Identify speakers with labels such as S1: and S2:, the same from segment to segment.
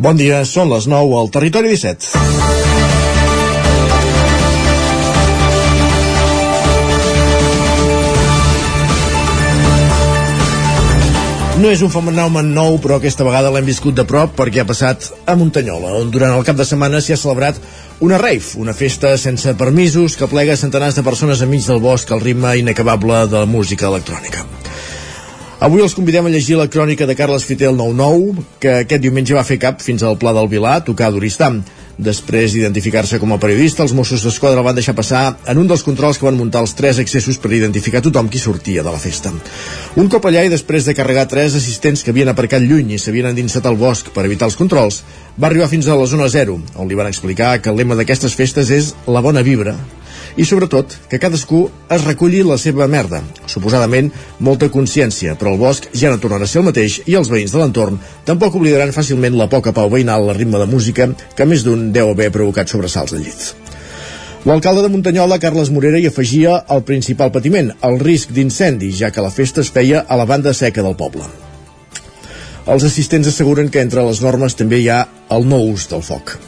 S1: Bon dia, són les 9 al Territori 17. No és un fenomen nou, però aquesta vegada l'hem viscut de prop perquè ha passat a Muntanyola, on durant el cap de setmana s'hi ha celebrat una rave, una festa sense permisos que plega centenars de persones enmig del bosc al ritme inacabable de la música electrònica. Avui els convidem a llegir la crònica de Carles Fitel 99, que aquest diumenge va fer cap fins al Pla del Vilà, tocar d'Oristam. Després d'identificar-se com a periodista, els Mossos d'Esquadra van deixar passar en un dels controls que van muntar els tres accessos per identificar tothom qui sortia de la festa. Un cop allà i després de carregar tres assistents que havien aparcat lluny i s'havien endinsat al bosc per evitar els controls, va arribar fins a la zona zero, on li van explicar que el lema d'aquestes festes és la bona vibra i sobretot que cadascú es reculli la seva merda. Suposadament, molta consciència, però el bosc ja no tornarà a ser el mateix i els veïns de l'entorn tampoc oblidaran fàcilment la poca pau veïnal al ritme de música que més d'un deu haver provocat sobresalts de llit. L'alcalde de Muntanyola, Carles Morera, hi afegia el principal patiment, el risc d'incendi, ja que la festa es feia a la banda seca del poble. Els assistents asseguren que entre les normes també hi ha el no ús del foc.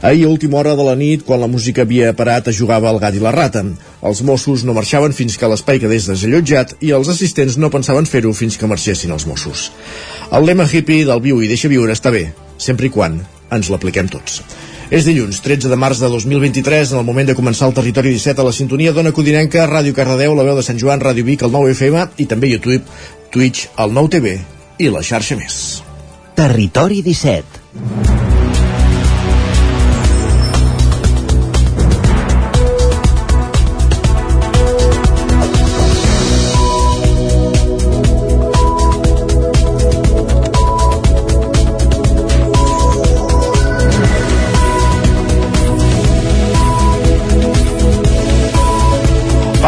S1: Ahir, a última hora de la nit, quan la música havia parat, es jugava el gat i la rata. Els Mossos no marxaven fins que l'espai quedés desallotjat i els assistents no pensaven fer-ho fins que marxessin els Mossos. El lema hippie del viu i deixa viure està bé, sempre i quan ens l'apliquem tots. És dilluns, 13 de març de 2023, en el moment de començar el Territori 17 a la sintonia d'Ona Codinenca, Ràdio Cardedeu, la veu de Sant Joan, Ràdio Vic, el 9 FM i també YouTube, Twitch, el 9 TV i la xarxa més.
S2: Territori 17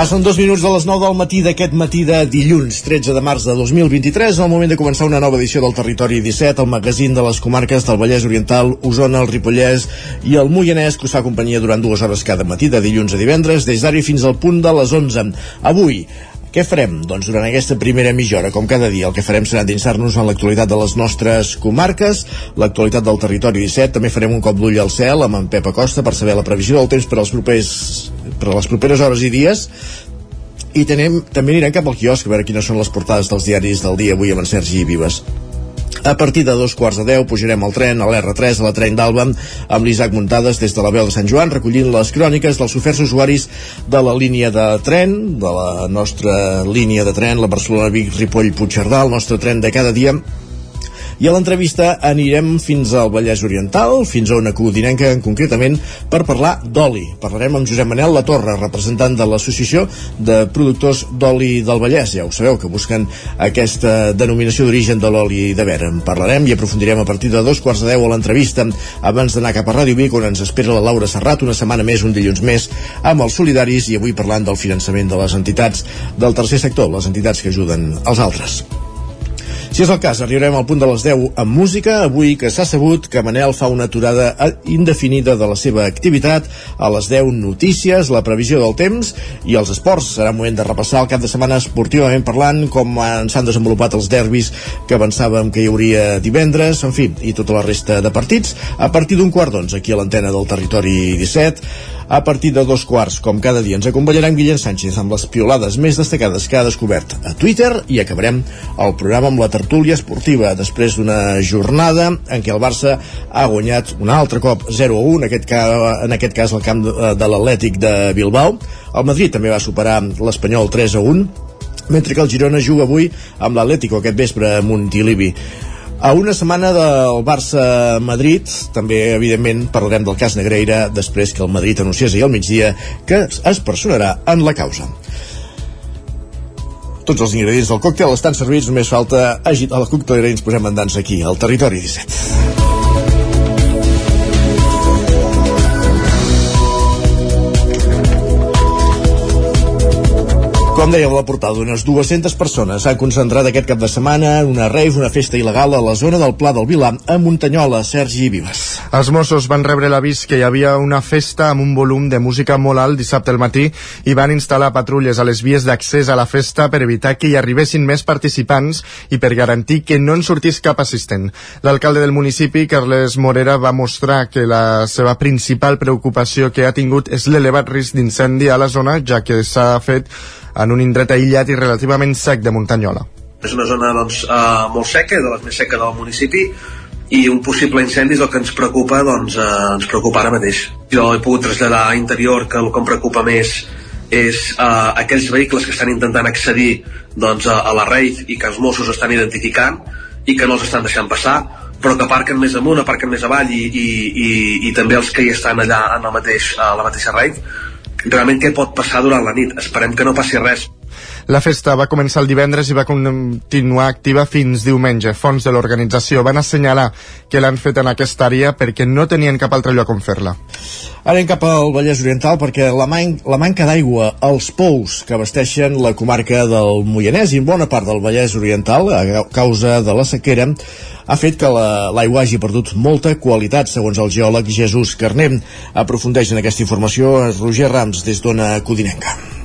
S1: Passen dos minuts de les 9 del matí d'aquest matí de dilluns, 13 de març de 2023, en el moment de començar una nova edició del Territori 17, el magazín de les comarques del Vallès Oriental, Osona, el Ripollès i el Moianès, que us fa companyia durant dues hores cada matí, de dilluns a divendres, des d'ara fins al punt de les 11. Avui, què farem? Doncs durant aquesta primera mitja hora, com cada dia, el que farem serà endinsar-nos en l'actualitat de les nostres comarques, l'actualitat del territori 17, també farem un cop d'ull al cel amb en Pep Acosta per saber la previsió del temps per als propers per a les properes hores i dies. I tenem, també anirem cap al quiosc a veure quines són les portades dels diaris del dia avui amb en Sergi Vives a partir de dos quarts de deu pujarem al tren, a l'R3, a la tren d'Alba, amb l'Isaac Muntades des de la veu de Sant Joan, recollint les cròniques dels oferts usuaris de la línia de tren, de la nostra línia de tren, la Barcelona-Vic-Ripoll-Puigcerdà, el nostre tren de cada dia, i a l'entrevista anirem fins al Vallès Oriental, fins a una codinenca concretament, per parlar d'oli. Parlarem amb Josep Manel La Torre, representant de l'Associació de Productors d'Oli del Vallès. Ja ho sabeu, que busquen aquesta denominació d'origen de l'oli de vera. En parlarem i aprofundirem a partir de dos quarts de deu a l'entrevista abans d'anar cap a Ràdio Vic, on ens espera la Laura Serrat una setmana més, un dilluns més, amb els solidaris i avui parlant del finançament de les entitats del tercer sector, les entitats que ajuden els altres. Si és el cas, arribarem al punt de les 10 amb música, avui que s'ha sabut que Manel fa una aturada indefinida de la seva activitat, a les 10 notícies, la previsió del temps i els esports. Serà moment de repassar el cap de setmana esportivament parlant, com s'han desenvolupat els derbis que pensàvem que hi hauria divendres, en fi, i tota la resta de partits, a partir d'un quart d'onze aquí a l'antena del Territori 17 a partir de dos quarts. Com cada dia ens acompanyarà en Guillem Sánchez amb les piolades més destacades que ha descobert a Twitter i acabarem el programa amb la tertúlia esportiva després d'una jornada en què el Barça ha guanyat un altre cop 0-1, en, aquest cas, en aquest cas el camp de, de l'Atlètic de Bilbao. El Madrid també va superar l'Espanyol 3-1 mentre que el Girona juga avui amb l'Atlético aquest vespre a Montilivi. A una setmana del Barça-Madrid, també, evidentment, parlarem del cas Negreira després que el Madrid anunciés ahir al migdia que es personarà en la causa. Tots els ingredients del còctel estan servits, només falta agitar la coctelera i ens posem en dansa aquí, al Territori 17. Com dèiem a la portada, unes 200 persones s'han concentrat aquest cap de setmana en una rave, una festa il·legal a la zona del Pla del Vilà, a Muntanyola, Sergi Vives.
S3: Els Mossos van rebre l'avís que hi havia una festa amb un volum de música molt alt dissabte al matí i van instal·lar patrulles a les vies d'accés a la festa per evitar que hi arribessin més participants i per garantir que no en sortís cap assistent. L'alcalde del municipi, Carles Morera, va mostrar que la seva principal preocupació que ha tingut és l'elevat risc d'incendi a la zona, ja que s'ha fet en un indret aïllat i relativament sec de Muntanyola.
S4: És una zona doncs, eh, molt seca, de les més seques del municipi, i un possible incendi és el que ens preocupa doncs, eh, ens preocupa ara mateix jo he pogut traslladar a interior que el que em preocupa més és eh, aquells vehicles que estan intentant accedir doncs, a, a la reif i que els Mossos estan identificant i que no els estan deixant passar però que aparquen més amunt, aparquen més avall i, i, i, i també els que hi estan allà en el mateix, a la mateixa reif realment què pot passar durant la nit? Esperem que no passi res
S3: la festa va començar el divendres i va continuar activa fins diumenge. Fons de l'organització van assenyalar que l'han fet en aquesta àrea perquè no tenien cap altre lloc on fer-la.
S1: Anem cap al Vallès Oriental perquè la, man la manca d'aigua als pous que abasteixen la comarca del Moianès i en bona part del Vallès Oriental a causa de la sequera ha fet que l'aigua la, hagi perdut molta qualitat, segons el geòleg Jesús Carnem. Aprofundeix en aquesta informació Roger Rams des d'Ona Codinenca.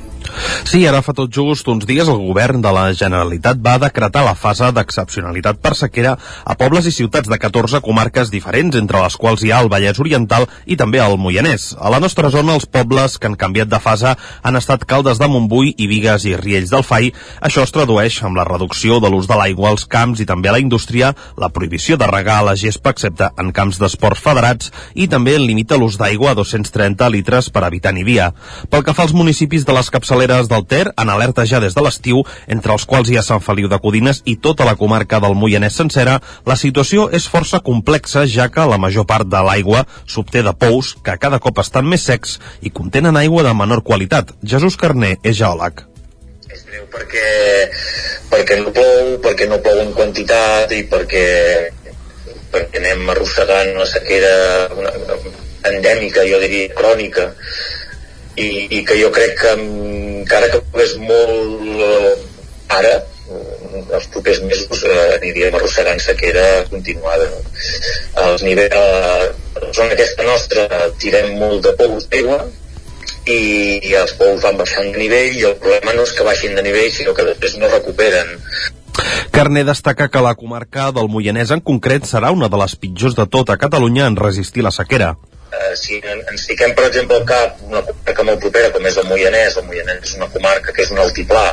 S5: Sí, ara fa tot just uns dies el govern de la Generalitat va decretar la fase d'excepcionalitat per sequera a pobles i ciutats de 14 comarques diferents, entre les quals hi ha el Vallès Oriental i també el Moianès. A la nostra zona, els pobles que han canviat de fase han estat Caldes de Montbui i Vigues i Riells del Fai. Això es tradueix amb la reducció de l'ús de l'aigua als camps i també a la indústria, la prohibició de regar la gespa excepte en camps d'esports federats i també limita l'ús d'aigua a 230 litres per habitant i dia. Pel que fa als municipis de les capçaleres del Ter en alerta ja des de l'estiu, entre els quals hi ha Sant Feliu de Codines i tota la comarca del Moianès sencera, la situació és força complexa, ja que la major part de l'aigua s'obté de pous que cada cop estan més secs i contenen aigua de menor qualitat. Jesús Carné és geòleg
S6: és greu perquè, perquè no plou, perquè no plou en quantitat i perquè, perquè anem arrossegant una sequera una, endèmica, jo diria, crònica i, i que jo crec que encara que pogués molt eh, ara eh, els propers mesos eh, aniríem arrossegant sequera continuada els nivells a la zona aquesta nostra tirem molt de pous d'aigua i, i els pous van baixant de nivell i el problema no és que baixin de nivell sinó que després no recuperen.
S5: Carné destaca que la comarca del Moianès en concret serà una de les pitjors de tota Catalunya en resistir la sequera
S6: eh, si ens fiquem per exemple al cap una comarca molt propera com és el Moianès el Moianès és una comarca que és un altiplà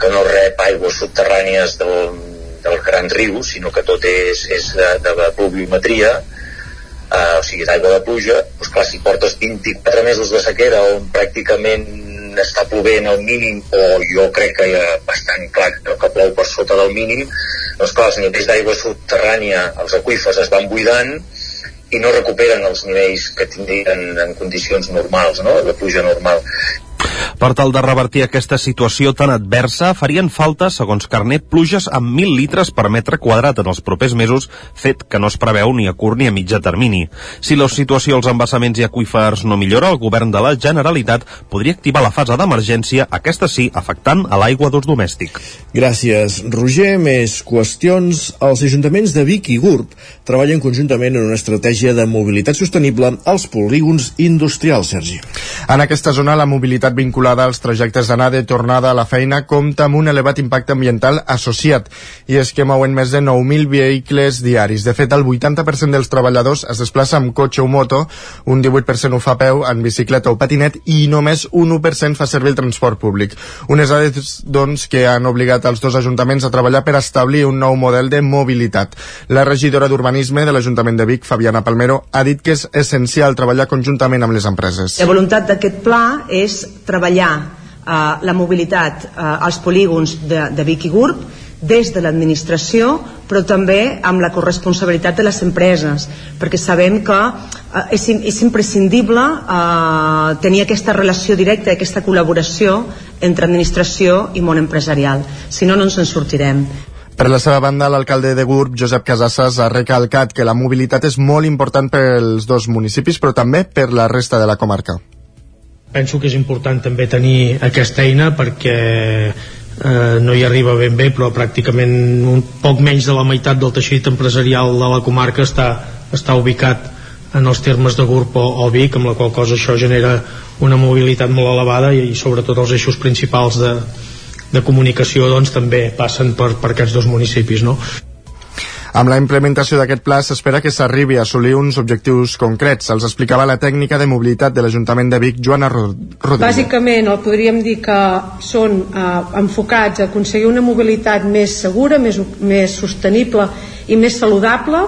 S6: que no rep aigües subterrànies del, dels grans rius sinó que tot és, és de, de pluviometria eh, o sigui d'aigua de pluja doncs clar, si portes 24 mesos de sequera on pràcticament està plovent al mínim o jo crec que ha bastant clar que plou per sota del mínim doncs clar, els nivells d'aigua subterrània els aqüífers es van buidant i no recuperen els nivells que tindrien en condicions normals, no? de pluja normal.
S5: Per tal de revertir aquesta situació tan adversa, farien falta, segons Carnet, pluges amb 1.000 litres per metre quadrat en els propers mesos, fet que no es preveu ni a curt ni a mitjà termini. Si la situació als embassaments i aqüífers no millora, el govern de la Generalitat podria activar la fase d'emergència, aquesta sí, afectant a l'aigua d'ús domèstic.
S1: Gràcies, Roger. Més qüestions. Els ajuntaments de Vic i Gurb treballen conjuntament en una estratègia de mobilitat sostenible als polígons industrials, Sergi.
S3: En aquesta zona, la mobilitat vinculada als trajectes d'anada i tornada a la feina compta amb un elevat impacte ambiental associat i és que mouen més de 9.000 vehicles diaris. De fet, el 80% dels treballadors es desplaça amb cotxe o moto, un 18% ho fa a peu, en bicicleta o patinet i només un 1% fa servir el transport públic. Unes dades, doncs, que han obligat els dos ajuntaments a treballar per establir un nou model de mobilitat. La regidora d'Urbanisme de l'Ajuntament de Vic, Fabiana Palmero, ha dit que és essencial treballar conjuntament amb les empreses.
S7: La voluntat d'aquest pla és treballar eh, la mobilitat eh, als polígons de, de Vic i Gurb des de l'administració però també amb la corresponsabilitat de les empreses perquè sabem que eh, és, és imprescindible eh, tenir aquesta relació directa aquesta col·laboració entre administració i món empresarial. Si no no ens en sortirem.
S3: Per la seva banda, l'alcalde de Gurb, Josep Casasses, ha recalcat que la mobilitat és molt important pels dos municipis, però també per la resta de la comarca
S8: penso que és important també tenir aquesta eina perquè eh, no hi arriba ben bé però pràcticament un poc menys de la meitat del teixit empresarial de la comarca està, està ubicat en els termes de GURB o, o Vic, amb la qual cosa això genera una mobilitat molt elevada i, i sobretot els eixos principals de, de comunicació doncs, també passen per, per aquests dos municipis. No?
S3: Amb la implementació d'aquest pla s'espera que s'arribi a assolir uns objectius concrets. Els explicava la tècnica de mobilitat de l'Ajuntament de Vic, Joana Rodríguez.
S9: Bàsicament, el podríem dir que són eh, enfocats a aconseguir una mobilitat més segura, més, més sostenible i més saludable,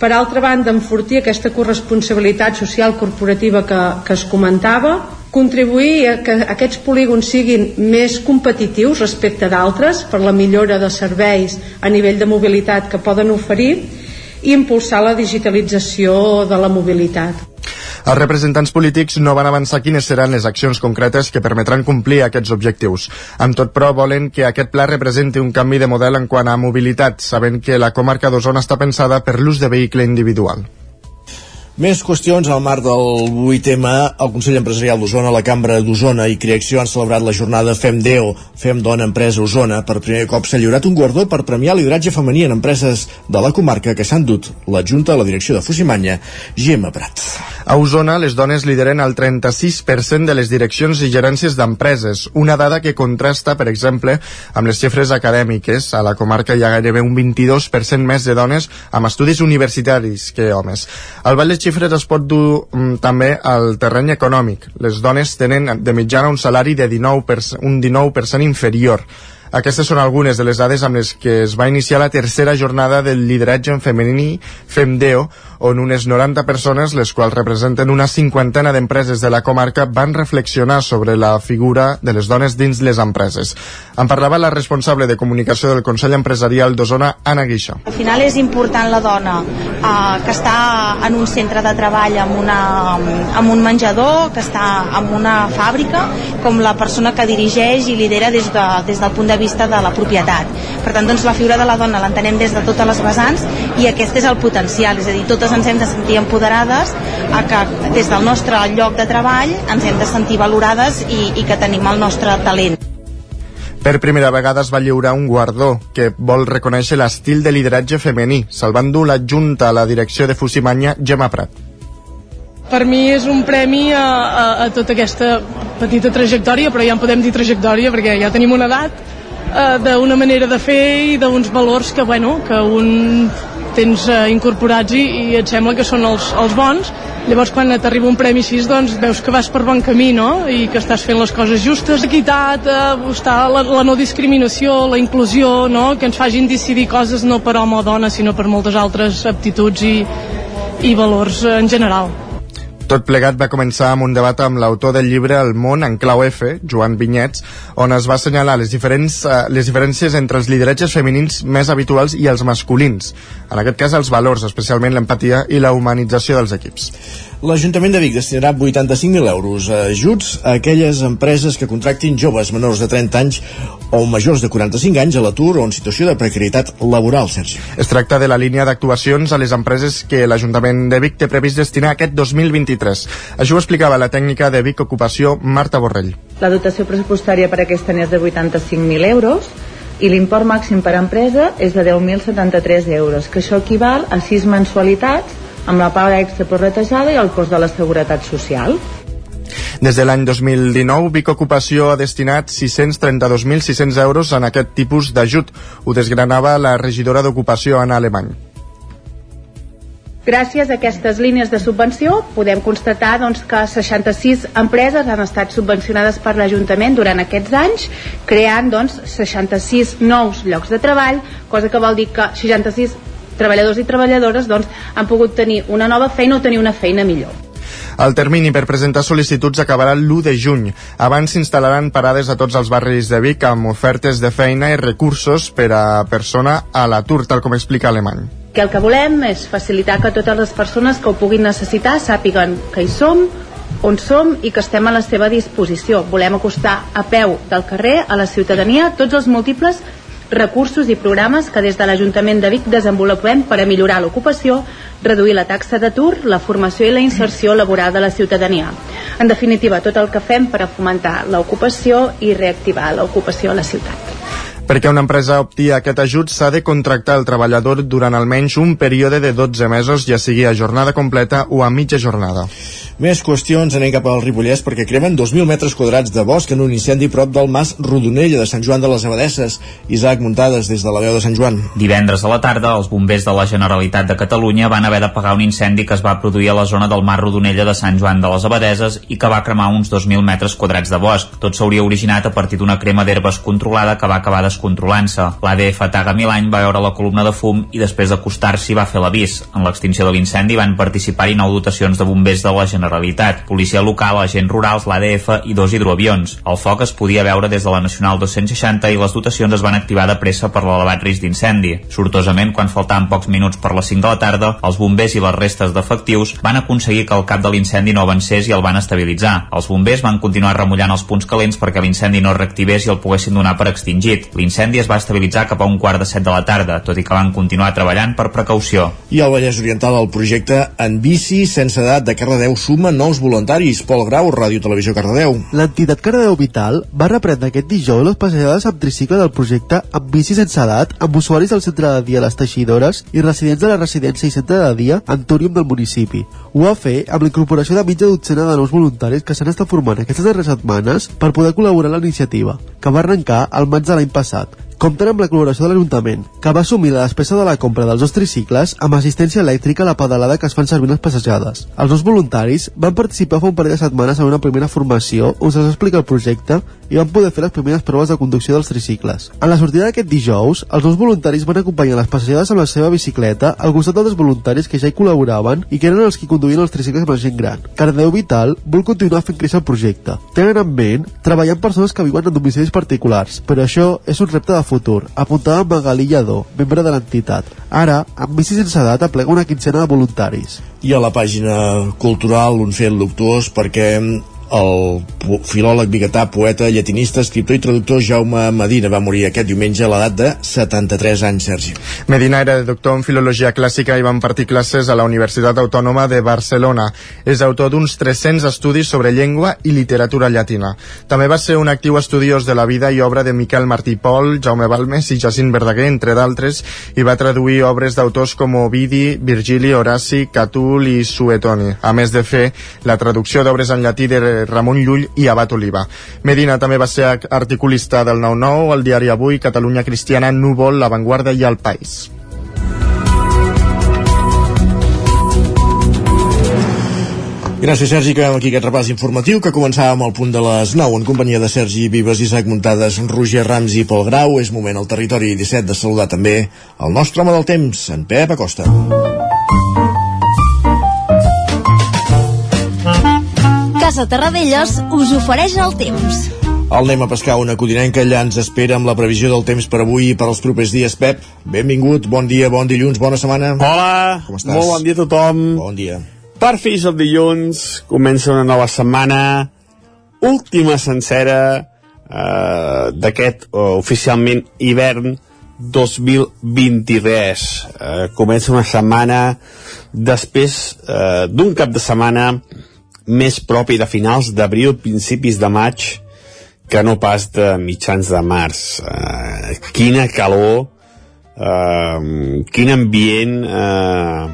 S9: per altra banda enfortir aquesta corresponsabilitat social corporativa que, que es comentava contribuir a que aquests polígons siguin més competitius respecte d'altres per la millora de serveis a nivell de mobilitat que poden oferir i impulsar la digitalització de la mobilitat.
S3: Els representants polítics no van avançar quines seran les accions concretes que permetran complir aquests objectius. Amb tot, però, volen que aquest pla representi un canvi de model en quant a mobilitat, sabent que la comarca d'Osona està pensada per l'ús de vehicle individual.
S1: Més qüestions al marc del 8M. El Consell Empresarial d'Osona, la Cambra d'Osona i Creacció han celebrat la jornada Fem Deo, Fem Dona Empresa Osona. Per primer cop s'ha lliurat un guardó per premiar lideratge femení en empreses de la comarca que s'han dut la Junta a la direcció de Fusimanya, Gemma Prat.
S3: A Osona, les dones lideren el 36% de les direccions i gerències d'empreses, una dada que contrasta, per exemple, amb les xifres acadèmiques. A la comarca hi ha gairebé un 22% més de dones amb estudis universitaris que homes. El Vall de xifres es pot dur mm, també al terreny econòmic. Les dones tenen de mitjana un salari de 19%, un 19% inferior. Aquestes són algunes de les dades amb les que es va iniciar la tercera jornada del lideratge en femení FEMDEO, on unes 90 persones, les quals representen una cinquantena d'empreses de la comarca, van reflexionar sobre la figura de les dones dins les empreses. En parlava la responsable de comunicació del Consell Empresarial d'Osona, Anna Guixa.
S10: Al final és important la dona eh, que està en un centre de treball amb, una, amb un menjador, que està en una fàbrica, com la persona que dirigeix i lidera des, de, des del punt de vista de la propietat. Per tant, doncs, la figura de la dona l'entenem des de totes les vessants i aquest és el potencial, és a dir, totes ens hem de sentir empoderades a que des del nostre lloc de treball ens hem de sentir valorades i, i que tenim el nostre talent.
S3: Per primera vegada es va lliurar un guardó que vol reconèixer l'estil de lideratge femení. Se'l dur l'adjunta a la direcció de Fusimanya, Gemma Prat.
S11: Per mi és un premi a, a, a tota aquesta petita trajectòria, però ja en podem dir trajectòria perquè ja tenim una edat, eh, d'una manera de fer i d'uns valors que, bueno, que un tens eh, incorporats i, i et sembla que són els, els bons llavors quan t'arriba un premi així doncs veus que vas per bon camí no? i que estàs fent les coses justes equitat, eh, està la, la no discriminació la inclusió, no? que ens fagin decidir coses no per home o dona sinó per moltes altres aptituds i, i valors en general
S3: tot plegat va començar amb un debat amb l'autor del llibre El món en clau F, Joan Vinyets, on es va assenyalar les, diferents, uh, les diferències entre els lideratges femenins més habituals i els masculins. En aquest cas, els valors, especialment l'empatia i la humanització dels equips.
S1: L'Ajuntament de Vic destinarà 85.000 euros a ajuts a aquelles empreses que contractin joves menors de 30 anys o majors de 45 anys a l'atur o en situació de precarietat laboral, Sergi.
S3: Es tracta de la línia d'actuacions a les empreses que l'Ajuntament de Vic té previst destinar aquest 2023. Això ho explicava la tècnica de Vic Ocupació, Marta Borrell.
S12: La dotació pressupostària per aquest any és de 85.000 euros i l'import màxim per empresa és de 10.073 euros, que això equival a 6 mensualitats amb la paga extra retejada i el cost de la seguretat social.
S3: Des de l'any 2019, Vic Ocupació ha destinat 632.600 euros en aquest tipus d'ajut. Ho desgranava la regidora d'Ocupació, Anna Alemany.
S12: Gràcies a aquestes línies de subvenció podem constatar doncs, que 66 empreses han estat subvencionades per l'Ajuntament durant aquests anys, creant doncs, 66 nous llocs de treball, cosa que vol dir que 66 treballadors i treballadores doncs, han pogut tenir una nova feina o tenir una feina millor.
S3: El termini per presentar sol·licituds acabarà l'1 de juny. Abans s'instal·laran parades a tots els barris de Vic amb ofertes de feina i recursos per a persona a l'atur, tal com explica Alemany.
S12: Que el que volem és facilitar que totes les persones que ho puguin necessitar sàpiguen que hi som, on som i que estem a la seva disposició. Volem acostar a peu del carrer a la ciutadania tots els múltiples recursos i programes que des de l'Ajuntament de Vic desenvolupem per a millorar l'ocupació, reduir la taxa d'atur, la formació i la inserció laboral de la ciutadania. En definitiva, tot el que fem per a fomentar l'ocupació i reactivar l'ocupació a la ciutat.
S3: Perquè una empresa opti a aquest ajut s'ha de contractar el treballador durant almenys un període de 12 mesos, ja sigui a jornada completa o a mitja jornada.
S1: Més qüestions, anem cap al Ripollès perquè cremen 2.000 metres quadrats de bosc en un incendi prop del Mas Rodonella de Sant Joan de les Abadesses. Isaac Muntades, des de la veu de Sant Joan.
S13: Divendres a la tarda, els bombers de la Generalitat de Catalunya van haver d'apagar un incendi que es va produir a la zona del Mar Rodonella de Sant Joan de les Abadeses i que va cremar uns 2.000 metres quadrats de bosc. Tot s'hauria originat a partir d'una crema d'herbes controlada que va acabar descontrolant-se. L'ADF Taga Milany va veure la columna de fum i després d'acostar-s'hi va fer l'avís. En l'extinció de l'incendi van participar-hi nou dotacions de bombers de la Generalitat, policia local, agents rurals, l'ADF i dos hidroavions. El foc es podia veure des de la Nacional 260 i les dotacions es van activar de pressa per l'elevat risc d'incendi. Sortosament, quan faltaven pocs minuts per les 5 de la tarda, els bombers i les restes d'efectius van aconseguir que el cap de l'incendi no avancés i el van estabilitzar. Els bombers van continuar remullant els punts calents perquè l'incendi no reactivés i el poguessin donar per extingit. L'incendi es va estabilitzar cap a un quart de set de la tarda, tot i que van continuar treballant per precaució.
S1: I al Vallès Oriental el projecte En bici sense edat de Cardedeu suma nous voluntaris. Pol Grau, Ràdio Televisió Cardedeu.
S14: L'entitat Cardedeu Vital va reprendre aquest dijous les passejades amb tricicle del projecte En bici sense edat amb usuaris del centre de dia Les Teixidores i residents de la residència i centre de dia Antònium del municipi. Ho va fer amb la incorporació de mitja dotzena de nous voluntaris que s'han estat formant aquestes darreres setmanes per poder col·laborar en la iniciativa, que va arrencar al maig de l'any passat الدراسات compten amb la col·laboració de l'Ajuntament, que va assumir la despesa de la compra dels dos tricicles amb assistència elèctrica a la pedalada que es fan servir les passejades. Els dos voluntaris van participar fa un parell de setmanes en una primera formació on se'ls explica el projecte i van poder fer les primeres proves de conducció dels tricicles. En la sortida d'aquest dijous, els dos voluntaris van acompanyar les passejades amb la seva bicicleta al costat dels voluntaris que ja hi col·laboraven i que eren els que conduïen els tricicles amb la gent gran. Cardeu Vital vol continuar fent créixer el projecte. Tenen en ment treballar amb persones que viuen en domicilis particulars, però això és un repte de futur, apuntava Magalí Lladó, membre de l'entitat. Ara, amb bici sense edat, aplega una quinzena de voluntaris.
S1: I a la pàgina cultural un fet luctuós perquè el filòleg biguetà, poeta, llatinista, escriptor i traductor Jaume Medina va morir aquest diumenge a l'edat de 73 anys, Sergi.
S3: Medina era doctor en filologia clàssica i va impartir classes a la Universitat Autònoma de Barcelona. És autor d'uns 300 estudis sobre llengua i literatura llatina. També va ser un actiu estudiós de la vida i obra de Miquel Martí Pol, Jaume Balmes i Jacint Verdaguer, entre d'altres, i va traduir obres d'autors com Ovidi, Virgili, Horaci, Catul i Suetoni, a més de fer la traducció d'obres en llatí de Ramon Llull i Abat Oliva. Medina també va ser articulista del 9-9, el diari Avui, Catalunya Cristiana, Núvol, La Vanguardia i El País.
S1: Gràcies, Sergi. Acabem aquí aquest repàs informatiu que començàvem al punt de les 9 en companyia de Sergi Vives, Isaac Muntades, Roger Rams i Pol Grau. És moment al territori 17 de saludar també el nostre home del temps, en Pep Acosta.
S15: Casa Terradellos us ofereix el temps.
S1: El anem a pescar una codinenca, allà ens espera amb la previsió del temps per avui i per als propers dies. Pep, benvingut, bon dia, bon dilluns, bona setmana.
S16: Hola,
S1: Com estàs?
S16: molt bon dia a tothom.
S1: Bon dia.
S16: Per fi és el dilluns, comença una nova setmana, última sencera eh, d'aquest eh, oficialment hivern 2023. Eh, comença una setmana després eh, d'un cap de setmana més propi de finals d'abril, principis de maig, que no pas de mitjans de març. Eh, quina calor, eh, quin ambient eh,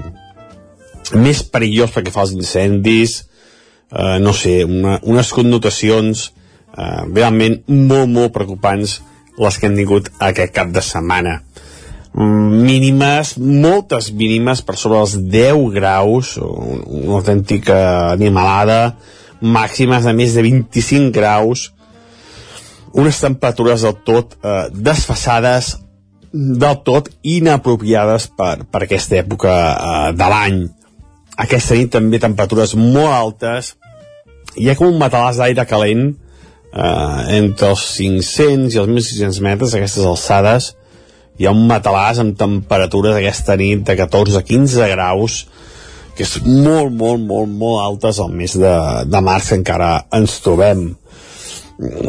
S16: més perillós perquè fa els incendis, eh, no sé, una, unes connotacions eh, realment molt, molt preocupants les que hem tingut aquest cap de setmana. Mínimes, moltes mínimes per sobre els 10 graus, un, una autèntica animalada, màximes de més de 25 graus, unes temperatures del tot eh, desfassades, del tot inapropiades per, per aquesta època eh, de l'any. Aquesta nit també temperatures molt altes, hi ha com un matalàs d'aire calent eh, entre els 500 i els 1.600 metres, aquestes alçades, hi ha un matalàs amb temperatures aquesta nit de 14-15 graus, que és molt, molt, molt, molt altes al mes de, de març encara ens trobem.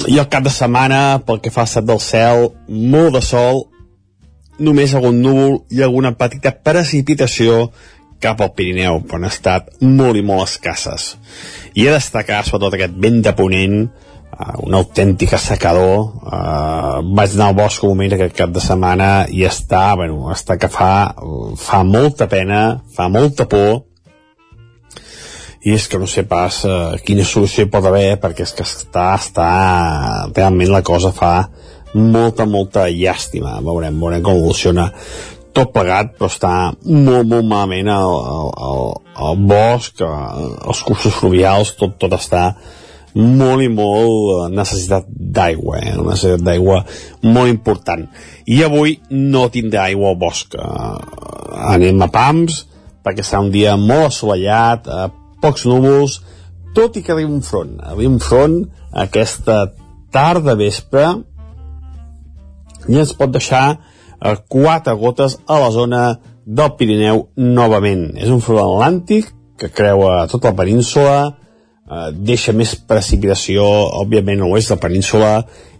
S16: I el cap de setmana, pel que fa a estat del cel, molt de sol, només algun núvol i alguna petita precipitació cap al Pirineu, però han estat molt i molt escasses. I a destacar, sobretot, aquest vent de ponent, uh, un autèntic assecador. Uh, vaig anar al bosc un moment aquest cap de setmana i està, bueno, està que fa fa molta pena, fa molta por. I és que no sé pas uh, quina solució hi pot haver perquè és que està, està realment la cosa fa molta, molta llàstima. Veurem, veurem com evoluciona tot plegat però està molt, molt malament el, el, el, el bosc els cursos fluvials tot, tot està molt i molt necessitat d'aigua, eh? una necessitat d'aigua molt important. I avui no tindrà aigua al bosc. Uh, anem a Pams, perquè serà un dia molt assolellat, uh, pocs núvols, tot i que arriba un front. Arriba un front aquesta tarda vespre i ens pot deixar quatre gotes a la zona del Pirineu novament. És un front atlàntic que creua tota la península, eh, deixa més precipitació, òbviament, a l'oest de la península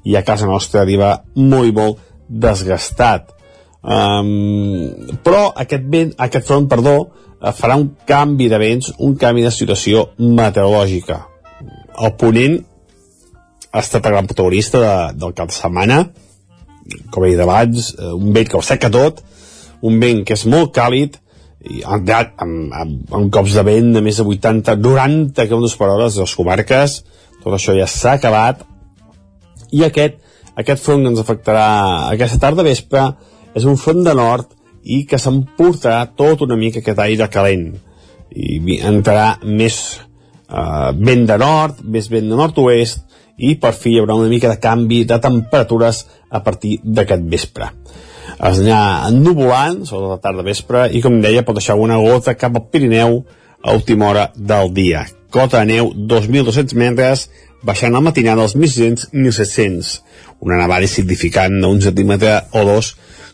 S16: i a casa nostra arriba molt i molt desgastat. Um, però aquest vent, aquest front, perdó, eh, farà un canvi de vents, un canvi de situació meteorològica. El ponent ha estat el gran protagonista de, del cap de setmana, com he dit abans, eh, un vent que ho seca tot, un vent que és molt càlid, i amb, amb, amb, amb cops de vent de més de 80, 90 km per hora a les comarques, tot això ja s'ha acabat, i aquest, aquest front que ens afectarà aquesta tarda vespre és un front de nord i que s'emportarà tot una mica aquest aire calent. I entrarà més eh, vent de nord, més vent de nord-oest i per fi hi haurà una mica de canvi de temperatures a partir d'aquest vespre es anirà ennubulant, sobre la tarda vespre, i com deia, pot deixar una gota cap al Pirineu a última hora del dia. Cota de neu 2.200 metres, baixant al matinada als 1.700. Una nevada insignificant d'un centímetre o dos,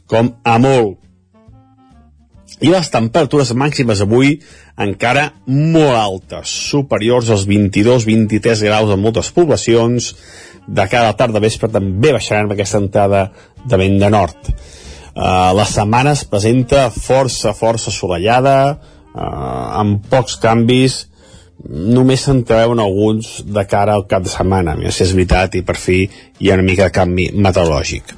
S16: com a molt. I les temperatures màximes avui encara molt altes, superiors als 22-23 graus en moltes poblacions. De cada tarda vespre també baixaran amb aquesta entrada de vent de nord. Uh, la setmana es presenta força, força assolellada, uh, amb pocs canvis, només se'n treuen alguns de cara al cap de setmana, a si és veritat, i per fi hi ha una mica de canvi meteorològic.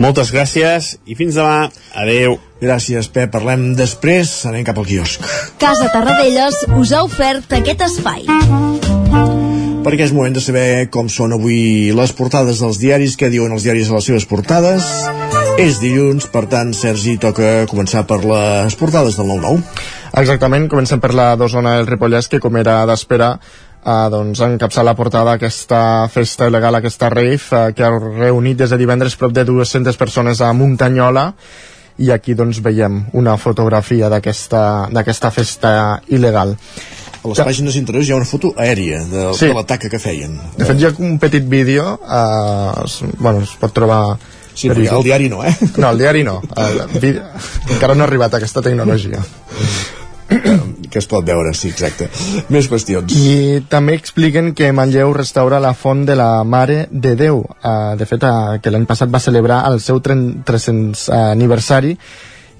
S16: Moltes gràcies i fins demà. Adeu.
S1: Gràcies, Pep. Parlem després. Anem cap al quiosc.
S15: Casa Tarradellas us ha ofert aquest espai.
S1: Perquè és moment de saber com són avui les portades dels diaris, què diuen els diaris a les seves portades. És dilluns, per tant, Sergi, toca començar per les portades del 9-9.
S3: Exactament, comencem per la d'Osona del Ripollès, que com era d'esperar, eh, doncs, encapçar la portada aquesta festa il·legal, aquesta rave, eh, que ha reunit des de divendres prop de 200 persones a Muntanyola, i aquí doncs veiem una fotografia d'aquesta festa il·legal.
S1: A les pàgines interiors hi ha una foto aèria de, sí. de l'atac que feien.
S3: De fet, hi ha un petit vídeo, eh, es, bueno, es pot trobar
S1: Sí, perquè el diari no, eh?
S3: No, el diari no. El, encara no ha arribat aquesta tecnologia.
S1: que es pot veure, sí, exacte. Més qüestions.
S3: I també expliquen que Manlleu restaura la font de la Mare de Déu. Uh, de fet, uh, que l'any passat va celebrar el seu 300 aniversari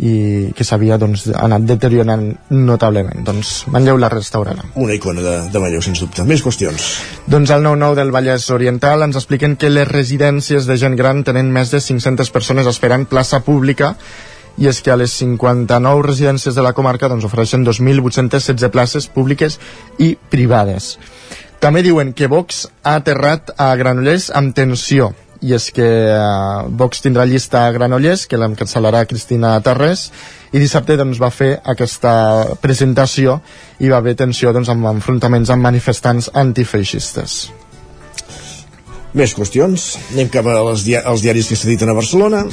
S3: i que s'havia doncs, anat deteriorant notablement. Doncs Manlleu la restaurarà.
S1: Una icona de, de Manlleu, sens dubte. Més qüestions.
S3: Doncs al 9-9 del Vallès Oriental ens expliquen que les residències de gent gran tenen més de 500 persones esperant plaça pública i és que a les 59 residències de la comarca doncs, ofereixen 2.816 places públiques i privades. També diuen que Vox ha aterrat a Granollers amb tensió i és que uh, Vox tindrà llista a Granollers, que l'encapçalarà Cristina Tarrés, i dissabte doncs, va fer aquesta presentació i va haver tensió doncs, amb enfrontaments amb manifestants antifeixistes.
S1: Més qüestions. Anem cap als, dia als diaris que s'editen a Barcelona.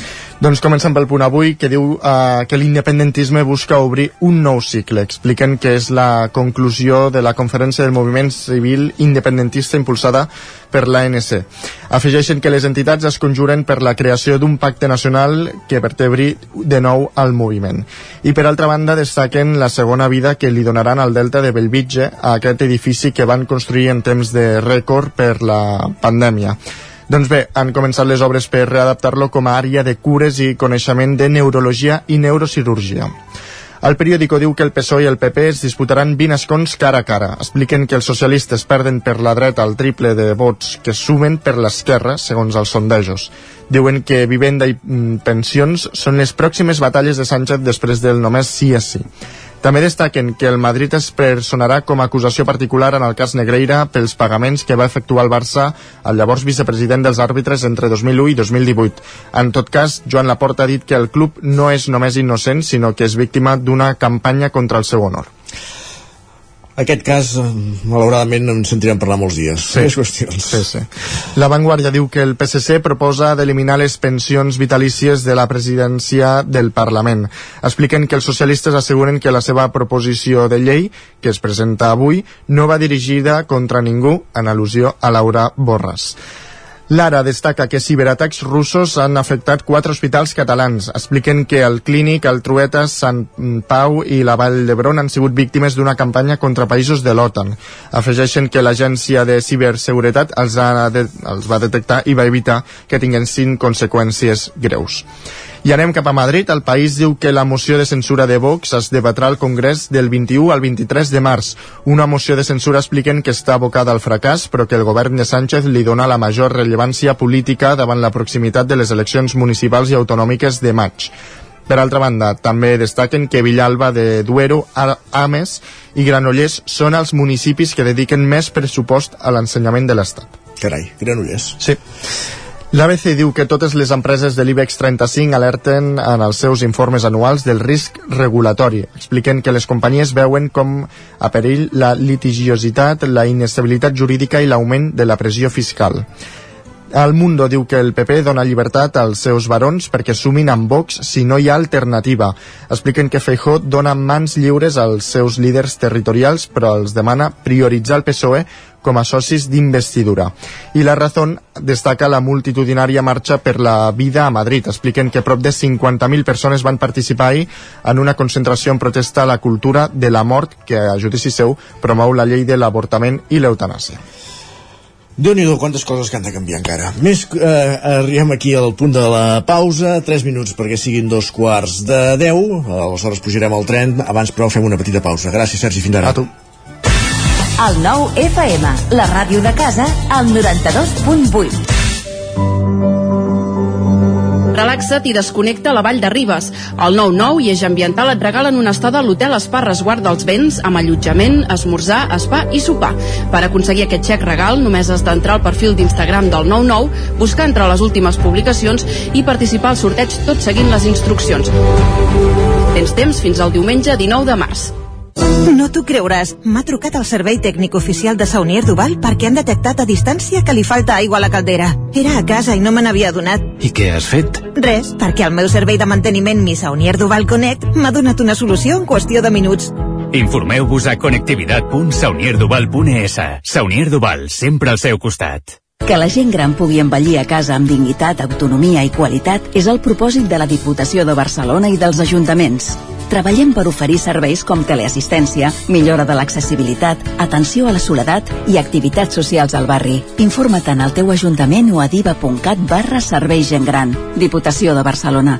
S3: Doncs comencem pel punt avui, que diu uh, que l'independentisme busca obrir un nou cicle. Expliquen que és la conclusió de la conferència del moviment civil independentista impulsada per l'ANC. Afegeixen que les entitats es conjuren per la creació d'un pacte nacional que vertebri de nou al moviment. I per altra banda destaquen la segona vida que li donaran al Delta de Belvitge a aquest edifici que van construir en temps de rècord per la pandèmia. Doncs bé, han començat les obres per readaptar-lo com a àrea de cures i coneixement de neurologia i neurocirurgia. El periòdico diu que el PSOE i el PP es disputaran 20 escons cara a cara. Expliquen que els socialistes perden per la dreta el triple de vots que sumen per l'esquerra, segons els sondejos. Diuen que vivenda i mm, pensions són les pròximes batalles de Sánchez després del només sí és sí. També destaquen que el Madrid es personarà com a acusació particular en el cas Negreira pels pagaments que va efectuar el Barça al llavors vicepresident dels àrbitres entre 2001 i 2018. En tot cas, Joan Laporta ha dit que el club no és només innocent, sinó que és víctima d'una campanya contra el seu honor
S1: aquest cas, malauradament, no en sentirem parlar molts dies.
S3: Sí. Més qüestions. Sí, sí. La Vanguardia diu que el PSC proposa d'eliminar les pensions vitalícies de la presidència del Parlament. Expliquen que els socialistes asseguren que la seva proposició de llei, que es presenta avui, no va dirigida contra ningú, en al·lusió a Laura Borras. Lara destaca que ciberatacs russos han afectat quatre hospitals catalans. Expliquen que el Clínic, el Trueta, Sant Pau i la Vall d'Hebron han sigut víctimes d'una campanya contra països de l'OTAN. Afegeixen que l'Agència de Ciberseguretat els, ha de, els va detectar i va evitar que tinguessin conseqüències greus. I anem cap a Madrid. El país diu que la moció de censura de Vox es debatrà al Congrés del 21 al 23 de març. Una moció de censura expliquen que està abocada al fracàs, però que el govern de Sánchez li dona la major rellevància política davant la proximitat de les eleccions municipals i autonòmiques de maig. Per altra banda, també destaquen que Villalba de Duero, Ames i Granollers són els municipis que dediquen més pressupost a l'ensenyament de l'Estat.
S1: Carai, Granollers.
S3: Sí. L'ABC diu que totes les empreses de l'IBEX 35 alerten en els seus informes anuals del risc regulatori. Expliquen que les companyies veuen com a perill la litigiositat, la inestabilitat jurídica i l'augment de la pressió fiscal. El Mundo diu que el PP dona llibertat als seus barons perquè sumin amb Vox si no hi ha alternativa. Expliquen que Feijó dona mans lliures als seus líders territorials, però els demana prioritzar el PSOE com a socis d'investidura. I la Razón destaca la multitudinària marxa per la vida a Madrid. Expliquen que prop de 50.000 persones van participar ahir en una concentració en protesta a la cultura de la mort que, a judici seu, promou la llei de l'avortament i l'eutanàsia
S1: déu nhi quantes coses que han de canviar encara. Més, eh, arribem aquí al punt de la pausa, 3 minuts perquè siguin dos quarts de 10, aleshores pujarem al tren, abans però fem una petita pausa. Gràcies, Sergi, fins ara.
S3: A tu.
S15: El nou FM, la ràdio de casa, al 92.8.
S17: Relaxa't i desconnecta a la Vall de Ribes. El 9-9 i Eix Ambiental et regalen una estada a l'hotel Espa Resguard dels Vents amb allotjament, esmorzar, spa i sopar. Per aconseguir aquest xec regal només has d'entrar al perfil d'Instagram del 99, buscar entre les últimes publicacions i participar al sorteig tot seguint les instruccions. Tens temps fins al diumenge 19 de març.
S18: No t'ho creuràs. M'ha trucat el servei tècnic oficial de Saunier Duval perquè han detectat a distància que li falta aigua a la caldera. Era a casa i no me n'havia adonat.
S19: I què has fet?
S18: Res, perquè el meu servei de manteniment Mi Saunier Duval Connect m'ha donat una solució en qüestió de minuts.
S19: Informeu-vos a connectivitat.saunierduval.es. Saunier Duval, sempre al seu costat.
S15: Que la gent gran pugui envellir a casa amb dignitat, autonomia i qualitat és el propòsit de la Diputació de Barcelona i dels ajuntaments. Treballem per oferir serveis com teleassistència, millora de l'accessibilitat, atenció a la soledat i activitats socials al barri. Informa't en el teu ajuntament o a diva.cat barra serveis gent gran. Diputació de Barcelona.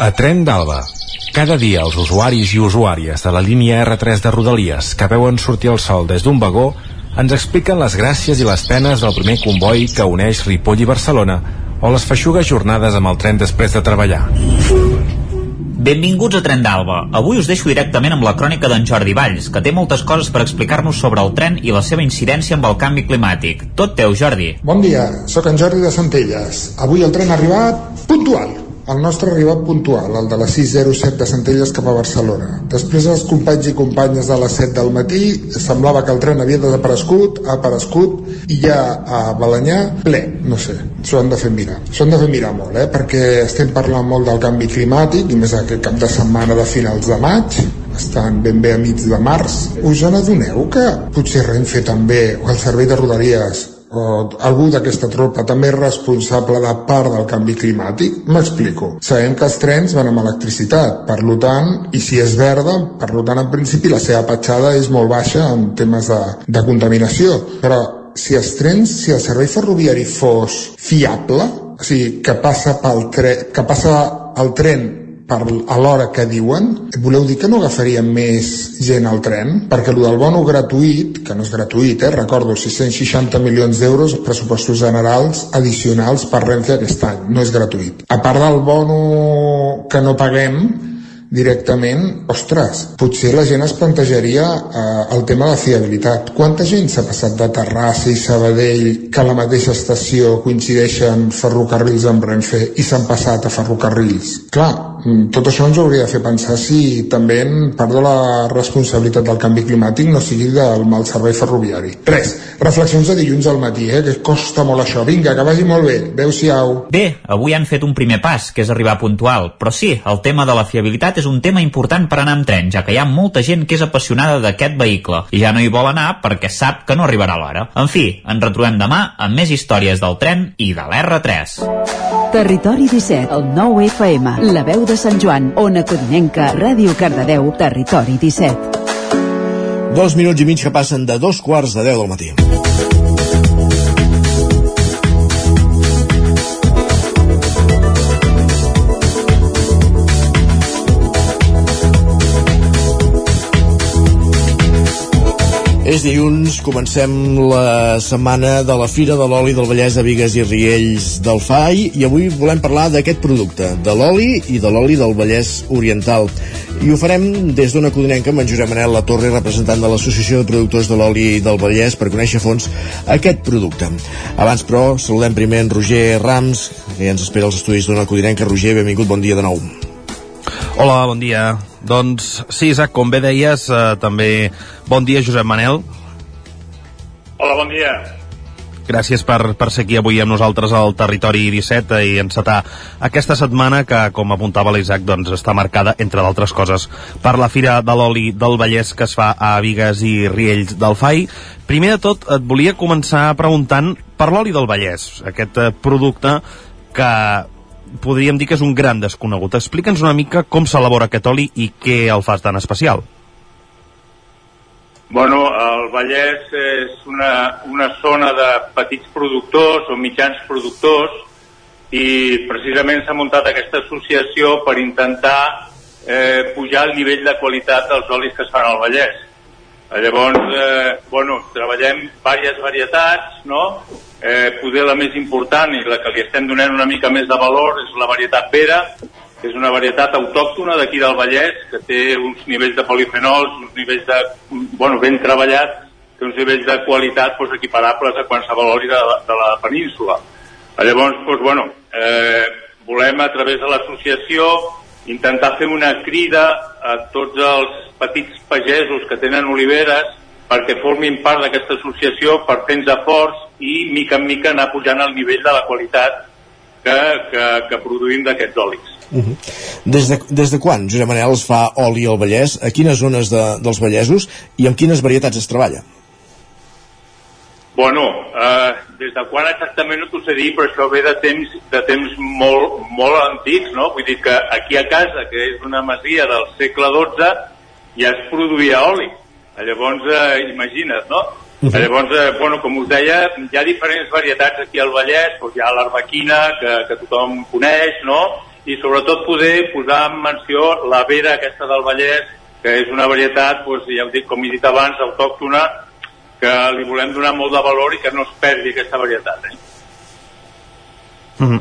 S20: A Tren d'Alba. Cada dia els usuaris i usuàries de la línia R3 de Rodalies que veuen sortir el sol des d'un vagó ens expliquen les gràcies i les penes del primer comboi que uneix Ripoll i Barcelona o les feixugues jornades amb el tren després de treballar.
S13: Benvinguts a Tren d'Alba. Avui us deixo directament amb la crònica d'en Jordi Valls, que té moltes coses per explicar-nos sobre el tren i la seva incidència amb el canvi climàtic. Tot teu, Jordi.
S21: Bon dia, sóc en Jordi de Centelles. Avui el tren ha arribat puntual. El nostre arribat puntual, el de la 607 de Centelles cap a Barcelona. Després els companys i companyes de les 7 del matí semblava que el tren havia desaparegut, ha aparegut i ja a Balanyà ple, no sé, s'ho han de fer mirar. S'ho han de fer mirar molt, eh? perquè estem parlant molt del canvi climàtic i més aquest cap de setmana de finals de maig estan ben bé a mig de març. Us n'adoneu que potser Renfe també, o el servei de Rodalies, algú d'aquesta tropa també és responsable de part del canvi climàtic? M'explico. Sabem que els trens van amb electricitat, per tant, i si és verda, per tant, en principi la seva petjada és molt baixa en temes de, de contaminació. Però si els trens, si el servei ferroviari fos fiable, o sigui, que passa pel tren, que passa el tren per a l'hora que diuen, voleu dir que no agafaríem més gent al tren? Perquè el del bono gratuït, que no és gratuït, eh? recordo, 660 milions d'euros pressupostos generals addicionals per Renfe aquest any, no és gratuït. A part del bono que no paguem, directament, ostres, potser la gent es plantejaria eh, el tema de fiabilitat. Quanta gent s'ha passat de Terrassa i Sabadell que a la mateixa estació coincideixen ferrocarrils amb Renfe i s'han passat a ferrocarrils? Clar, tot això ens hauria de fer pensar si també en part de la responsabilitat del canvi climàtic no sigui del mal servei ferroviari. Res, reflexions de dilluns al matí, eh, que costa molt això. Vinga, que vagi molt bé. Adéu-siau.
S13: Bé, avui han fet un primer pas, que és arribar puntual. Però sí, el tema de la fiabilitat és un tema important per anar amb tren, ja que hi ha molta gent que és apassionada d'aquest vehicle i ja no hi vol anar perquè sap que no arribarà l'hora. En fi, ens retrobem demà amb més històries del tren i de l'R3.
S15: Territori 17, el 9 FM, la veu de Sant Joan, Ona Codinenca, Ràdio Cardedeu, Territori 17.
S1: Dos minuts i mig que passen de dos quarts de deu del matí. És dilluns, comencem la setmana de la Fira de l'Oli del Vallès de Vigues i Riells del FAI i avui volem parlar d'aquest producte, de l'oli i de l'oli del Vallès Oriental. I ho farem des d'una codinenca amb en Josep Manel La Torre, representant de l'Associació de Productors de l'Oli del Vallès, per conèixer a fons aquest producte. Abans, però, saludem primer en Roger Rams, que ja ens espera als estudis d'una codinenca. Roger, benvingut, bon dia de nou.
S5: Hola, bon dia. Doncs sí, Isaac, com bé deies, eh, també bon dia, Josep Manel.
S22: Hola, bon dia.
S5: Gràcies per, per ser aquí avui amb nosaltres al Territori 17 i encetar aquesta setmana que, com apuntava l'Isaac, doncs està marcada, entre d'altres coses, per la Fira de l'Oli del Vallès que es fa a Vigues i Riells del FAI. Primer de tot, et volia començar preguntant per l'oli del Vallès, aquest eh, producte que podríem dir que és un gran desconegut. Explica'ns una mica com s'elabora aquest oli i què el fas tan especial.
S22: Bueno, el Vallès és una, una zona de petits productors o mitjans productors i precisament s'ha muntat aquesta associació per intentar eh, pujar el nivell de qualitat dels olis que es fan al Vallès. Llavors, eh, bueno, treballem diverses varietats, no? Eh, poder la més important i la que li estem donant una mica més de valor és la varietat Vera, que és una varietat autòctona d'aquí del Vallès, que té uns nivells de polifenols, uns nivells de, bueno, ben treballats, té uns nivells de qualitat doncs, equiparables a qualsevol oli de, de la península. Llavors, doncs, bueno, eh, volem a través de l'associació intentar fer una crida a tots els petits pagesos que tenen oliveres perquè formin part d'aquesta associació per fer-nos forts i mica en mica anar pujant el nivell de la qualitat que, que, que produïm d'aquests olis.
S1: Uh -huh. des, de, des de quan Josep Manel es fa oli al Vallès? A quines zones de, dels Vallesos i amb quines varietats es treballa?
S22: Bueno, eh, des de quan exactament no t'ho sé dir, però això ve de temps, de temps molt, molt antics, no? Vull dir que aquí a casa, que és una masia del segle XII, ja es produïa oli. Llavors, eh, imagina't, no? Uh -huh. Llavors, eh, bueno, com us deia, hi ha diferents varietats aquí al Vallès, doncs hi ha l'arbequina, que, que tothom coneix, no? I sobretot poder posar en menció la vera aquesta del Vallès, que és una varietat, doncs, ja ho dic, com he dit abans, autòctona, que li volem donar molt de valor i que no es perdi aquesta varietat. Eh?
S5: Mhm.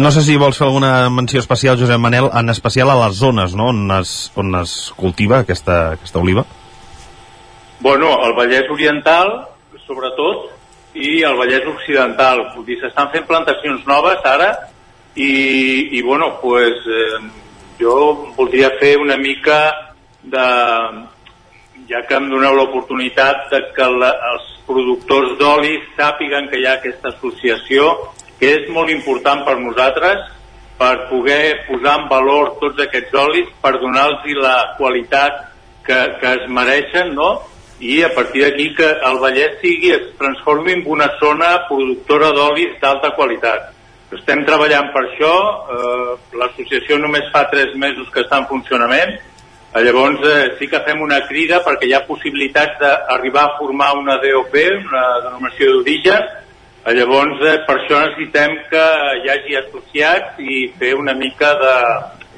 S5: No sé si vols fer alguna menció especial, Josep Manel, en especial a les zones no? on, es, on es cultiva aquesta, aquesta oliva.
S22: Bueno, el Vallès Oriental, sobretot, i el Vallès Occidental. Vull dir, s'estan fent plantacions noves ara i, i bueno, pues, eh, jo voldria fer una mica de, ja que em doneu l'oportunitat de que la, els productors d'oli sàpiguen que hi ha aquesta associació, que és molt important per nosaltres, per poder posar en valor tots aquests olis, per donar-los la qualitat que, que es mereixen, no? i a partir d'aquí que el Vallès sigui, es transformi en una zona productora d'olis d'alta qualitat. Estem treballant per això, eh, l'associació només fa tres mesos que està en funcionament, Llavors eh, sí que fem una crida perquè hi ha possibilitats d'arribar a formar una DOP, una denominació d'origen. Eh, Llavors eh, per això necessitem que hi hagi associats i fer una mica de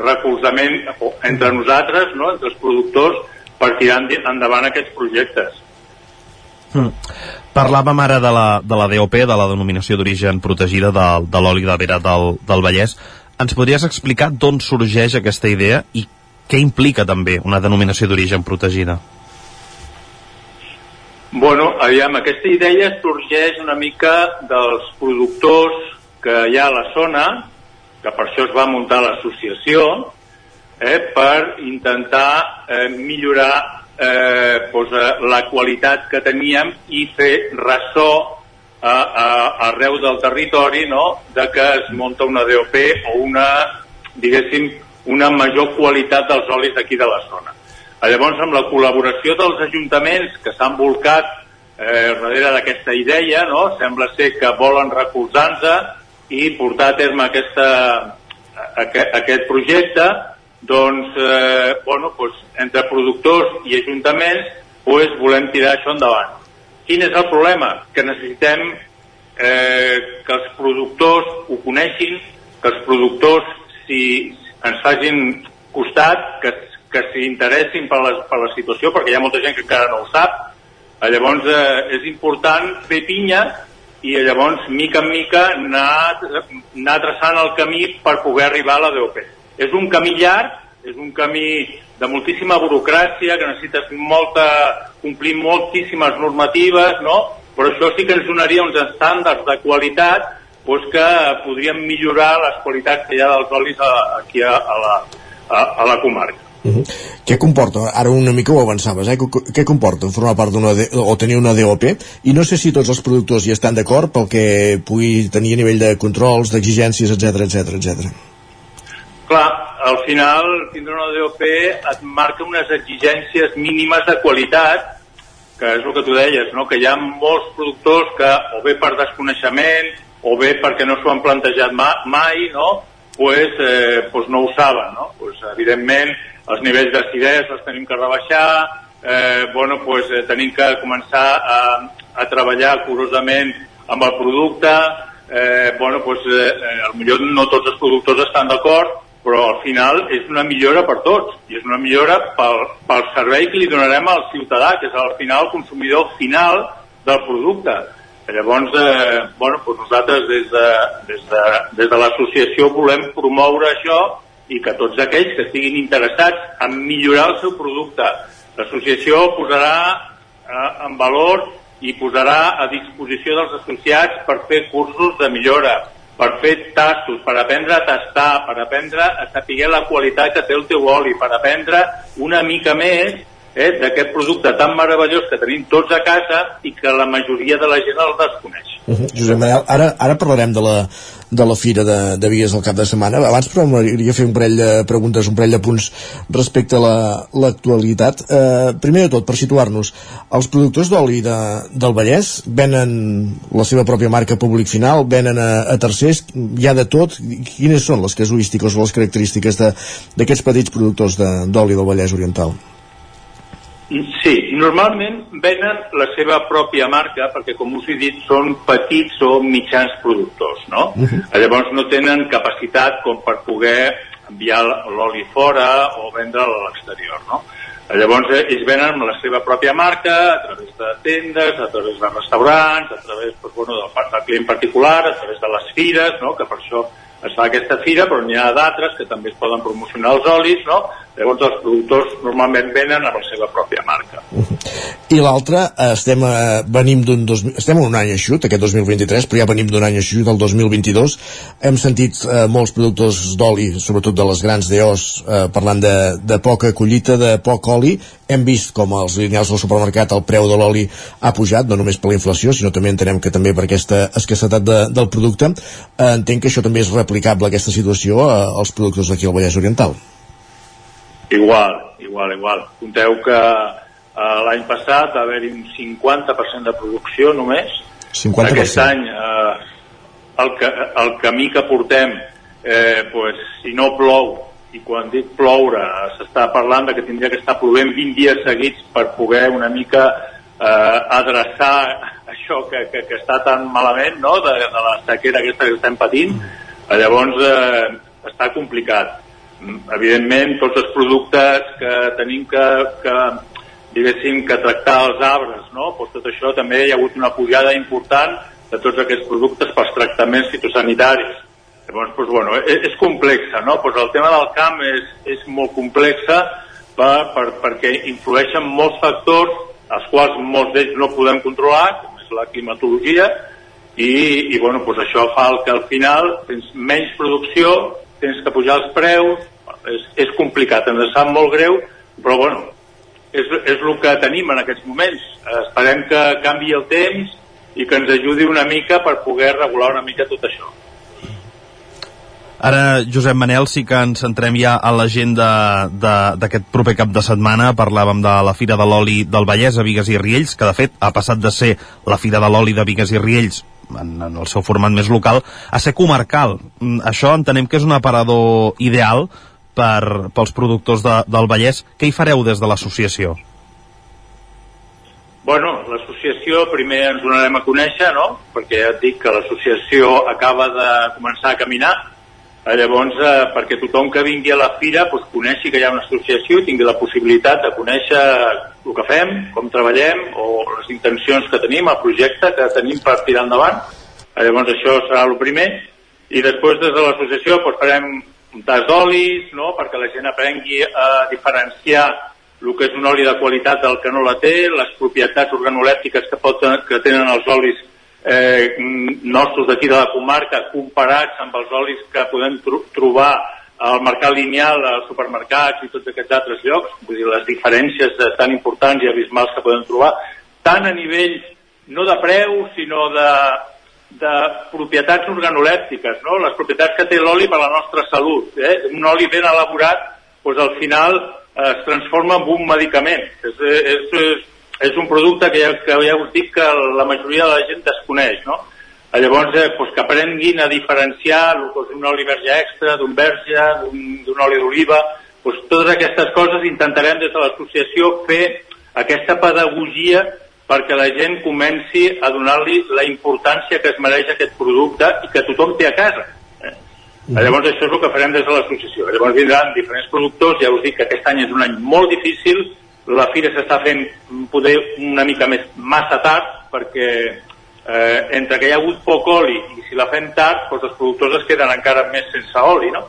S22: recolzament entre nosaltres, no? entre els productors, per tirar endavant aquests projectes.
S5: Mm. Parlàvem ara de la, de la DOP, de la denominació d'origen protegida de, de l'oli de vera del, del Vallès. Ens podries explicar d'on sorgeix aquesta idea i què implica també una denominació d'origen protegida?
S22: Bueno, aviam, aquesta idea sorgeix una mica dels productors que hi ha a la zona, que per això es va muntar l'associació, eh, per intentar eh, millorar eh, doncs, eh, la qualitat que teníem i fer ressò a, a, arreu del territori no? de que es munta una DOP o una, diguéssim, una major qualitat dels olis d'aquí de la zona. Eh, Llavors, amb la col·laboració dels ajuntaments que s'han volcat eh, darrere d'aquesta idea, no? sembla ser que volen recolzar-nos i portar a terme aquesta, aquest, aquest projecte, doncs, eh, bueno, doncs, entre productors i ajuntaments doncs, volem tirar això endavant. Quin és el problema? Que necessitem eh, que els productors ho coneixin, que els productors ens facin costat, que, que s'hi interessin per la, per la situació, perquè hi ha molta gent que encara no ho sap. Llavors eh, és important fer pinya i llavors, mica en mica, anar, anar traçant el camí per poder arribar a la DOP. És un camí llarg, és un camí de moltíssima burocràcia, que necessites molta, complir moltíssimes normatives, no? però això sí que ens donaria uns estàndards de qualitat doncs que podríem millorar les qualitats que hi ha dels olis a, aquí a, a, la, a, a la comarca.
S1: Uh -huh. Què comporta? Ara una mica ho avançaves, eh? Què comporta formar part d'una o tenir una DOP? I no sé si tots els productors hi estan d'acord pel que pugui tenir a nivell de controls, d'exigències, etc etc etc.
S22: Clar, al final tindre una DOP et marca unes exigències mínimes de qualitat que és el que tu deies, no? que hi ha molts productors que o bé per desconeixement o bé perquè no s'ho han plantejat ma mai, no? Pues, eh, pues no ho saben. No? Pues, evidentment, els nivells d'acidesa els tenim que rebaixar, eh, bueno, pues, eh, tenim que començar a, a treballar curosament amb el producte, eh, bueno, pues, eh, eh, potser no tots els productors estan d'acord, però al final és una millora per tots i és una millora pel, pel servei que li donarem al ciutadà, que és al final el consumidor final del producte. Llavors, eh, bueno, doncs nosaltres des de, des de, des de l'associació volem promoure això i que tots aquells que estiguin interessats en millorar el seu producte, l'associació posarà eh, en valor i posarà a disposició dels associats per fer cursos de millora, per fer tastos, per aprendre a tastar, per aprendre a saber la qualitat que té el teu oli, per aprendre una mica més eh, d'aquest producte tan meravellós que tenim tots a casa i que la majoria de la gent el desconeix.
S1: Uh -huh. Josep Manel, ara, ara parlarem de la, de la Fira de, de Vigues el cap de setmana. Abans, però, m'agradaria fer un parell de preguntes, un parell de punts respecte a l'actualitat. La, eh, primer de tot, per situar-nos, els productors d'oli de, del Vallès venen la seva pròpia marca públic final, venen a, a tercers, hi ha de tot. Quines són les casuístiques o les característiques d'aquests petits productors d'oli de, del Vallès Oriental?
S22: Sí, normalment venen la seva pròpia marca perquè, com us he dit, són petits o mitjans productors, no? Uh -huh. Llavors no tenen capacitat com per poder enviar l'oli fora o vendre'l a l'exterior, no? Llavors eh, ells venen amb la seva pròpia marca a través de tendes, a través de restaurants, a través doncs, bueno, del, del client particular, a través de les fires, no? que per això es fa aquesta fira, però n'hi ha d'altres que també es poden promocionar els olis, no? Llavors els productors normalment venen amb la seva pròpia marca.
S1: I l'altre, eh, estem, eh, venim d'un estem en un any eixut, aquest 2023, però ja venim d'un any eixut, del 2022. Hem sentit eh, molts productors d'oli, sobretot de les grans DOs, eh, parlant de, de poca collita, de poc oli. Hem vist com als lineals del supermercat el preu de l'oli ha pujat, no només per la inflació, sinó també entenem que també per aquesta escassetat de, del producte. Eh, entenc que això també és replicable, aquesta situació, eh, als productors d'aquí al Vallès Oriental.
S22: Igual, igual, igual. Conteu que eh, l'any passat va haver-hi un 50% de producció només.
S1: 50%.
S22: Aquest any eh, el, que, el camí que portem, eh, pues, si no plou, i quan dic ploure s'està parlant de que tindria que estar plovent 20 dies seguits per poder una mica eh, adreçar això que, que, que està tan malament no? de, de la sequera aquesta que estem patint, llavors eh, està complicat evidentment tots els productes que tenim que, que diguéssim que tractar els arbres no? pues tot això també hi ha hagut una pujada important de tots aquests productes pels tractaments fitosanitaris llavors pues, bueno, és, és complexa no? pues el tema del camp és, és molt complexa per, per, perquè influeixen molts factors els quals molts d'ells no podem controlar com és la climatologia i, i bueno, pues això fa que al final tens menys producció tens que pujar els preus és, és complicat, ens sap molt greu, però bueno, és, és el que tenim en aquests moments. Esperem que canvi el temps i que ens ajudi una mica per poder regular una mica tot això.
S5: Ara, Josep Manel, sí que ens centrem ja a l'agenda d'aquest proper cap de setmana. Parlàvem de la Fira de l'Oli del Vallès a Vigues i Riells, que de fet ha passat de ser la Fira de l'Oli de Vigues i Riells en, en el seu format més local, a ser comarcal. Mm, això entenem que és un aparador ideal per, pels productors de, del Vallès. Què hi fareu des de l'associació?
S22: Bueno, l'associació primer ens donarem a conèixer, no? Perquè ja et dic que l'associació acaba de començar a caminar. Eh, llavors, eh, perquè tothom que vingui a la fira doncs, coneixi que hi ha una associació i tingui la possibilitat de conèixer el que fem, com treballem o les intencions que tenim, el projecte que tenim per tirar endavant. Eh, llavors, això serà el primer. I després, des de l'associació, doncs, farem tas d'olis, no? perquè la gent aprengui a diferenciar el que és un oli de qualitat del que no la té, les propietats organolèptiques que, pot, que tenen els olis eh, nostres d'aquí de la comarca comparats amb els olis que podem tro trobar al mercat lineal, als supermercats i tots aquests altres llocs, vull dir, les diferències tan importants i abismals que podem trobar, tant a nivell no de preu, sinó de, de propietats organolèptiques, no? les propietats que té l'oli per a la nostra salut. Eh? Un oli ben elaborat doncs al final eh, es transforma en un medicament. És, és, és, és un producte que ja, que ja us dic que la majoria de la gent desconeix. No? Llavors, eh, doncs que aprenguin a diferenciar el que és un oli verge extra, d'un verge, d'un oli d'oliva, doncs totes aquestes coses intentarem des de l'associació fer aquesta pedagogia perquè la gent comenci a donar-li la importància que es mereix aquest producte i que tothom té a casa. Eh? Mm. Llavors això és el que farem des de l'associació. Llavors vindran diferents productors, ja us dic que aquest any és un any molt difícil, la fira s'està fent poder una mica més massa tard perquè eh, entre que hi ha hagut poc oli i si la fem tard, doncs els productors es queden encara més sense oli, no?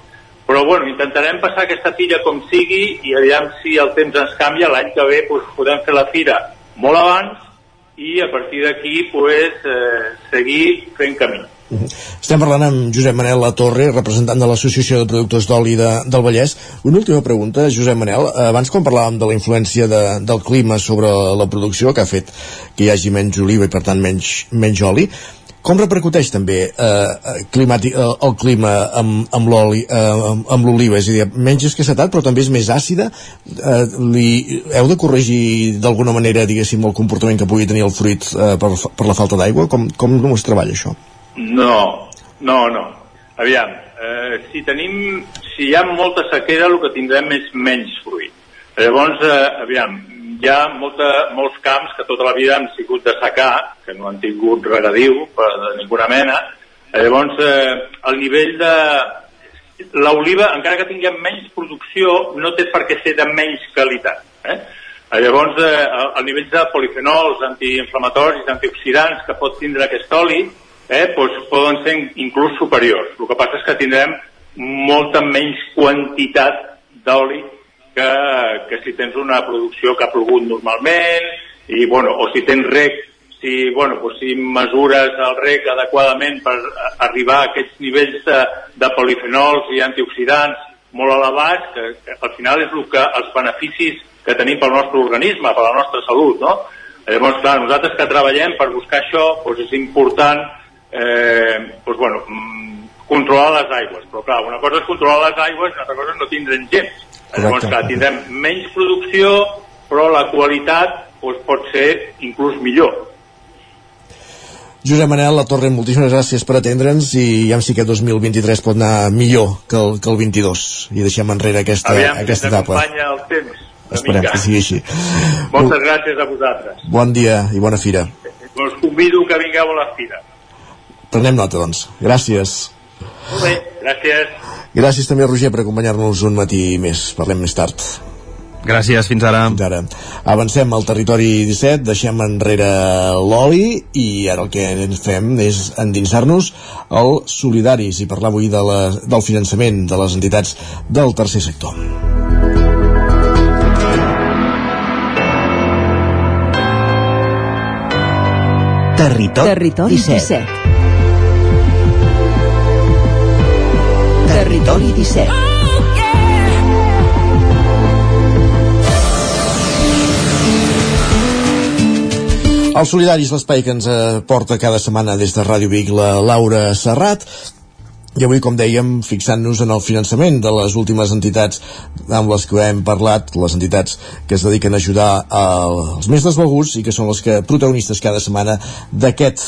S22: Però bueno, intentarem passar aquesta fira com sigui i aviam si el temps ens canvia, l'any que ve doncs, podem fer la fira molt abans i a partir d'aquí pues, eh, seguir fent camí.
S1: Estem parlant amb Josep Manel La Torre, representant de l'Associació de Productors d'Oli de, del Vallès. Una última pregunta, Josep Manel. Abans, quan parlàvem de la influència de, del clima sobre la producció, que ha fet que hi hagi menys oliva i, per tant, menys, menys oli, com repercuteix també eh, climàtic, eh, el clima amb, amb l'oli, eh, amb, l'oliva? És a dir, menys escassetat, però també és més àcida? Eh, li, heu de corregir d'alguna manera, diguéssim, el comportament que pugui tenir el fruit eh, per, per la falta d'aigua? Com, com es treballa això?
S22: No, no, no. Aviam, eh, si tenim, si hi ha molta sequera, el que tindrem és menys fruit. Llavors, eh, aviam, hi ha molta, molts camps que tota la vida han sigut de secar, que no han tingut regadiu per, de ninguna mena. Llavors, eh, el nivell de... L'oliva, encara que tinguem menys producció, no té per què ser de menys qualitat. Eh? Llavors, eh, el nivell de polifenols, antiinflamatoris, antioxidants que pot tindre aquest oli, eh, doncs poden ser inclús superiors. El que passa és que tindrem molta menys quantitat d'oli que, que si tens una producció que ha plogut normalment i, bueno, o si tens rec si, bueno, doncs si mesures el rec adequadament per arribar a aquests nivells de, de polifenols i antioxidants molt elevats, que, que al final és el que, els beneficis que tenim pel nostre organisme, per la nostra salut, no? Llavors, clar, nosaltres que treballem per buscar això, doncs és important eh, doncs, bueno, mm, controlar les aigües. Però clar, una cosa és controlar les aigües, una altra cosa és no tindre'n gens. Llavors, clar, tindrem menys producció, però la qualitat doncs, pot ser inclús millor.
S1: Josep Manel, la Torre, moltíssimes gràcies per atendre'ns i ja sí que 2023 pot anar millor que el, que el 22 i deixem enrere aquesta,
S22: Aviam,
S1: aquesta etapa.
S22: acompanya el temps.
S1: Esperem que sigui així.
S22: Moltes gràcies a vosaltres.
S1: Bon dia i bona fira.
S22: Us convido que vingueu a la fira.
S1: Prenem nota, doncs. Gràcies.
S22: Molt bé, gràcies.
S1: Gràcies també, Roger, per acompanyar-nos un matí més. Parlem més tard.
S5: Gràcies, fins ara.
S1: Fins ara. Avancem al territori 17, deixem enrere l'oli i ara el que ens fem és endinsar-nos al Solidaris i parlar avui de la, del finançament de les entitats del tercer sector.
S23: Territori,
S15: Territori
S23: 17.
S15: 17. Territori 17.
S1: El Solidaris, l'espai que ens eh, porta cada setmana des de Ràdio Vic la Laura Serrat, i avui, com dèiem, fixant-nos en el finançament de les últimes entitats amb les que hem parlat, les entitats que es dediquen a ajudar als més desvalguts i que són les que protagonistes cada setmana d'aquest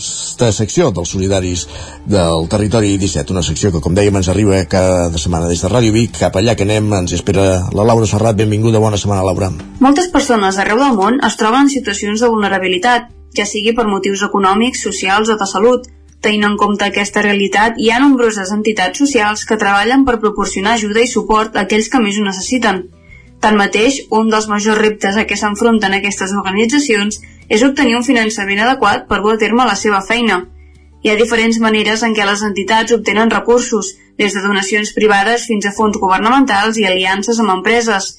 S1: aquesta secció dels solidaris del territori 17, una secció que com dèiem ens arriba cada setmana des de Ràdio Vic cap allà que anem, ens espera la Laura Serrat benvinguda, bona setmana Laura
S24: Moltes persones arreu del món es troben en situacions de vulnerabilitat, ja sigui per motius econòmics, socials o de salut. Tenint en compte aquesta realitat, hi ha nombroses entitats socials que treballen per proporcionar ajuda i suport a aquells que més ho necessiten. Tanmateix, un dels majors reptes a què s'enfronten aquestes organitzacions és obtenir un finançament adequat per dur a terme la seva feina. Hi ha diferents maneres en què les entitats obtenen recursos, des de donacions privades fins a fons governamentals i aliances amb empreses.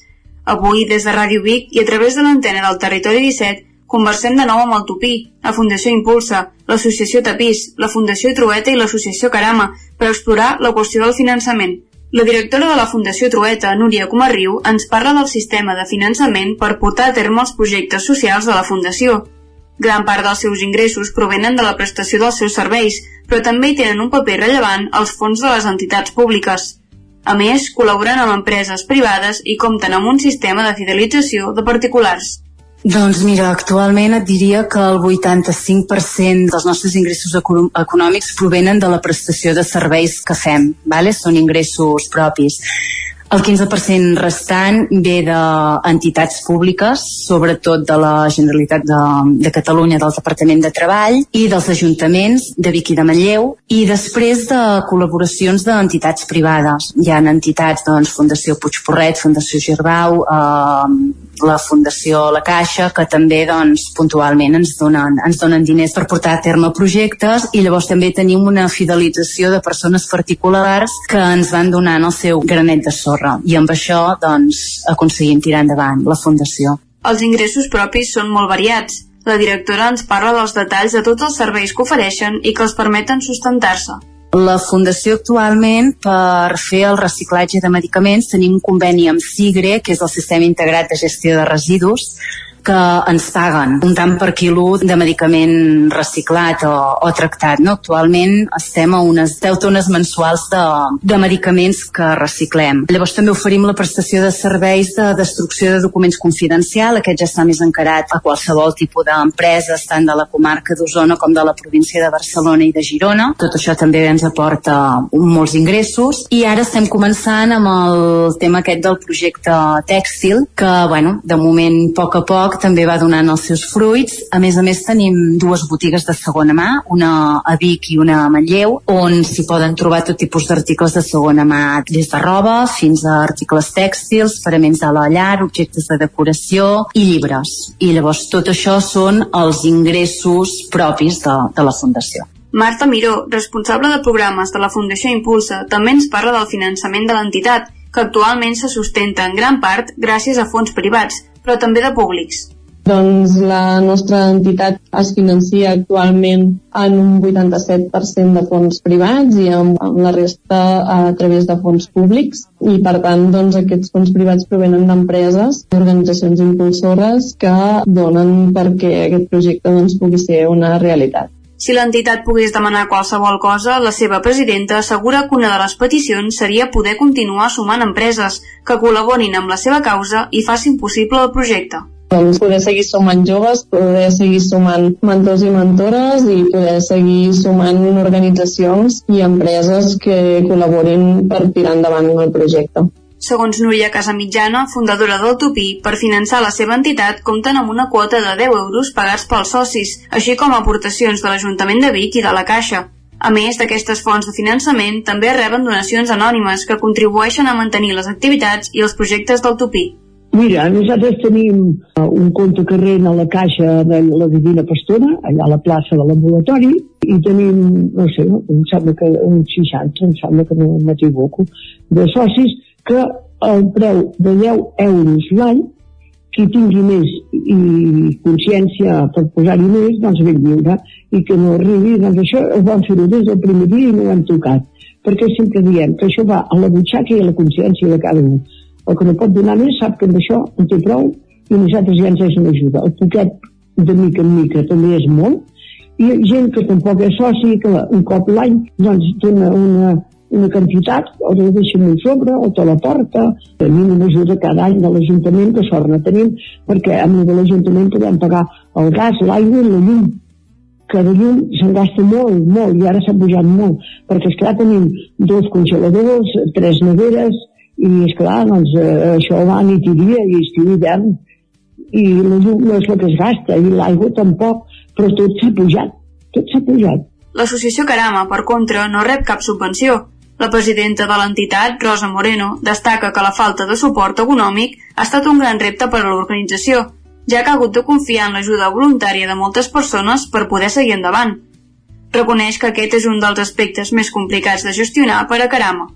S24: Avui, des de Ràdio Vic i a través de l'antena del Territori 17, conversem de nou amb el Tupí, la Fundació Impulsa, l'Associació Tapís, la Fundació Trueta i l'Associació Carama per explorar la qüestió del finançament. La directora de la Fundació Trueta, Núria Comarriu, ens parla del sistema de finançament per portar a terme els projectes socials de la Fundació. Gran part dels seus ingressos provenen de la prestació dels seus serveis, però també hi tenen un paper rellevant els fons de les entitats públiques. A més, col·laboren amb empreses privades i compten amb un sistema de fidelització de particulars.
S25: Doncs mira, actualment et diria que el 85% dels nostres ingressos eco econòmics provenen de la prestació de serveis que fem, vale? són ingressos propis. El 15% restant ve d'entitats públiques, sobretot de la Generalitat de, de Catalunya, del Departament de Treball i dels ajuntaments de Vic i de Manlleu i després de col·laboracions d'entitats privades. Hi ha entitats, doncs, Fundació Puigporret, Fundació Girbau, eh, la Fundació La Caixa, que també doncs, puntualment ens donen, ens donen diners per portar a terme projectes i llavors també tenim una fidelització de persones particulars que ens van donant el seu granet de sorra i amb això doncs, aconseguim tirar endavant la Fundació.
S24: Els ingressos propis són molt variats. La directora ens parla dels detalls de tots els serveis que ofereixen i que els permeten sustentar-se.
S25: La Fundació actualment, per fer el reciclatge de medicaments, tenim un conveni amb SIGRE, que és el Sistema Integrat de Gestió de Residus, que ens paguen un tant per quilo de medicament reciclat o, o tractat. No? Actualment estem a unes 10 tones mensuals de, de medicaments que reciclem. Llavors també oferim la prestació de serveis de destrucció de documents confidencial. Aquest ja està més encarat a qualsevol tipus d'empreses, tant de la comarca d'Osona com de la província de Barcelona i de Girona. Tot això també ens aporta molts ingressos. I ara estem començant amb el tema aquest del projecte tèxtil, que, bueno, de moment, a poc a poc, també va donant els seus fruits. A més a més tenim dues botigues de segona mà, una a Vic i una a Manlleu, on s'hi poden trobar tot tipus d'articles de segona mà, des de roba fins a articles tèxtils, paraments de la llar, objectes de decoració i llibres. I llavors tot això són els ingressos propis de, de la Fundació.
S24: Marta Miró, responsable de programes de la Fundació Impulsa, també ens parla del finançament de l'entitat, que actualment se sustenta en gran part gràcies a fons privats, però també de públics.
S26: Doncs la nostra entitat es financia actualment en un 87% de fons privats i amb, amb la resta a través de fons públics i per tant doncs, aquests fons privats provenen d'empreses i organitzacions impulsores que donen perquè aquest projecte doncs, pugui ser una realitat.
S24: Si l'entitat pogués demanar qualsevol cosa, la seva presidenta assegura que una de les peticions seria poder continuar sumant empreses que col·laborin amb la seva causa i facin possible el projecte
S26: doncs poder seguir sumant joves, poder seguir sumant mentors i mentores i poder seguir sumant organitzacions i empreses que col·laborin per tirar endavant el projecte.
S24: Segons Núria Casamitjana, fundadora del Tupí, per finançar la seva entitat compten amb una quota de 10 euros pagats pels socis, així com aportacions de l'Ajuntament de Vic i de la Caixa. A més d'aquestes fonts de finançament, també reben donacions anònimes que contribueixen a mantenir les activitats i els projectes del Tupí.
S27: Mira, nosaltres tenim uh, un compte corrent a la caixa de la Divina Pastora, allà a la plaça de l'ambulatori, i tenim, no sé, em sembla que uns 60, em sembla que no m'equivoco, de socis que el preu de 10 euros l'any, qui tingui més i consciència per posar-hi més, doncs ben lliure, i que no arribi, doncs això ho vam fer-ho des del primer dia i no ho hem tocat, perquè sempre diem que això va a la butxaca i a la consciència de cada un. El que no pot donar més sap que amb això en té prou i nosaltres ja ens és una ajuda. El poquet de mica en mica també és molt. I gent que tampoc és soci que un cop l'any doncs dona una, una quantitat, o la deixen un sobre, o te la porta. Tenim una ajuda cada any de l'Ajuntament, que sort no tenim, perquè a mi de l'Ajuntament podem pagar el gas, l'aigua i la llum que de llum se'n gasta molt, molt, i ara s'ha pujat molt, perquè esclar tenim dos congeladors, tres neveres, i esclar, doncs eh, això va nit i dia i estiu i hivern i la llum no és el que es gasta i l'aigua tampoc, però tot s'ha pujat tot s'ha pujat
S24: L'associació Carama, per contra, no rep cap subvenció. La presidenta de l'entitat, Rosa Moreno, destaca que la falta de suport econòmic ha estat un gran repte per a l'organització, ja que ha hagut de confiar en l'ajuda voluntària de moltes persones per poder seguir endavant. Reconeix que aquest és un dels aspectes més complicats de gestionar per a Carama.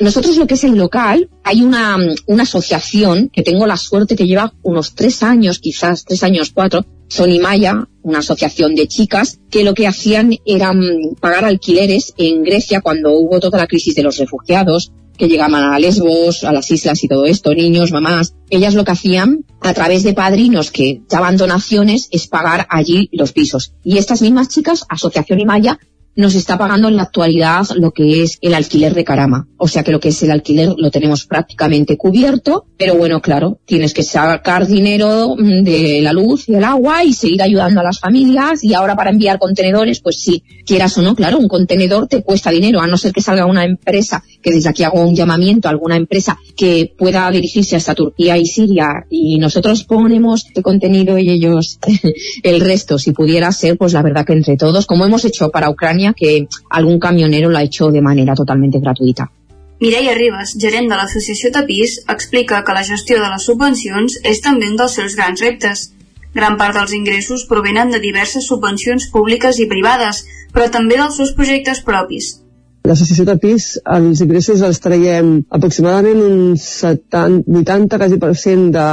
S28: Nosotros lo que es el local, hay una, una asociación que tengo la suerte que lleva unos tres años, quizás tres años, cuatro, Sonimaya, una asociación de chicas, que lo que hacían era mm, pagar alquileres en Grecia cuando hubo toda la crisis de los refugiados, que llegaban a Lesbos, a las islas y todo esto, niños, mamás. Ellas lo que hacían a través de padrinos que daban donaciones es pagar allí los pisos. Y estas mismas chicas, Asociación Imaya, nos está pagando en la actualidad lo que es el alquiler de Carama. O sea que lo que es el alquiler lo tenemos prácticamente cubierto, pero bueno, claro, tienes que sacar dinero mm, de la luz y el agua y seguir ayudando a las familias y ahora para enviar contenedores, pues sí, quieras o no, claro, un contenedor te cuesta dinero, a no ser que salga una empresa, que desde aquí hago un llamamiento a alguna empresa que pueda dirigirse hasta Turquía y Siria y nosotros ponemos el contenido y ellos el resto, si pudiera ser, pues la verdad que entre todos, como hemos hecho para Ucrania, España que algún camionero lo ha hecho de manera totalmente gratuita.
S24: Mireia Ribas, gerent de l'associació Tapís, explica que la gestió de les subvencions és també un dels seus grans reptes. Gran part dels ingressos provenen de diverses subvencions públiques i privades, però també dels seus projectes propis.
S29: L'associació de pis, els ingressos els traiem aproximadament un 70, 80 quasi per cent de,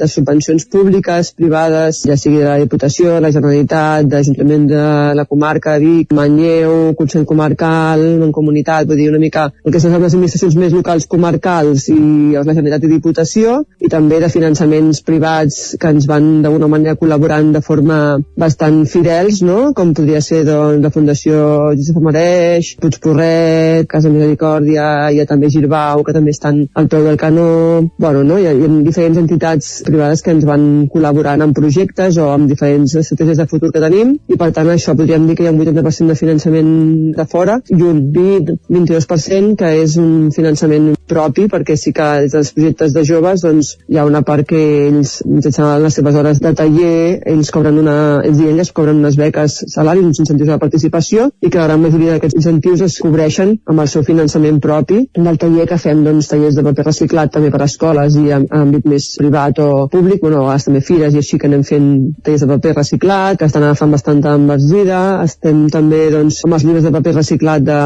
S29: de subvencions públiques, privades, ja sigui de la Diputació, la Generalitat, d'Ajuntament de la comarca Vic, Manlleu, Consell Comarcal, Mancomunitat, vull dir una mica el que són les administracions més locals comarcals i la Generalitat i Diputació, i també de finançaments privats que ens van d'alguna manera col·laborant de forma bastant fidels, no? com podria ser doncs, la Fundació Josep Mareix, Puigporrer, Lloret, Casa Misericòrdia, hi ha també Girbau, que també estan al peu del canó, bueno, no? hi, ha, hi ha diferents entitats privades que ens van col·laborant en projectes o amb diferents estratègies de futur que tenim, i per tant això podríem dir que hi ha un 80% de finançament de fora i un 20-22% que és un finançament propi, perquè sí que des dels projectes de joves doncs, hi ha una part que ells, mitjançant les seves hores de taller, ells cobren una, ells i elles cobren unes beques salaris, uns incentius de participació, i que la gran majoria d'aquests incentius es cobreixen cobreixen amb el seu finançament propi. Del taller que fem doncs, tallers de paper reciclat també per a escoles i en, àmbit més privat o públic, bueno, a també fires i així que anem fent tallers de paper reciclat, que estan agafant bastanta enversida, estem també doncs, amb els llibres de paper reciclat de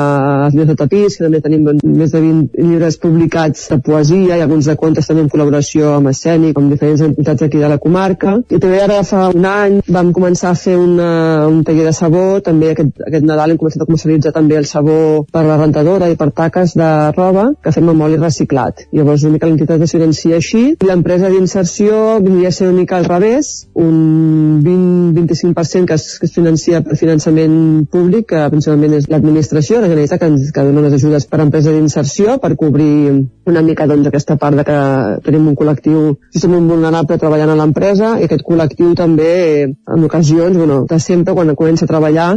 S29: els llibres de tapís, que també tenim doncs, més de 20 llibres publicats de poesia i alguns de contes també en col·laboració amb Escènic, amb diferents entitats aquí de la comarca. I també ara fa un any vam començar a fer una, un taller de sabó, també aquest, aquest Nadal hem començat a comercialitzar també el sabó per la rentadora i per taques de roba que fem amb oli reciclat. Llavors una mica l'entitat es financia així l'empresa d'inserció vindria a ser una mica al revés, un 20-25% que, es, que es financia per finançament públic, que principalment és l'administració, la Generalitat, que, ens, que dona les ajudes per a empresa d'inserció per cobrir una mica doncs, aquesta part de que tenim un col·lectiu justament vulnerable treballant a l'empresa i aquest col·lectiu també en ocasions, bueno, de sempre quan comença a treballar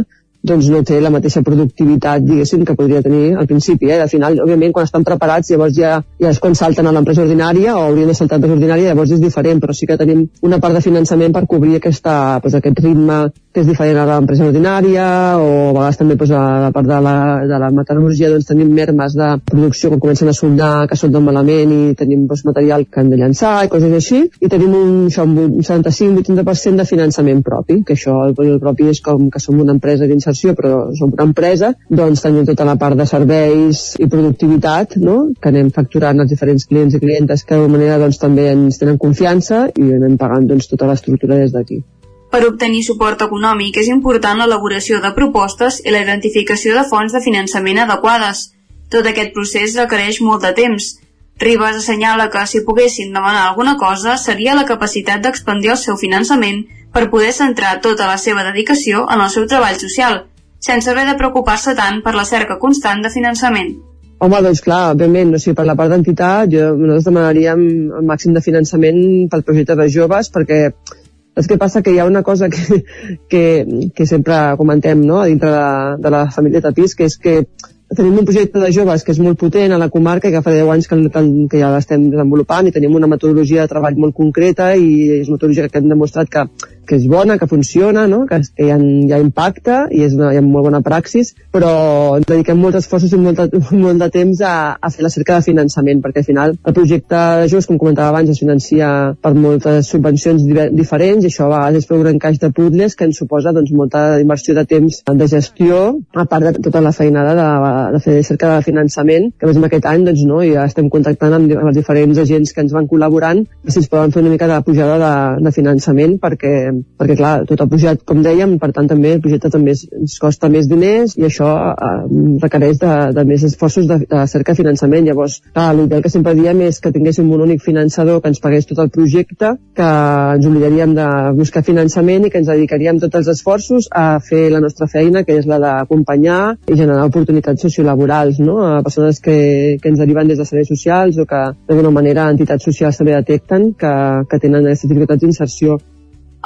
S29: doncs no té la mateixa productivitat, diguéssim, que podria tenir al principi. Eh? Al final, òbviament, quan estan preparats, llavors ja, ja és quan salten a l'empresa ordinària o haurien de saltar a l'empresa ordinària, llavors és diferent, però sí que tenim una part de finançament per cobrir aquesta, doncs, aquest ritme que és diferent a l'empresa ordinària o a vegades també doncs, a la part de la, de la metal·lurgia doncs, tenim mermes de producció que comencen a soldar, que soldar malament i tenim doncs, material que han de llançar i coses així i tenim un, un 75-80% de finançament propi, que això el, el propi és com que som una empresa d'inserció però som una empresa, doncs tenim tota la part de serveis i productivitat no? que anem facturant als diferents clients i clientes que d'alguna manera doncs, també ens tenen confiança i anem pagant doncs, tota l'estructura des d'aquí.
S24: Per obtenir suport econòmic és important l'elaboració de propostes i la identificació de fonts de finançament adequades. Tot aquest procés requereix molt de temps. Ribas assenyala que si poguessin demanar alguna cosa seria la capacitat d'expandir el seu finançament per poder centrar tota la seva dedicació en el seu treball social, sense haver de preocupar-se tant per la cerca constant de finançament.
S29: Home, doncs clar, òbviament, o sigui, per la part d'entitat, jo, nosaltres demanaríem el màxim de finançament pel projecte de joves, perquè és que passa que hi ha una cosa que, que, que sempre comentem no? dintre de, de la família Tapís, que és que tenim un projecte de joves que és molt potent a la comarca i que fa 10 anys que, que, que ja l'estem desenvolupant i tenim una metodologia de treball molt concreta i és una metodologia que hem demostrat que, que és bona, que funciona, no? que, que hi, ha, hi ha impacte i és una, hi ha molt bona praxis, però dediquem molts esforços i molt de, molt de temps a, a fer la cerca de finançament, perquè al final el projecte de JOS, com comentava abans, es financia per moltes subvencions diferents i això a vegades és fer un gran caix de puzzles que ens suposa doncs, molta inversió de temps de gestió, a part de tota la feinada de, de fer cerca de finançament, que més aquest any doncs, no, ja estem contactant amb, amb els diferents agents que ens van col·laborant si ens poden fer una mica de pujada de, de finançament perquè perquè clar, tot ha pujat, com dèiem, per tant també el projecte també ens costa més diners i això eh, requereix de, de més esforços de, de cerca de finançament. Llavors, clar, l'ideal que sempre diem és que tinguéssim un únic finançador que ens pagués tot el projecte, que ens oblidaríem de buscar finançament i que ens dedicaríem tots els esforços a fer la nostra feina, que és la d'acompanyar i generar oportunitats sociolaborals no? a persones que, que ens deriven des de serveis socials o que d'alguna manera entitats socials també detecten que, que tenen aquestes dificultats d'inserció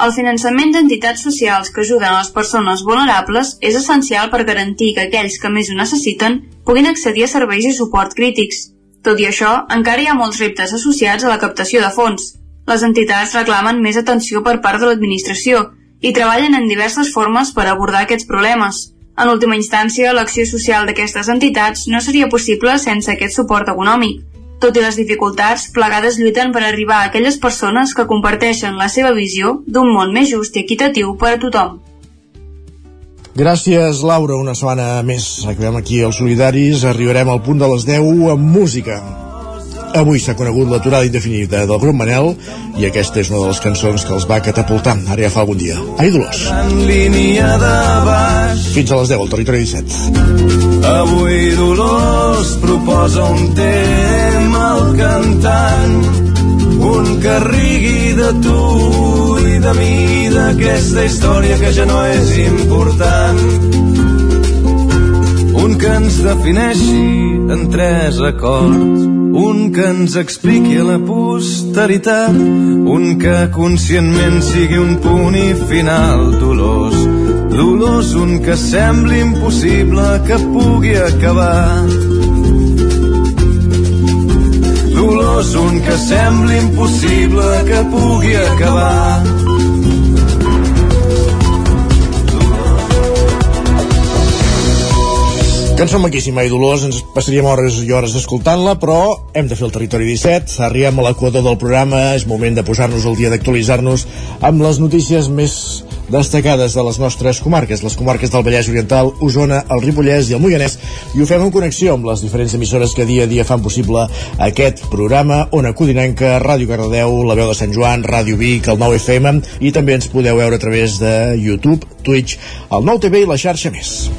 S24: el finançament d'entitats socials que ajuden a les persones vulnerables és essencial per garantir que aquells que més ho necessiten puguin accedir a serveis i suport crítics. Tot i això, encara hi ha molts reptes associats a la captació de fons. Les entitats reclamen més atenció per part de l'administració i treballen en diverses formes per abordar aquests problemes. En última instància, l'acció social d'aquestes entitats no seria possible sense aquest suport econòmic. Tot i les dificultats, plegades lluiten per arribar a aquelles persones que comparteixen la seva visió d'un món més just i equitatiu per a tothom.
S1: Gràcies, Laura. Una setmana més. Acabem aquí els solidaris. Arribarem al punt de les 10 amb música. Avui s'ha conegut l'aturada indefinida del grup Manel i aquesta és una de les cançons que els va catapultar ara ja fa algun dia. Ai, Dolors. Fins a les 10 al Territori 17.
S30: Avui Dolors proposa un tema al cantant un que rigui de tu i de mi d'aquesta història que ja no és important un que ens defineixi en tres acords un que ens expliqui la posteritat, un que conscientment sigui un punt i final dolós, dolós, un que sembli impossible que pugui acabar. Dolós, un que sembli impossible que pugui acabar.
S1: Cançó maquíssima i dolors, ens passaríem hores i hores escoltant-la, però hem de fer el territori 17, arribem a l'equador del programa, és moment de posar-nos al dia d'actualitzar-nos amb les notícies més destacades de les nostres comarques, les comarques del Vallès Oriental, Osona, el Ripollès i el Moianès, i ho fem en connexió amb les diferents emissores que dia a dia fan possible aquest programa, Ona Codinenca, Ràdio Cardedeu, La Veu de Sant Joan, Ràdio Vic, el 9 FM, i també ens podeu veure a través de YouTube, Twitch, el 9 TV i la xarxa més.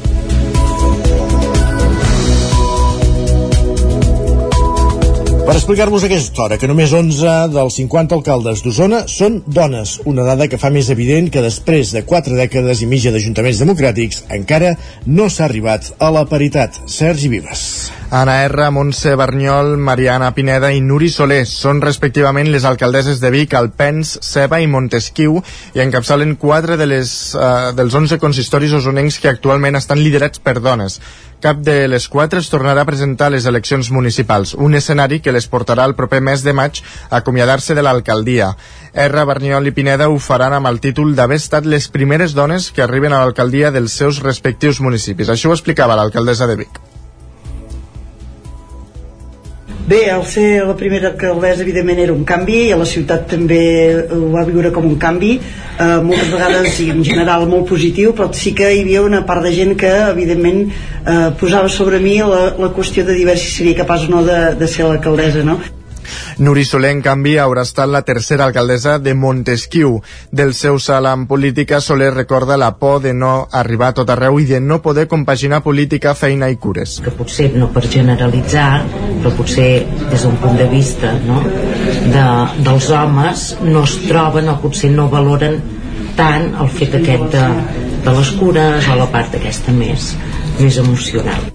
S1: Per explicar-vos aquesta hora que només 11 dels 50 alcaldes d'Osona són dones, una dada que fa més evident que després de 4 dècades i mitja d'ajuntaments democràtics encara no s'ha arribat a la paritat. Sergi Vives.
S3: Anna R, Montse Berniol, Mariana Pineda i Nuri Soler són respectivament les alcaldesses de Vic, Alpens, Ceba i Montesquieu i encapçalen 4 de les, uh, dels 11 consistoris osonencs que actualment estan liderats per dones. Cap de les quatre es tornarà a presentar a les eleccions municipals, un escenari que les portarà el proper mes de maig a acomiadar-se de l'alcaldia. R, Berniol i Pineda ho faran amb el títol d'haver estat les primeres dones que arriben a l'alcaldia dels seus respectius municipis. Això ho explicava l'alcaldessa de Vic.
S31: Bé, al ser la primera alcaldessa evidentment era un canvi i a la ciutat també ho va viure com un canvi eh, moltes vegades i en general molt positiu però sí que hi havia una part de gent que evidentment eh, posava sobre mi la, la qüestió de dir si seria capaç o no de, de ser l'alcaldessa no?
S3: Nuri Soler, en canvi, haurà estat la tercera alcaldessa de Montesquieu. Del seu salt en política, Soler recorda la por de no arribar a tot arreu i de no poder compaginar política, feina i cures.
S32: Que potser, no per generalitzar, però potser des d'un punt de vista no, de, dels homes no es troben o potser no valoren tant el fet aquest de, de les cures o la part aquesta més més emocional.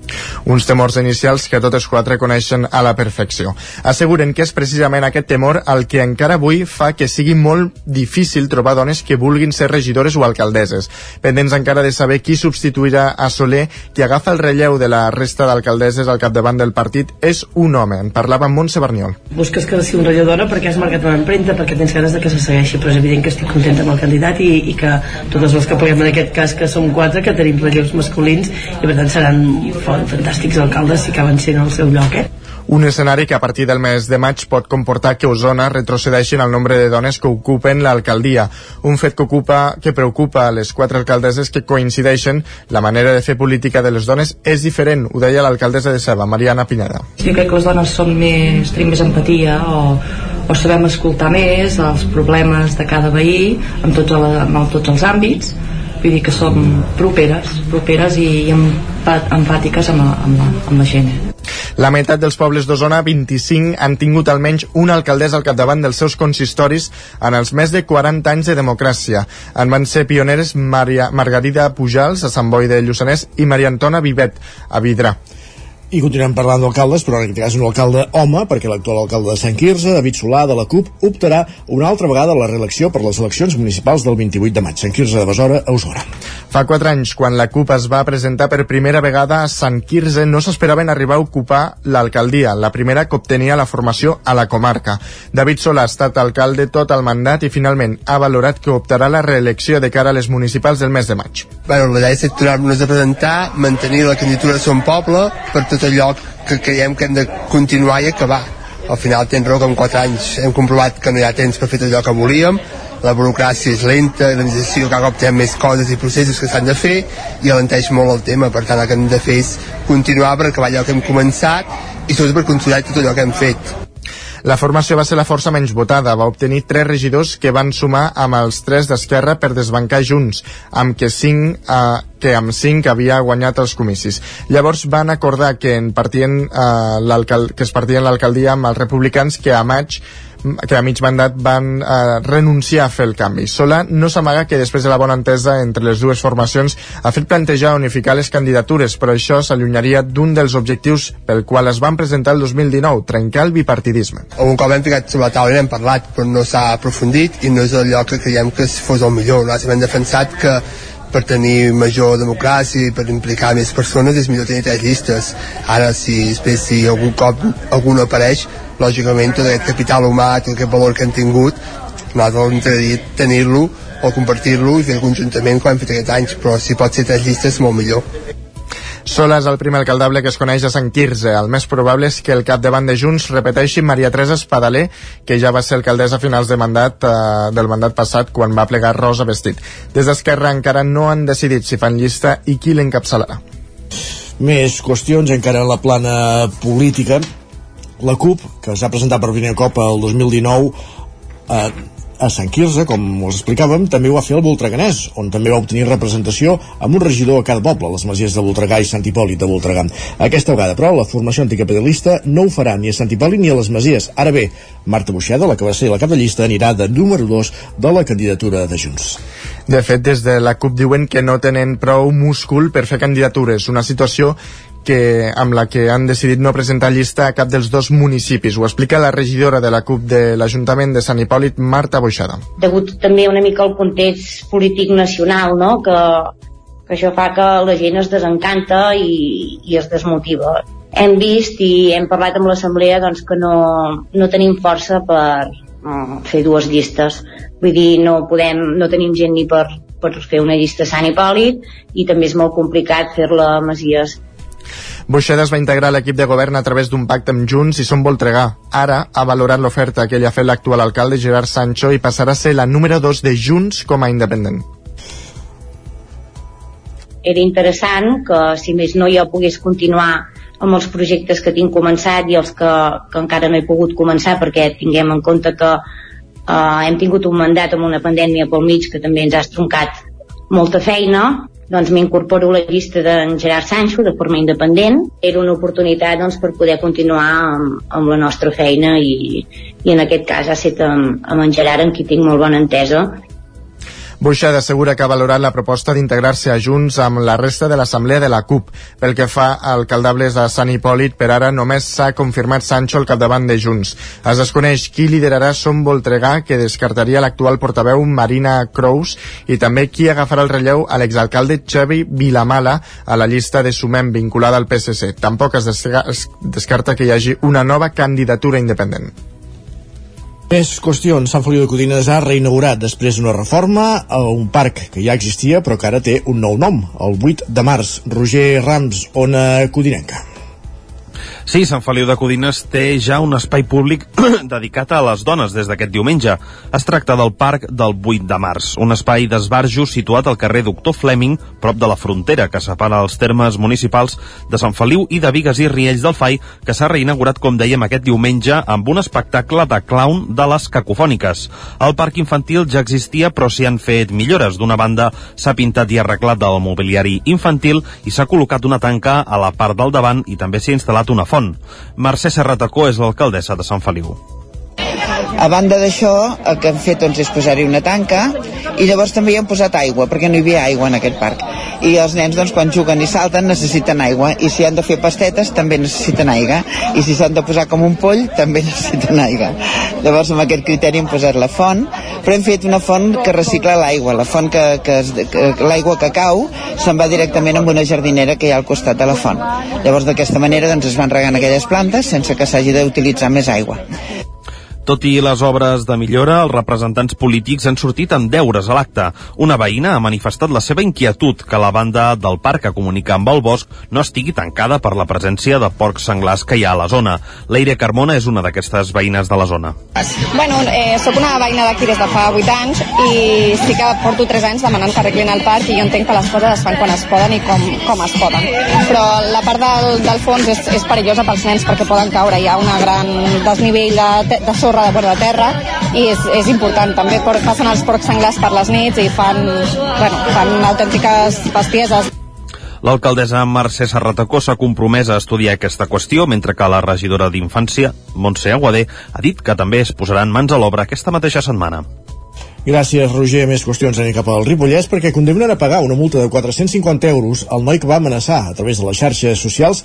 S3: Uns temors inicials que totes quatre coneixen a la perfecció. Asseguren que és precisament aquest temor el que encara avui fa que sigui molt difícil trobar dones que vulguin ser regidores o alcaldesses. Pendents encara de saber qui substituirà a Soler, qui agafa el relleu de la resta d'alcaldesses al capdavant del partit, és un home. En parlava amb Montse Berniol.
S31: Busques que sigui un regidora perquè has marcat una empremta, perquè tens ganes de que se segueixi, però és evident que estic contenta amb el candidat i, i que totes les que puguem en aquest cas, que som quatre, que tenim relleus masculins, i per tant seran fantàstics alcaldes si acaben sent al seu lloc, eh?
S3: Un escenari que a partir del mes de maig pot comportar que Osona retrocedeixi en el nombre de dones que ocupen l'alcaldia. Un fet que, ocupa, que preocupa a les quatre alcaldesses que coincideixen la manera de fer política de les dones és diferent, ho deia l'alcaldessa de Ceba, Mariana Pineda.
S31: Sí, crec que les dones són més, tenim més empatia o, o sabem escoltar més els problemes de cada veí en tots, el, en tots els àmbits vull dir que som properes, properes i, empàtiques amb la, amb la, amb la gent.
S3: La meitat dels pobles d'Osona, 25, han tingut almenys una alcaldessa al capdavant dels seus consistoris en els més de 40 anys de democràcia. En van ser pioneres Maria, Margarida Pujals, a Sant Boi de Lluçanès, i Maria Antona Vivet, a Vidrà.
S1: I continuem parlant d'alcaldes, però en aquest cas un alcalde home, perquè l'actual alcalde de Sant Quirze, David Solà, de la CUP, optarà una altra vegada a la reelecció per les eleccions municipals del 28 de maig. Sant Quirze de Besora, a Osona.
S3: Fa quatre anys, quan la CUP es va presentar per primera vegada a Sant Quirze, no s'esperaven arribar a ocupar l'alcaldia, la primera que obtenia la formació a la comarca. David Solà ha estat alcalde tot el mandat i finalment ha valorat que optarà la reelecció de cara a les municipals del mes de maig.
S33: Bueno, la idea és tornar-nos a presentar, mantenir la candidatura de Son Poble per tot allò que creiem que hem de continuar i acabar. Al final tens raó que en 4 anys hem comprovat que no hi ha temps per fer tot allò que volíem. La burocràcia és lenta, l'administració cada cop té més coses i processos que s'han de fer i alenteix molt el tema, per tant el que hem de fer és continuar per acabar allò que hem començat i sobretot per consolidar tot allò que hem fet.
S3: La formació va ser la força menys votada, va obtenir tres regidors que van sumar amb els tres d'Esquerra per desbancar Junts, amb que cinc, eh, que amb cinc havia guanyat els comicis. Llavors van acordar que, en partien, eh, que es partien l'alcaldia amb els republicans que a maig que a mig mandat van eh, renunciar a fer el canvi. Sola no s'amaga que després de la bona entesa entre les dues formacions ha fet plantejar unificar les candidatures, però això s'allunyaria d'un dels objectius pel qual es van presentar el 2019, trencar el bipartidisme.
S33: Un cop hem ficat sobre la taula hem parlat, però no s'ha aprofundit i no és el lloc que creiem que fos el millor. Nosaltres hem defensat que per tenir major democràcia i per implicar més persones és millor tenir tres llistes. Ara, si després si algun cop algun apareix, lògicament tot aquest capital humà, tot aquest valor que han tingut, nosaltres ens agradaria tenir-lo o compartir-lo i fer conjuntament com hem fet aquests anys, però si pot ser tres llistes molt millor.
S3: Sola és el primer alcaldable que es coneix a Sant Quirze. El més probable és que el capdavant de Junts repeteixi Maria Teresa Espadaler, que ja va ser alcaldessa a finals de mandat, eh, del mandat passat quan va plegar Rosa Vestit. Des d'Esquerra encara no han decidit si fan llista i qui l'encapçalarà.
S1: Més qüestions encara en la plana política la CUP, que s'ha presentat per primer cop el 2019 eh, a Sant Quirze, com us explicàvem, també ho va fer el Voltreganès, on també va obtenir representació amb un regidor a cada poble, les masies de Voltregà i Sant Hipòlit de Voltregà. Aquesta vegada, però, la formació anticapitalista no ho farà ni a Sant Hipòlit ni a les masies. Ara bé, Marta Buixeda, la que va ser la cap de llista, anirà de número 2 de la candidatura de Junts.
S3: De fet, des de la CUP diuen que no tenen prou múscul per fer candidatures, una situació que, amb la que han decidit no presentar llista a cap dels dos municipis. Ho explica la regidora de la CUP de l'Ajuntament de Sant Hipòlit, Marta Boixada.
S34: Degut també una mica al context polític nacional, no? que, que això fa que la gent es desencanta i, i es desmotiva. Hem vist i hem parlat amb l'Assemblea doncs, que no, no tenim força per uh, fer dues llistes. Vull dir, no, podem, no tenim gent ni per, per fer una llista Sant Hipòlit i també és molt complicat fer-la a Masies
S3: Buixeda es va integrar a l'equip de govern a través d'un pacte amb Junts i Som Voltregà. Ara ha valorat l'oferta que li ha fet l'actual alcalde Gerard Sancho i passarà a ser la número 2 de Junts com a independent.
S34: Era interessant que, si més no, jo pogués continuar amb els projectes que tinc començat i els que, que encara no he pogut començar perquè tinguem en compte que eh, hem tingut un mandat amb una pandèmia pel mig que també ens ha estroncat molta feina doncs m'incorporo a la llista d'en Gerard Sancho de forma independent. Era una oportunitat doncs, per poder continuar amb, amb la nostra feina i, i en aquest cas ha estat amb, amb en Gerard amb qui tinc molt bona entesa
S3: Buixada assegura que ha valorat la proposta d'integrar-se a Junts amb la resta de l'assemblea de la CUP. Pel que fa al alcaldables de Sant Hipòlit, per ara només s'ha confirmat Sancho al capdavant de Junts. Es desconeix qui liderarà Som Voltregà, que descartaria l'actual portaveu Marina Crous, i també qui agafarà el relleu a l'exalcalde Xavi Vilamala a la llista de Sumem vinculada al PSC. Tampoc es descarta que hi hagi una nova candidatura independent.
S1: Més qüestions. Sant Feliu de Codines ha reinaugurat després d'una reforma a un parc que ja existia però que ara té un nou nom, el 8 de març. Roger Rams, Ona Codinenca.
S5: Sí, Sant Feliu de Codines té ja un espai públic dedicat a les dones des d'aquest diumenge. Es tracta del Parc del 8 de març, un espai d'esbarjo situat al carrer Doctor Fleming, prop de la frontera que separa els termes municipals de Sant Feliu i de Vigues i Riells del Fai, que s'ha reinaugurat, com dèiem, aquest diumenge amb un espectacle de clown de les cacofòniques. El parc infantil ja existia, però s'hi han fet millores. D'una banda, s'ha pintat i arreglat el mobiliari infantil i s'ha col·locat una tanca a la part del davant i també s'hi ha instal·lat una font. Mercè Serratacó és l'alcaldessa de Sant Feliu.
S35: A banda d'això, el que hem fet doncs, és posar-hi una tanca i llavors també hi hem posat aigua, perquè no hi havia aigua en aquest parc. I els nens, doncs, quan juguen i salten, necessiten aigua. I si han de fer pastetes, també necessiten aigua. I si s'han de posar com un poll, també necessiten aigua. Llavors, amb aquest criteri hem posat la font, però hem fet una font que recicla l'aigua. La font que, que, que l'aigua que cau se'n va directament amb una jardinera que hi ha al costat de la font. Llavors, d'aquesta manera, doncs, es van regant aquelles plantes sense que s'hagi d'utilitzar més aigua.
S5: Tot i les obres de millora, els representants polítics han sortit amb deures a l'acte. Una veïna ha manifestat la seva inquietud que la banda del parc que comunica amb el bosc no estigui tancada per la presència de porcs senglars que hi ha a la zona. Leire Carmona és una d'aquestes veïnes de la zona.
S36: Bueno, eh, sóc una veïna d'aquí des de fa 8 anys i sí que porto 3 anys demanant que arreglin el parc i jo entenc que les coses es fan quan es poden i com, com es poden. Però la part del, del fons és, és perillosa pels nens perquè poden caure. Hi ha una gran desnivell de, de sorra de vora de terra i és, és important. També passen els porcs senglars per les nits i fan, bueno, fan autèntiques bestieses.
S5: L'alcaldessa Mercè Serratacó s'ha compromès a estudiar aquesta qüestió, mentre que la regidora d'Infància, Montse Aguadé, ha dit que també es posaran mans a l'obra aquesta mateixa setmana.
S1: Gràcies, Roger. Més qüestions anem cap al Ripollès perquè condemnen a pagar una multa de 450 euros al noi que va amenaçar a través de les xarxes socials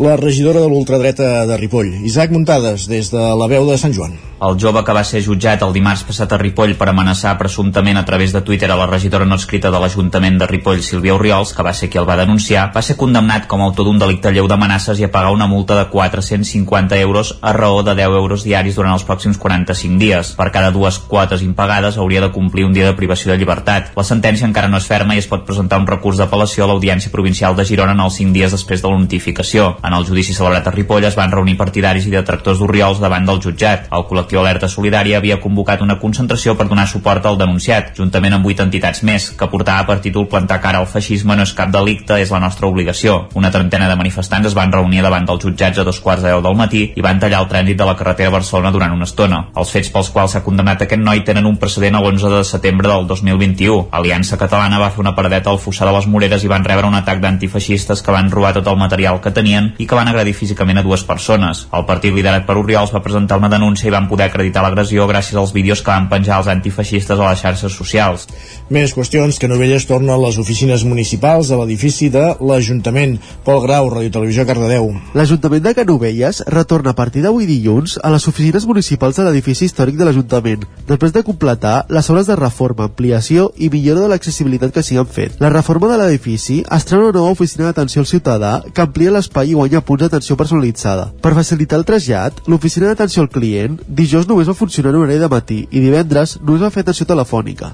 S1: la regidora de l'ultradreta de Ripoll. Isaac Muntades, des de la veu de Sant Joan.
S13: El jove que va ser jutjat el dimarts passat a Ripoll per amenaçar presumptament a través de Twitter a la regidora no escrita de l'Ajuntament de Ripoll, Sílvia Oriols, que va ser qui el va denunciar, va ser condemnat com a autor d'un delicte lleu d'amenaces i a pagar una multa de 450 euros a raó de 10 euros diaris durant els pròxims 45 dies. Per cada dues quotes impagades hauria de complir un dia de privació de llibertat. La sentència encara no és ferma i es pot presentar un recurs d'apel·lació a l'Audiència Provincial de Girona en els 5 dies després de la notificació. En el judici celebrat a Ripoll es van reunir partidaris i detractors d'Oriols davant del jutjat. El col·lectiu Alerta Solidària havia convocat una concentració per donar suport al denunciat, juntament amb 8 entitats més, que portava per títol plantar cara al feixisme no és cap delicte, és la nostra obligació. Una trentena de manifestants es van reunir davant dels jutjats a dos quarts de deu del matí i van tallar el trànsit de la carretera a Barcelona durant una estona. Els fets pels quals s'ha condemnat aquest noi tenen un precedent a l'11 de setembre del 2021. Aliança Catalana va fer una paradeta al Fossar de les Moreres i van rebre un atac d'antifeixistes que van robar tot el material que tenien i que van agredir físicament a dues persones. El partit liderat per Oriols va presentar una denúncia i van poder acreditar l'agressió gràcies als vídeos que van penjar els antifeixistes a les xarxes socials.
S1: Més qüestions que Novelles torna a les oficines municipals a l'edifici de l'Ajuntament. Pol Grau, Ràdio Televisió, Cardedeu.
S14: L'Ajuntament de Canovelles retorna a partir d'avui dilluns a les oficines municipals de l'edifici històric de l'Ajuntament, després de completar les obres de reforma, ampliació i millora de l'accessibilitat que s'hi han fet. La reforma de l'edifici estrena una nova oficina d'atenció al ciutadà que amplia l'espai i guanya punts d'atenció personalitzada. Per facilitar el trasllat, l'oficina d'atenció al client dijous només va funcionar en horari de matí i divendres només va fer atenció telefònica.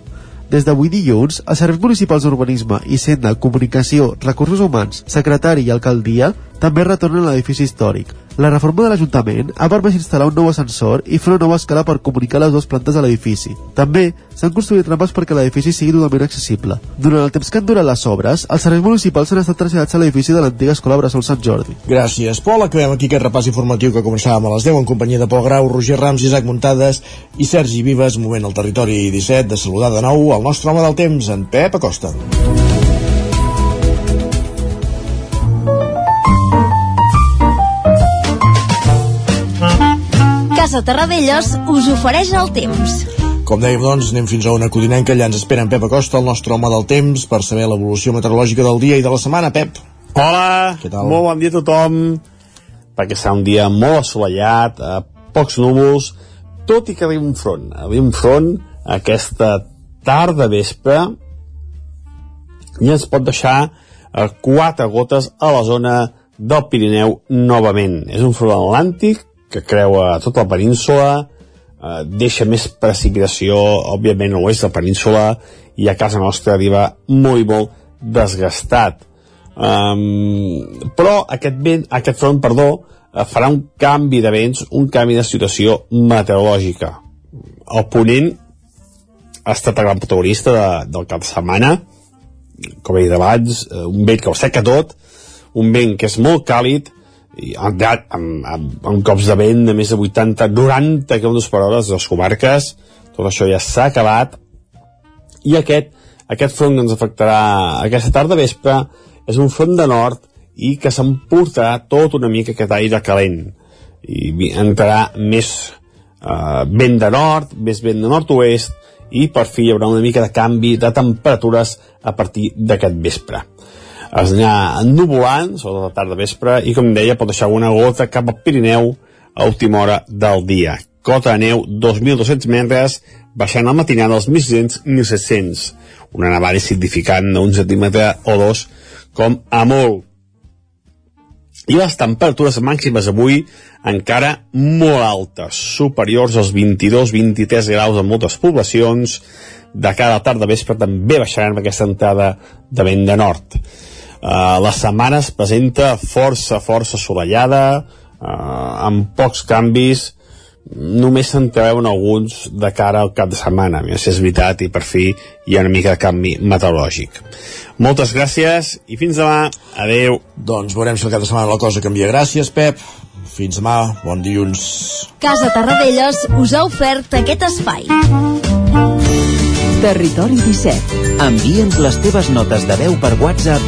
S14: Des d'avui dilluns, els serveis municipals d'urbanisme, Hisenda, Comunicació, Recursos Humans, Secretari i Alcaldia també retornen a l'edifici històric. La reforma de l'Ajuntament ha permès instal·lar un nou ascensor i fer una nova escala per comunicar les dues plantes de l'edifici. També s'han construït rampes perquè l'edifici sigui totalment accessible. Durant el temps que han durat les obres, els serveis municipals han estat traslladats a l'edifici de l'antiga escola Bressol Sant Jordi.
S1: Gràcies, Pol. Acabem aquí aquest repàs informatiu que començàvem a les 10 en companyia de Pol Grau, Roger Rams, Isaac Muntades i Sergi Vives. Moment al territori 17 de saludar de nou el nostre home del temps, en Pep Acosta.
S15: Casa Terradellos us ofereix el temps.
S1: Com dèiem, doncs, anem fins a una codinenca. Allà ens espera en Pep Acosta, el nostre home del temps, per saber l'evolució meteorològica del dia i de la setmana. Pep.
S16: Hola,
S1: Què tal?
S16: molt bon dia a tothom, perquè serà un dia molt assolellat, eh, pocs núvols, tot i que ve un front, eh, ve un front aquesta tarda vespre i ens pot deixar eh, quatre gotes a la zona del Pirineu novament. És un front atlàntic que creua tota la península, eh, deixa més precipitació, òbviament, a l'oest de la península, i a casa nostra arriba molt, molt desgastat. Um, però aquest vent, aquest front, perdó, eh, farà un canvi de vents, un canvi de situació meteorològica. El ponent ha estat el gran protagonista de, del cap de setmana, com he dit abans, eh, un vent que ho seca tot, un vent que és molt càlid, i amb, amb, amb, amb cops de vent de més de 80, 90 km per hora les comarques, tot això ja s'ha acabat, i aquest, aquest front que ens afectarà aquesta tarda vespre és un front de nord i que s'emportarà tot una mica aquest aire calent. I entrarà més eh, vent de nord, més vent de nord-oest i per fi hi haurà una mica de canvi de temperatures a partir d'aquest vespre es anirà ennuvolant, sobretot la tarda vespre, i com deia, pot deixar una gota cap al Pirineu a última hora del dia. Cota de neu 2.200 metres, baixant al matinada als 1.600 1.700. Una nevada significant d'un centímetre o dos, com a molt.
S37: i les temperatures màximes avui encara molt altes, superiors als 22-23 graus en moltes poblacions, de cada tarda vespre també baixaran aquesta entrada de vent de nord. Uh, la setmana es presenta força, força assolellada, uh, amb pocs canvis, només se'n treuen alguns de cara al cap de setmana, a si és veritat, i per fi hi ha una mica de canvi meteorològic. Moltes gràcies i fins demà. Adeu.
S1: Doncs veurem si el cap de setmana la cosa canvia. Gràcies, Pep. Fins demà. Bon dilluns.
S38: Casa Tarradellas us ha ofert aquest espai.
S39: Territori 17. Envia'ns les teves notes de veu per WhatsApp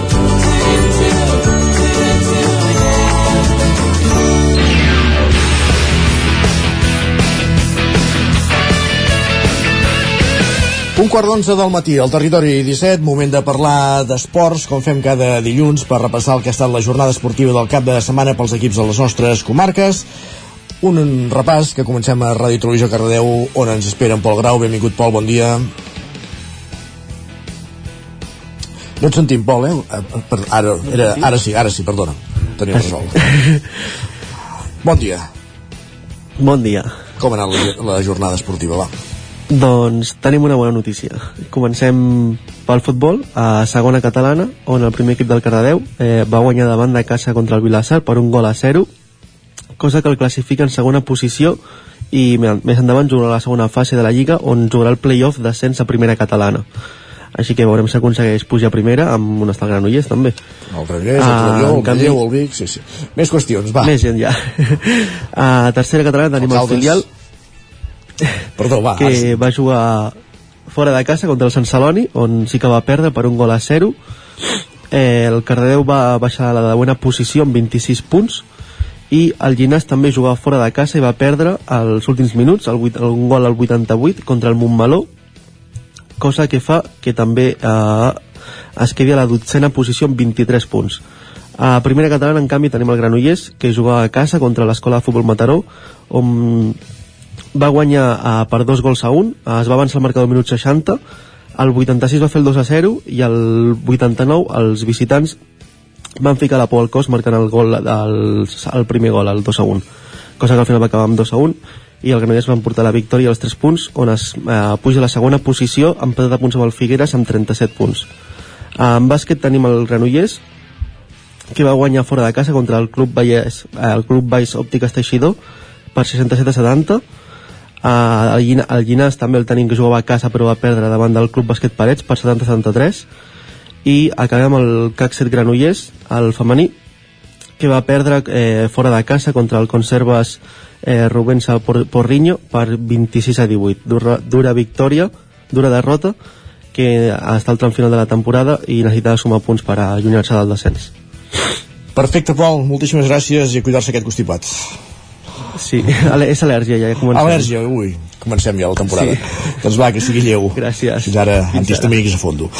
S1: Un quart d'onze del matí, al territori 17, moment de parlar d'esports, com fem cada dilluns, per repassar el que ha estat la jornada esportiva del cap de setmana pels equips de les nostres comarques. Un, repàs que comencem a Ràdio Televisió Cardedeu, on ens espera en Pol Grau. Benvingut, Pol, bon dia. No et sentim, Pol, eh? eh per, ara, era, ara sí, ara sí, perdona. Tenim resolt. Bon dia.
S14: Bon dia.
S1: Com ha anat la, la jornada esportiva, va?
S14: Doncs tenim una bona notícia. Comencem pel futbol, a segona catalana, on el primer equip del Cardedeu eh, va guanyar davant de casa contra el Vilassar per un gol a 0, cosa que el classifica en segona posició i més endavant jugarà la segona fase de la Lliga on jugarà el play-off d'ascens a primera catalana. Així que veurem si aconsegueix pujar a primera amb un estat Granollers també.
S1: El Granollers, el Torelló, el canvi... el Vic sí, sí. més qüestions, va.
S14: Més gent ja. A tercera catalana tenim el filial
S1: Perdó, va,
S14: que va jugar fora de casa contra el Sant Celoni on sí que va perdre per un gol a 0 eh, el Cardedeu va baixar a la de buena posició amb 26 punts i el Llinàs també jugava fora de casa i va perdre els últims minuts el 8, un gol al 88 contra el Montmeló cosa que fa que també eh, es quedi a la dotzena posició amb 23 punts. A primera catalana, en canvi, tenim el Granollers, que jugava a casa contra l'Escola de Futbol Mataró, on va guanyar uh, per dos gols a un, uh, es va avançar el marcador minut 60, el 86 va fer el 2 a 0 i el 89 els visitants van ficar la por al cos marcant el gol el, el primer gol, el 2 a 1 cosa que al final va acabar amb 2 a 1 i el Granollers van portar la victòria als 3 punts on es eh, puja a la segona posició empatat a punts amb el Figueres amb 37 punts. Uh, en bàsquet tenim el Granollers que va guanyar fora de casa contra el Club Vallès, eh, el Club Baix Òptiques Teixidor per 67 a 70 Uh, el, Llina, el Llinàs també el tenim que jugava a casa però va perdre davant del Club Basquet Parets per 70-73 i acabem el CAC 7 Granollers el femení que va perdre eh, fora de casa contra el Conservas eh, Rubensa Porriño per 26 a 18 dura, dura victòria, dura derrota que està al tram final de la temporada i necessita sumar punts per allunyar-se del descens.
S1: Perfecte, Pol, moltíssimes gràcies i a cuidar-se aquest constipat
S14: Sí, és al·lèrgia ja, comencem.
S1: Al·lèrgia, ui, comencem ja la temporada. Sí. Doncs va, que sigui lleu.
S14: Gràcies.
S1: Fins ara, antihistamínics a fondo.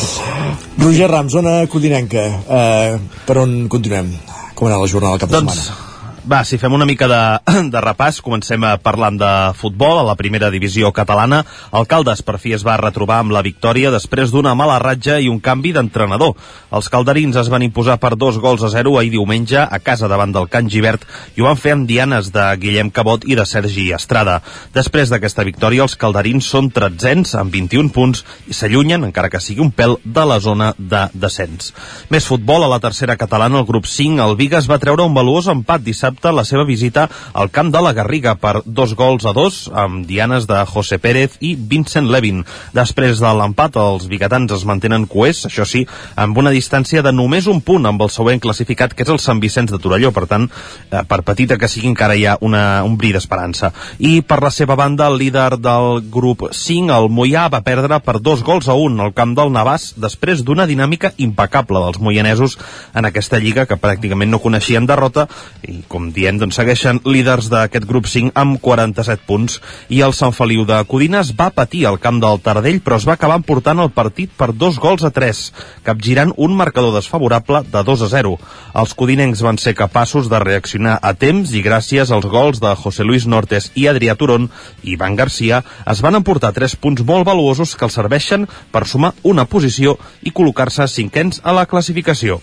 S1: Roger Ram, zona codinenca, eh, per on continuem? Com ha anat la jornada cap de
S5: doncs,
S1: setmana?
S5: Va, si fem una mica de, de repàs, comencem parlant de futbol a la primera divisió catalana. El Caldes per fi es va retrobar amb la victòria després d'una mala ratja i un canvi d'entrenador. Els calderins es van imposar per dos gols a zero ahir diumenge a casa davant del Can Givert i ho van fer amb dianes de Guillem Cabot i de Sergi Estrada. Després d'aquesta victòria, els calderins són tretzens amb 21 punts i s'allunyen, encara que sigui un pèl, de la zona de descens. Més futbol a la tercera catalana, el grup 5, el Vigas va treure un valuós empat dissabte dissabte la seva visita al camp de la Garriga per dos gols a dos amb dianes de José Pérez i Vincent Levin. Després de l'empat, els biguetans es mantenen coers, això sí, amb una distància de només un punt amb el següent classificat, que és el Sant Vicenç de Torelló. Per tant, eh, per petita que sigui, encara hi ha una, un bri d'esperança. I per la seva banda, el líder del grup 5, el Mollà, va perdre per dos gols a un al camp del Navàs després d'una dinàmica impecable dels moianesos en aquesta lliga que pràcticament no coneixien derrota i com com diem, doncs segueixen líders d'aquest grup 5 amb 47 punts i el Sant Feliu de Codines va patir al camp del Taradell però es va acabar portant el partit per dos gols a 3, capgirant un marcador desfavorable de 2 a 0. Els codinencs van ser capaços de reaccionar a temps i gràcies als gols de José Luis Nortes i Adrià Turón i Ivan Garcia es van emportar 3 punts molt valuosos que els serveixen per sumar una posició i col·locar-se cinquens a la classificació.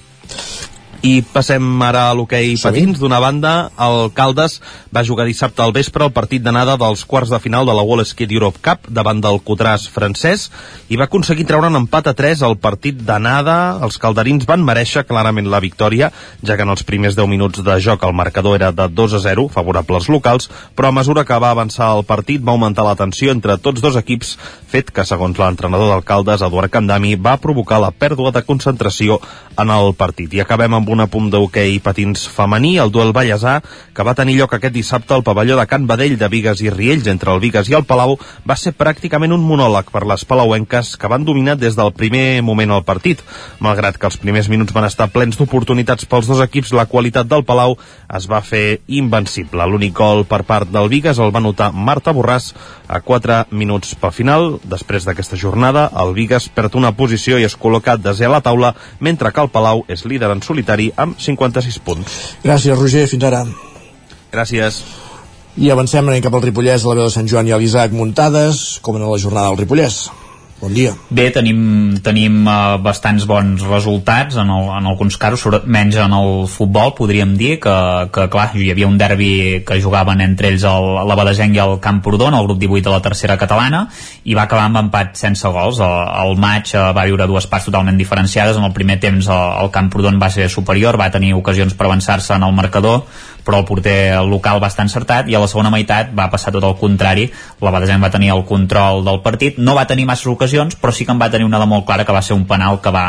S5: I passem ara a l'hoquei sí. patins. D'una banda, el Caldes va jugar dissabte al vespre el partit d'anada dels quarts de final de la Wall Skate Europe Cup davant del Cotràs francès i va aconseguir treure un empat a 3 al partit d'anada. Els calderins van mereixer clarament la victòria, ja que en els primers 10 minuts de joc el marcador era de 2 a 0, favorable als locals, però a mesura que va avançar el partit va augmentar la tensió entre tots dos equips, fet que, segons l'entrenador del Caldes, Eduard Candami, va provocar la pèrdua de concentració en el partit. I acabem amb un apunt d'hoquei patins femení, el duel Vallèsà, que va tenir lloc aquest dissabte al pavelló de Can Badell de Vigues i Riells entre el Vigues i el Palau, va ser pràcticament un monòleg per les palauenques que van dominar des del primer moment al partit. Malgrat que els primers minuts van estar plens d'oportunitats pels dos equips, la qualitat del Palau es va fer invencible. L'únic gol per part del Vigues el va notar Marta Borràs a 4 minuts pel final. Després d'aquesta jornada, el Vigues perd una posició i es col·loca desè a la taula, mentre que el Palau és líder en solitari amb 56 punts.
S1: Gràcies, Roger. Fins ara.
S5: Gràcies.
S1: I avancem, anem cap al Ripollès, a la veu de Sant Joan i a l'Isaac Muntades. Com en la jornada del Ripollès? Bon dia.
S13: Bé, tenim, tenim uh, bastants bons resultats en, el, en alguns casos, sobre, menys en el futbol, podríem dir, que, que clar, hi havia un derbi que jugaven entre ells el, la Badesenc i el Camprodon, el grup 18 de la tercera catalana, i va acabar amb empat sense gols. El, el maig uh, va viure dues parts totalment diferenciades. En el primer temps el, el Camprodon va ser superior, va tenir ocasions per avançar-se en el marcador, però el porter local va estar encertat i a la segona meitat va passar tot el contrari la Badesenc va tenir el control del partit no va tenir massa ocasions però sí que en va tenir una de molt clara que va ser un penal que va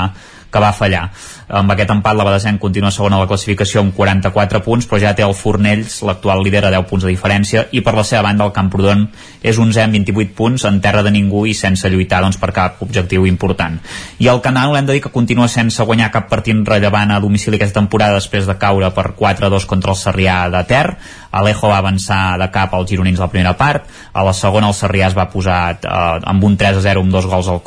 S13: que va fallar. Amb aquest empat la Badesenc continua segona a la classificació amb 44 punts, però ja té el Fornells, l'actual líder a 10 punts de diferència, i per la seva banda el Camprodon és 11 amb 28 punts en terra de ningú i sense lluitar doncs, per cap objectiu important. I el Canal hem de dir que continua sense guanyar cap partit rellevant a domicili aquesta temporada després de caure per 4-2 contra el Sarrià de Ter. Alejo va avançar de cap als gironins la primera part, a la segona el Sarrià es va posar eh, amb un 3-0 amb dos gols al,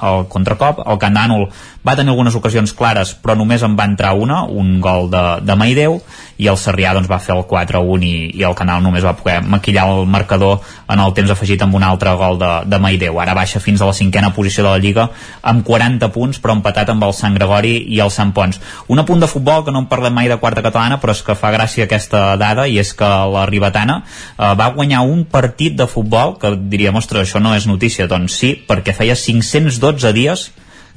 S13: al contracop, el Candanul va tenir algunes ocasions clares però només en va entrar una, un gol de, de Maideu i el Sarrià doncs, va fer el 4-1 i, i el Canal només va poder maquillar el marcador en el temps afegit amb un altre gol de, de Maideu. Ara baixa fins a la cinquena posició de la Lliga amb 40 punts però empatat amb el Sant Gregori i el Sant Pons. Un apunt de futbol que no en parlem mai de quarta catalana però és que fa gràcia aquesta dada i és que la Ribetana eh, va guanyar un partit de futbol que diríem, ostres, això no és notícia. Doncs sí, perquè feia 512 dies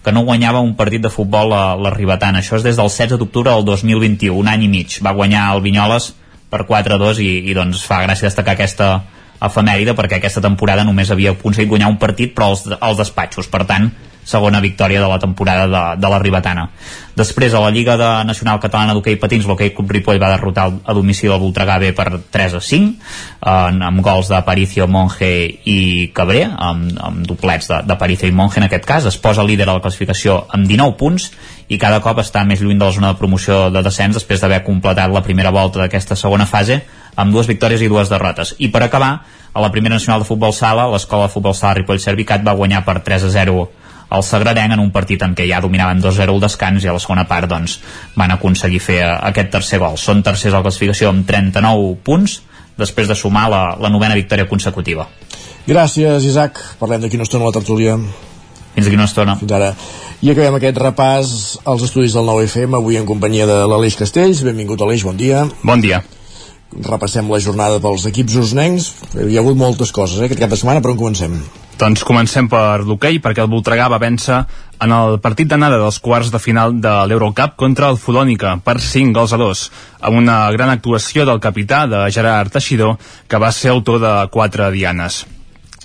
S13: que no guanyava un partit de futbol a la Ribetana. Això és des del 16 d'octubre del 2021, un any i mig. Va guanyar el Vinyoles per 4-2 i, i doncs fa gràcia destacar aquesta efemèride perquè aquesta temporada només havia aconseguit guanyar un partit però als, als despatxos. Per tant, segona victòria de la temporada de, de la Ribetana. Després, a la Lliga de Nacional Catalana d'Hockey Patins, l'Hockey Club Ripoll va derrotar a domicili el Voltregà B per 3 a 5, en, amb gols d'Aparicio, Monge i Cabré, amb, amb doblets d'Aparicio i Monge en aquest cas. Es posa líder a la classificació amb 19 punts i cada cop està més lluny de la zona de promoció de descens després d'haver completat la primera volta d'aquesta segona fase amb dues victòries i dues derrotes. I per acabar, a la primera nacional de futbol sala, l'escola de futbol sala Ripoll Servicat va guanyar per 3 a 0 el Sagradenc en un partit en què ja dominaven 2-0 el descans i a la segona part doncs, van aconseguir fer eh, aquest tercer gol. Són tercers a la classificació amb 39 punts després de sumar la, la novena victòria consecutiva.
S1: Gràcies, Isaac. Parlem d'aquí una estona a la tertúlia.
S13: Fins aquí una estona.
S1: Fins ara. I acabem aquest repàs als estudis del 9FM, avui en companyia de l'Aleix Castells. Benvingut, Aleix, bon dia.
S40: Bon dia
S1: repassem la jornada pels equips usnencs. Hi ha hagut moltes coses eh, aquest cap de setmana, però on comencem?
S40: Doncs comencem per l'hoquei, perquè el Voltregà va vèncer en el partit d'anada dels quarts de final de l'Eurocup contra el Folònica per 5 gols a 2, amb una gran actuació del capità de Gerard Teixidor, que va ser autor de 4 dianes.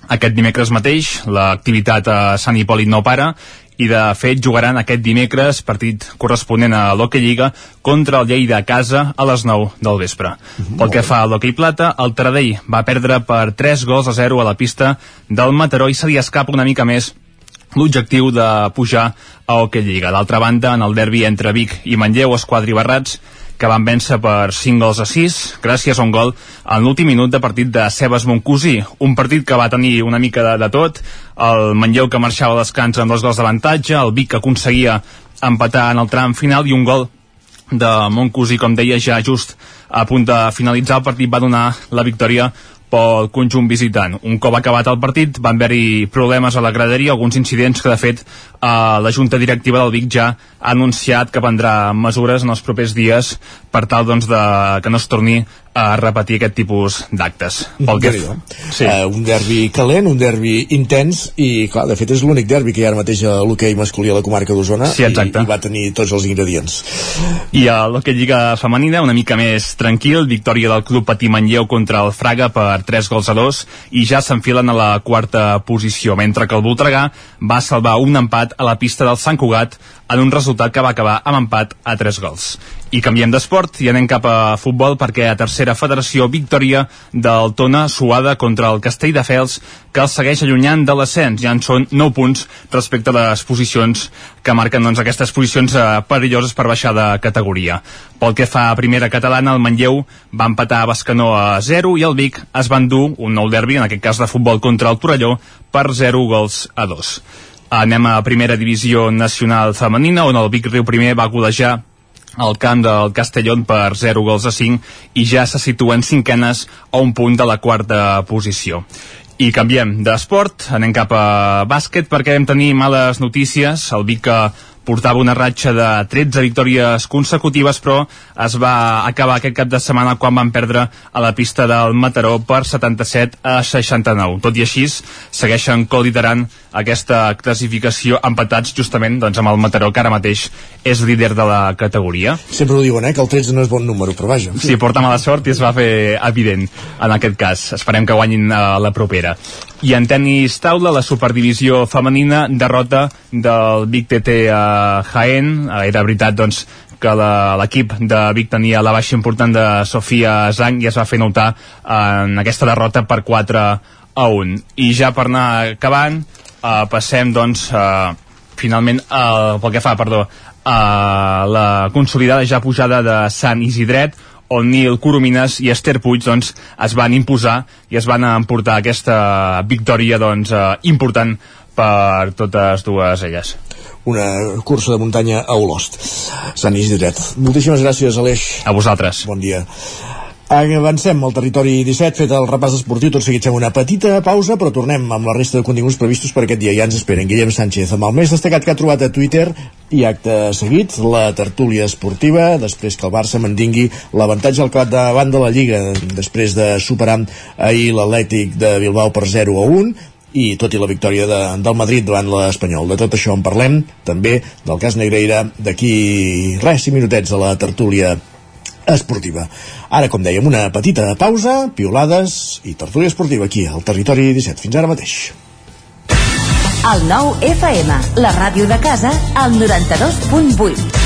S40: Aquest dimecres mateix, l'activitat a Sant Hipòlit no para i de fet jugaran aquest dimecres partit corresponent a l'Hockey Lliga contra el Lleida a casa a les 9 del vespre. Mm, Pel que fa a l'Hockey Plata, el Taradell va perdre per 3 gols a 0 a la pista del Mataró i se li escapa una mica més l'objectiu de pujar a Hockey Lliga. D'altra banda, en el derbi entre Vic i Manlleu, Esquadri Barrats, que van vèncer per 5 gols a 6, gràcies a un gol en l'últim minut de partit de Sebas Moncusí. Un partit que va tenir una mica de, de tot, el Manlleu que marxava a descans amb dos gols d'avantatge, el Vic que aconseguia empatar en el tram final i un gol de Moncusí, com deia, ja just a punt de finalitzar el partit va donar la victòria pel conjunt visitant. Un cop acabat el partit van haver-hi problemes a la graderia, alguns incidents que de fet eh, la Junta Directiva del Vic ja ha anunciat que prendrà mesures en els propers dies per tal doncs, de, que no es torni a repetir aquest tipus d'actes. Pel que...
S1: Sí. Uh, un derbi calent, un derbi intens i clar, de fet és l'únic derbi que hi ha ara mateix a l'hoquei masculí a la comarca d'Osona
S40: sí,
S1: i, i va tenir tots els ingredients.
S40: I a l'hoquei lliga femenina una mica més tranquil, victòria del club Patí Manlleu contra el Fraga per 3 gols a 2 i ja s'enfilen a la quarta posició, mentre que el Voltregà va salvar un empat a la pista del Sant Cugat en un resultat que va acabar amb empat a 3 gols. I canviem d'esport i anem cap a futbol perquè a tercera federació victòria del Tona suada contra el Castelldefels que el segueix allunyant de l'ascens. Ja en són 9 punts respecte a les posicions que marquen doncs, aquestes posicions eh, perilloses per baixar de categoria. Pel que fa a primera catalana, el Manlleu va empatar a Bascanó a 0 i el Vic es va endur un nou derbi, en aquest cas de futbol contra el Torelló, per 0 gols a 2. Anem a primera divisió nacional femenina, on el Vic Riu primer va golejar al camp del Castellón per 0 gols a 5 i ja se situen cinquenes a un punt de la quarta posició. I canviem d'esport, anem cap a bàsquet perquè vam tenir males notícies. El Vic portava una ratxa de 13 victòries consecutives, però es va acabar aquest cap de setmana quan van perdre a la pista del Mataró per 77 a 69. Tot i així, segueixen coliderant aquesta classificació empatats justament doncs, amb el Mataró, que ara mateix és líder de la categoria.
S1: Sempre ho diuen, eh, que el 13 no és bon número, però vaja.
S40: Sí, porta mala sort i es va fer evident en aquest cas. Esperem que guanyin a la propera. I en tennis taula, la superdivisió femenina, derrota del Vic TT a Jaén. Era veritat, doncs, que l'equip de Vic tenia la baixa important de Sofia Zang i es va fer notar en aquesta derrota per 4 a 1. I ja per anar acabant, eh, passem, doncs, eh, finalment, eh, pel que fa, perdó, a la consolidada ja pujada de Sant Isidret, on Nil Coromines i Esther Puig doncs, es van imposar i es van emportar aquesta victòria doncs, eh, important per totes dues elles
S1: una cursa de muntanya a Olost Sant Isidret. Moltíssimes gràcies Aleix.
S40: A vosaltres.
S1: Bon dia. Avancem al territori 17, fet el repàs esportiu, tot seguit fem una petita pausa, però tornem amb la resta de continguts previstos per aquest dia. Ja ens esperen Guillem Sánchez amb el més destacat que ha trobat a Twitter i acte seguit, la tertúlia esportiva, després que el Barça mandingui l'avantatge al cap davant de la Lliga, després de superar ahir l'Atlètic de Bilbao per 0 a 1, i tot i la victòria de, del Madrid davant l'Espanyol. De tot això en parlem, també del cas Negreira, d'aquí res, 5 minutets a la tertúlia esportiva. Ara, com dèiem, una petita pausa, piolades i tertúlia esportiva aquí, al Territori 17. Fins ara mateix.
S38: El nou FM, la ràdio de casa, al 92.8.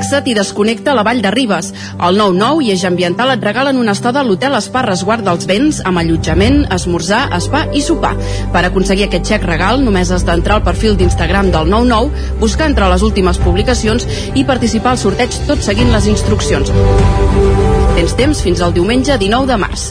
S41: Relaxa't i desconnecta a la Vall de Ribes. El 9-9 i Eix Ambiental et regalen una estada a l'hotel Espa Resguard dels Vents amb allotjament, esmorzar, spa i sopar. Per aconseguir aquest xec regal només has d'entrar al perfil d'Instagram del 99, buscar entre les últimes publicacions i participar al sorteig tot seguint les instruccions. Tens temps fins al diumenge 19 de març.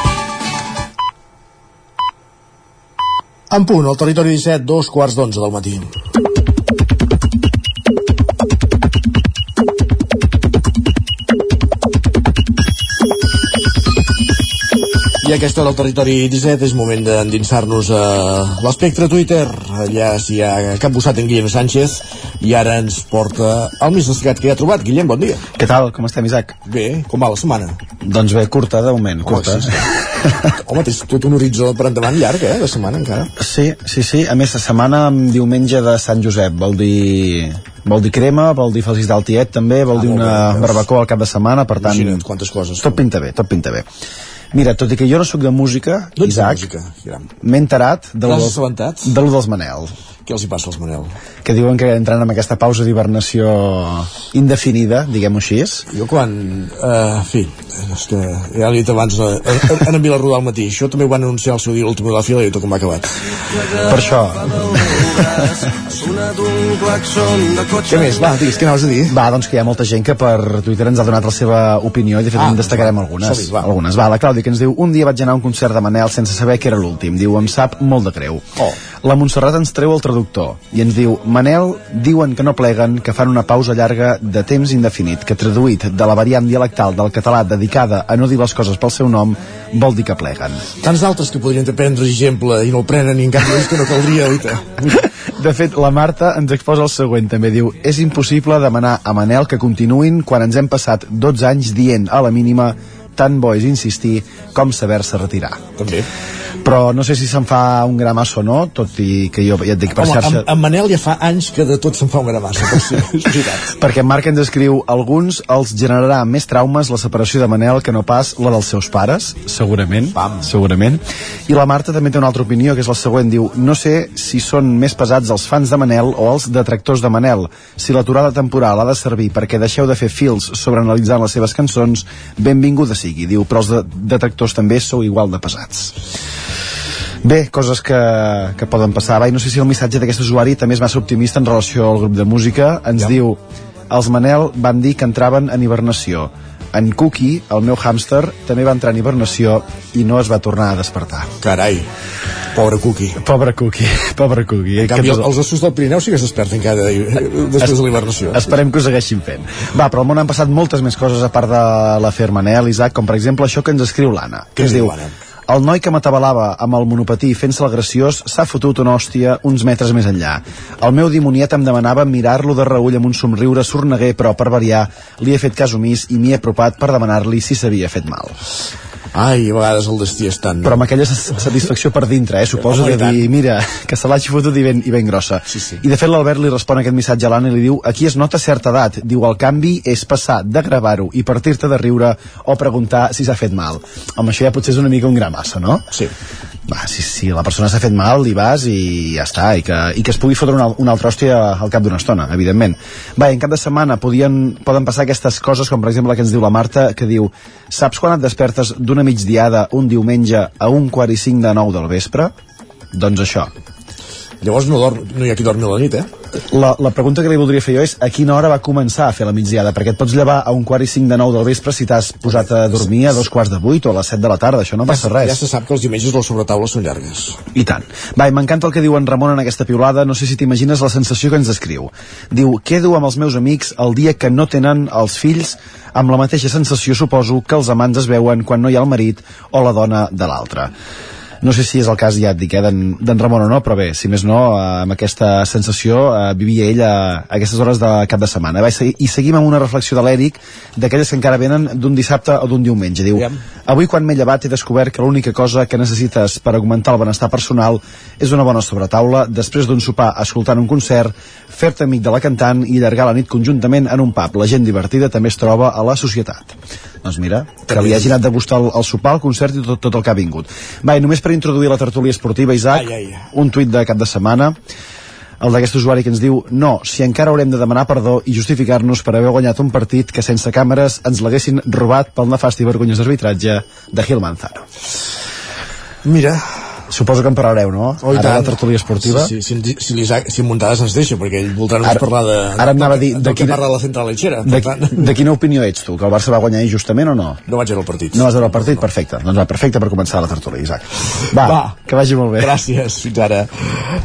S1: En punt, al territori 17, dos quarts d'onze del matí. I aquesta del territori 17 és moment d'endinsar-nos a l'espectre Twitter. Allà s'hi ha capbussat en Guillem Sánchez i ara ens porta el més destacat que hi ha trobat. Guillem, bon dia.
S42: Què tal? Com estem, Isaac?
S1: Bé, com va la setmana?
S42: Doncs bé, curta, de moment, curta.
S1: sí, sí. Home, tens tot un horitzó per endavant llarg, eh, de setmana encara.
S42: Sí, sí, sí. A més, la setmana amb diumenge de Sant Josep. Vol dir vol dir crema, vol dir feliç del tiet també, vol
S1: Ah,
S42: dir una
S1: bé,
S42: barbacoa al cap de setmana, per tant...
S1: Imagina't quantes coses.
S42: Tot pinta bé, tot pinta bé. Mira, tot i que jo no sóc de música,
S1: No
S42: Isaac, m'he enterat de lo, dels, de lo dels Manel.
S1: Què els hi passa als Manel?
S42: Que diuen que entran en aquesta pausa d'hibernació indefinida, diguem-ho així.
S1: Jo quan... Uh, en fi, és que ja l'he dit abans eh, en, en, en Vilarrodà al matí, això també ho van anunciar al seu dia l'últim de la fila i tot com ha acabat.
S42: Per això,
S1: Què més? Va, digues, què anaves a dir?
S42: Va, doncs que hi ha molta gent que per Twitter ens ha donat la seva opinió i de fet
S1: Ah,
S42: en destacarem
S1: va,
S42: algunes.
S1: va.
S42: algunes. Va, la Clàudia que ens diu un dia vaig anar a un concert de Manel sense saber que era l'últim. Diu, em sap molt de greu.
S1: Oh.
S42: La Montserrat ens treu el traductor i ens diu, Manel diuen que no pleguen, que fan una pausa llarga de temps indefinit, que traduït de la variant dialectal del català dedicada a no dir les coses pel seu nom, vol dir que pleguen.
S1: Tants d'altres que podrien prendre exemple i no el prenen i en canvi és que no caldria, oita.
S42: De fet, la Marta ens exposa el següent, també diu És impossible demanar a Manel que continuïn quan ens hem passat 12 anys dient a la mínima tan bo és insistir com saber-se retirar.
S1: També.
S42: Però no sé si se'n fa un gramaç o no, tot i que jo ja et dic per
S1: Home,
S42: xarxa...
S1: en, en Manel ja fa anys que de tot se'n fa és veritat.
S42: Perquè en Marc ens escriu alguns els generarà més traumes la separació de Manel que no pas la dels seus pares, segurament, Pam. segurament. I la Marta també té una altra opinió, que és la següent, diu no sé si són més pesats els fans de Manel o els detractors de Manel. Si l'aturada temporal ha de servir perquè deixeu de fer fils sobre analitzant les seves cançons, benvinguda sigui, diu, però els de detractors també sou igual de pesats. Bé, coses que, que poden passar. Va, i no sé si el missatge d'aquest usuari també és massa optimista en relació al grup de música. Ens ja. diu, els Manel van dir que entraven en hibernació. En Cookie, el meu hàmster, també va entrar en hibernació i no es va tornar a despertar.
S1: Carai, pobre Cookie.
S42: Pobre Cookie, pobre Cookie.
S1: En canvi, els, els ossos del Pirineu sí que es desperten cada després de l'hibernació.
S42: Esperem que ho segueixin fent. Va, però al món han passat moltes més coses a part de l'afer Manel, Isaac, com per exemple això que ens escriu l'Anna, que
S1: Què
S42: ens
S1: diu
S42: diu... El noi que m'atabalava amb el monopatí fent-se el graciós s'ha fotut una hòstia uns metres més enllà. El meu dimoniet em demanava mirar-lo de reull amb un somriure sorneguer, però per variar li he fet cas omís i m'hi he apropat per demanar-li si s'havia fet mal.
S1: Ai, a vegades el destí és tan...
S42: Però amb aquella satisfacció per dintre, eh? Suposo
S1: Home, i
S42: de dir, mira, que se l'hagi fotut i ben, i ben grossa.
S1: Sí, sí.
S42: I de fet l'Albert li respon aquest missatge a l'Anna i li diu aquí es nota certa edat. Diu, el canvi és passar de gravar-ho i partir-te de riure o preguntar si s'ha fet mal. Home, això ja potser és una mica un gra massa, no?
S1: Sí.
S42: Va, si, si la persona s'ha fet mal, hi vas i ja està, i que, i que es pugui fotre una, una altra hòstia al cap d'una estona, evidentment. Va, en cap de setmana podien, poden passar aquestes coses, com per exemple la que ens diu la Marta, que diu, saps quan et despertes d'una migdiada un diumenge a un quart i cinc de nou del vespre? Doncs això.
S1: Llavors no, dorm, no hi ha qui dormi a la nit, eh?
S42: La, la pregunta que li voldria fer jo és a quina hora va començar a fer la migdiada? Perquè et pots llevar a un quart i cinc de nou del vespre si t'has posat a dormir a dos quarts de vuit o a les set de la tarda, això no passa res.
S1: Ja se sap que els diumenges les sobretaules són llargues.
S42: I tant. Va, m'encanta el que diu en Ramon en aquesta piulada, no sé si t'imagines la sensació que ens descriu. Diu, quedo amb els meus amics el dia que no tenen els fills amb la mateixa sensació, suposo, que els amants es veuen quan no hi ha el marit o la dona de l'altre no sé si és el cas, ja et dic, eh, d'en Ramon o no, però bé, si més no, eh, amb aquesta sensació eh, vivia ell a, a aquestes hores de cap de setmana. Va, i, seguim amb una reflexió de l'Eric, d'aquelles que encara venen d'un dissabte o d'un diumenge. Diu, avui quan m'he llevat he descobert que l'única cosa que necessites per augmentar el benestar personal és una bona sobretaula, després d'un sopar escoltant un concert, fer-te amic de la cantant i allargar la nit conjuntament en un pub. La gent divertida també es troba a la societat. Doncs mira, que li hagi anat de gustar el, el sopar, el concert i tot, tot el que ha vingut. Va, i només per introduir la tertúlia esportiva, Isaac, ai, ai. un tuit de cap de setmana el d'aquest usuari que ens diu no, si encara haurem de demanar perdó i justificar-nos per haver guanyat un partit que sense càmeres ens l'haguessin robat pel nefast i vergonyós arbitratge de Gil Manzano.
S1: Mira,
S42: Suposo que en parlareu, no?
S1: Oh,
S42: ara la tertúlia esportiva.
S1: Sí, sí, si, si, si, si Muntades ens deixa, perquè ell voldrà només parlar de,
S42: ara anava a dir,
S1: de, de, quina, parla de la central lechera.
S42: De, tant... de quina opinió ets tu? Que el Barça va guanyar injustament o no?
S1: No vaig veure el partit.
S42: No vas veure el partit? No. Perfecte. Doncs va, perfecte per començar la tertúlia, Isaac. Va, va, que vagi molt bé.
S1: Gràcies, fins ara.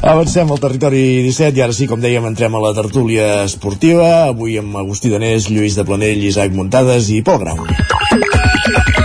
S1: Avancem al territori 17 i ara sí, com dèiem, entrem a la tertúlia esportiva. Avui amb Agustí Danés, Lluís de Planell, Isaac Muntades i Pol Grau.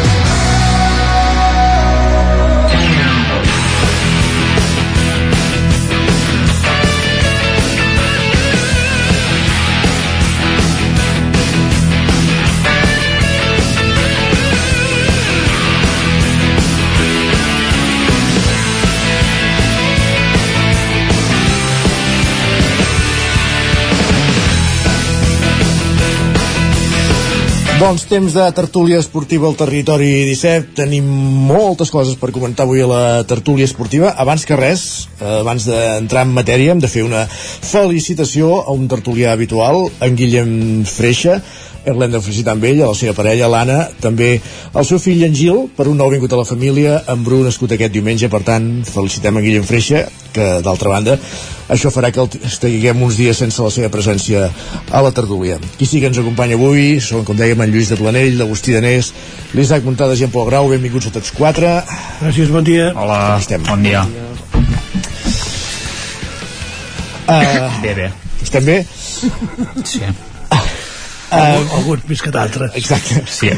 S1: Doncs temps de tertúlia esportiva al territori 17. Tenim moltes coses per comentar avui a la tertúlia esportiva. Abans que res, eh, abans d'entrar en matèria, hem de fer una felicitació a un tertulià habitual, en Guillem Freixa, l'hem de felicitar amb ell, a la seva parella, l'Anna, també el seu fill en Gil, per un nou vingut a la família, en Bru, nascut aquest diumenge, per tant, felicitem a Guillem Freixa, que, d'altra banda, això farà que estiguem uns dies sense la seva presència a la tertúlia. Qui sí que ens acompanya avui són, com dèiem, en Lluís de Planell, l'Agustí Danés, l'Isaac Montades i en Pol Grau, benvinguts a tots quatre.
S43: Gràcies, bon dia.
S13: Hola, estem? bon dia.
S1: Uh,
S13: bé, bé.
S1: Estem bé?
S13: Sí.
S43: Uh, alguns més que d'altres.
S1: Exacte.
S13: Sí.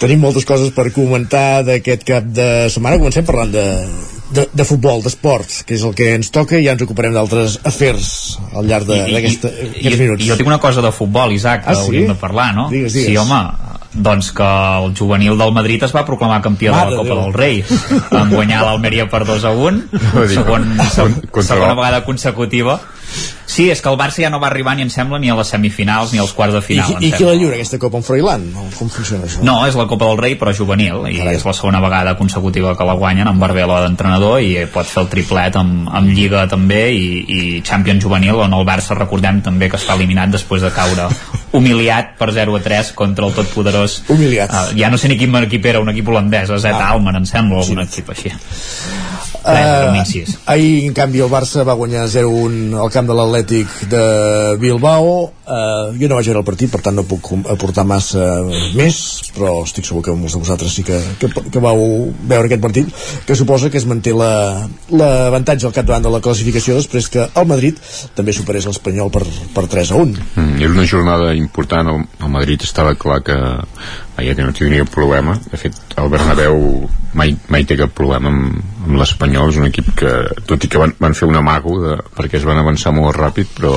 S1: Tenim moltes coses per comentar d'aquest cap de setmana. Comencem parlant de, de, de futbol, d'esports, que és el que ens toca i ja ens ocuparem d'altres afers al llarg d'aquests minuts.
S13: I jo tinc una cosa de futbol, Isaac, que
S1: ah, sí?
S13: hauríem de parlar, no?
S1: Digues, digues.
S13: Sí, home, doncs que el juvenil del Madrid es va proclamar campió
S1: Mare
S13: de la Copa
S1: Déu.
S13: del Rei en guanyar l'Almeria per 2 a 1 segon,
S5: Contra-
S13: segona vegada consecutiva Sí, és que el Barça ja no va arribar ni em sembla ni a les semifinals ni als quarts de
S1: I,
S13: final em
S1: i qui la lliura, aquesta Copa en Froilán? No, com funciona això?
S13: No, és la Copa del Rei, però juvenil, i
S1: Carai.
S13: és la segona vegada consecutiva que la guanyen amb Barbela d'entrenador i pot fer el triplet amb, amb Lliga també i, i Champions juvenil, on el Barça recordem també que està eliminat després de caure humiliat per 0 a 3 contra el totpoderós
S1: Humiliat.
S13: uh, ja no sé ni quin equip era, un equip holandès a Zet
S1: Ah.
S13: Almen, em sembla, algun equip així Res, un incís.
S1: Eh, ahir, en canvi, el Barça va guanyar 0-1 al camp de l'Atlètic de Bilbao. Uh, jo no vaig veure el partit, per tant no puc aportar massa més, però estic segur que molts de vosaltres sí que, que, que vau veure aquest partit, que suposa que es manté la- l'avantatge la, al capdavant de la classificació després que el Madrid també superés l'Espanyol per, per 3 a 1.
S44: Mm, era una jornada important, el, el Madrid estava clar que que no tindria problema, de fet el Bernabéu mai, mai té cap problema amb, amb l'Espanyol, és un equip que tot i que van, van fer un amago de, perquè es van avançar molt ràpid, però,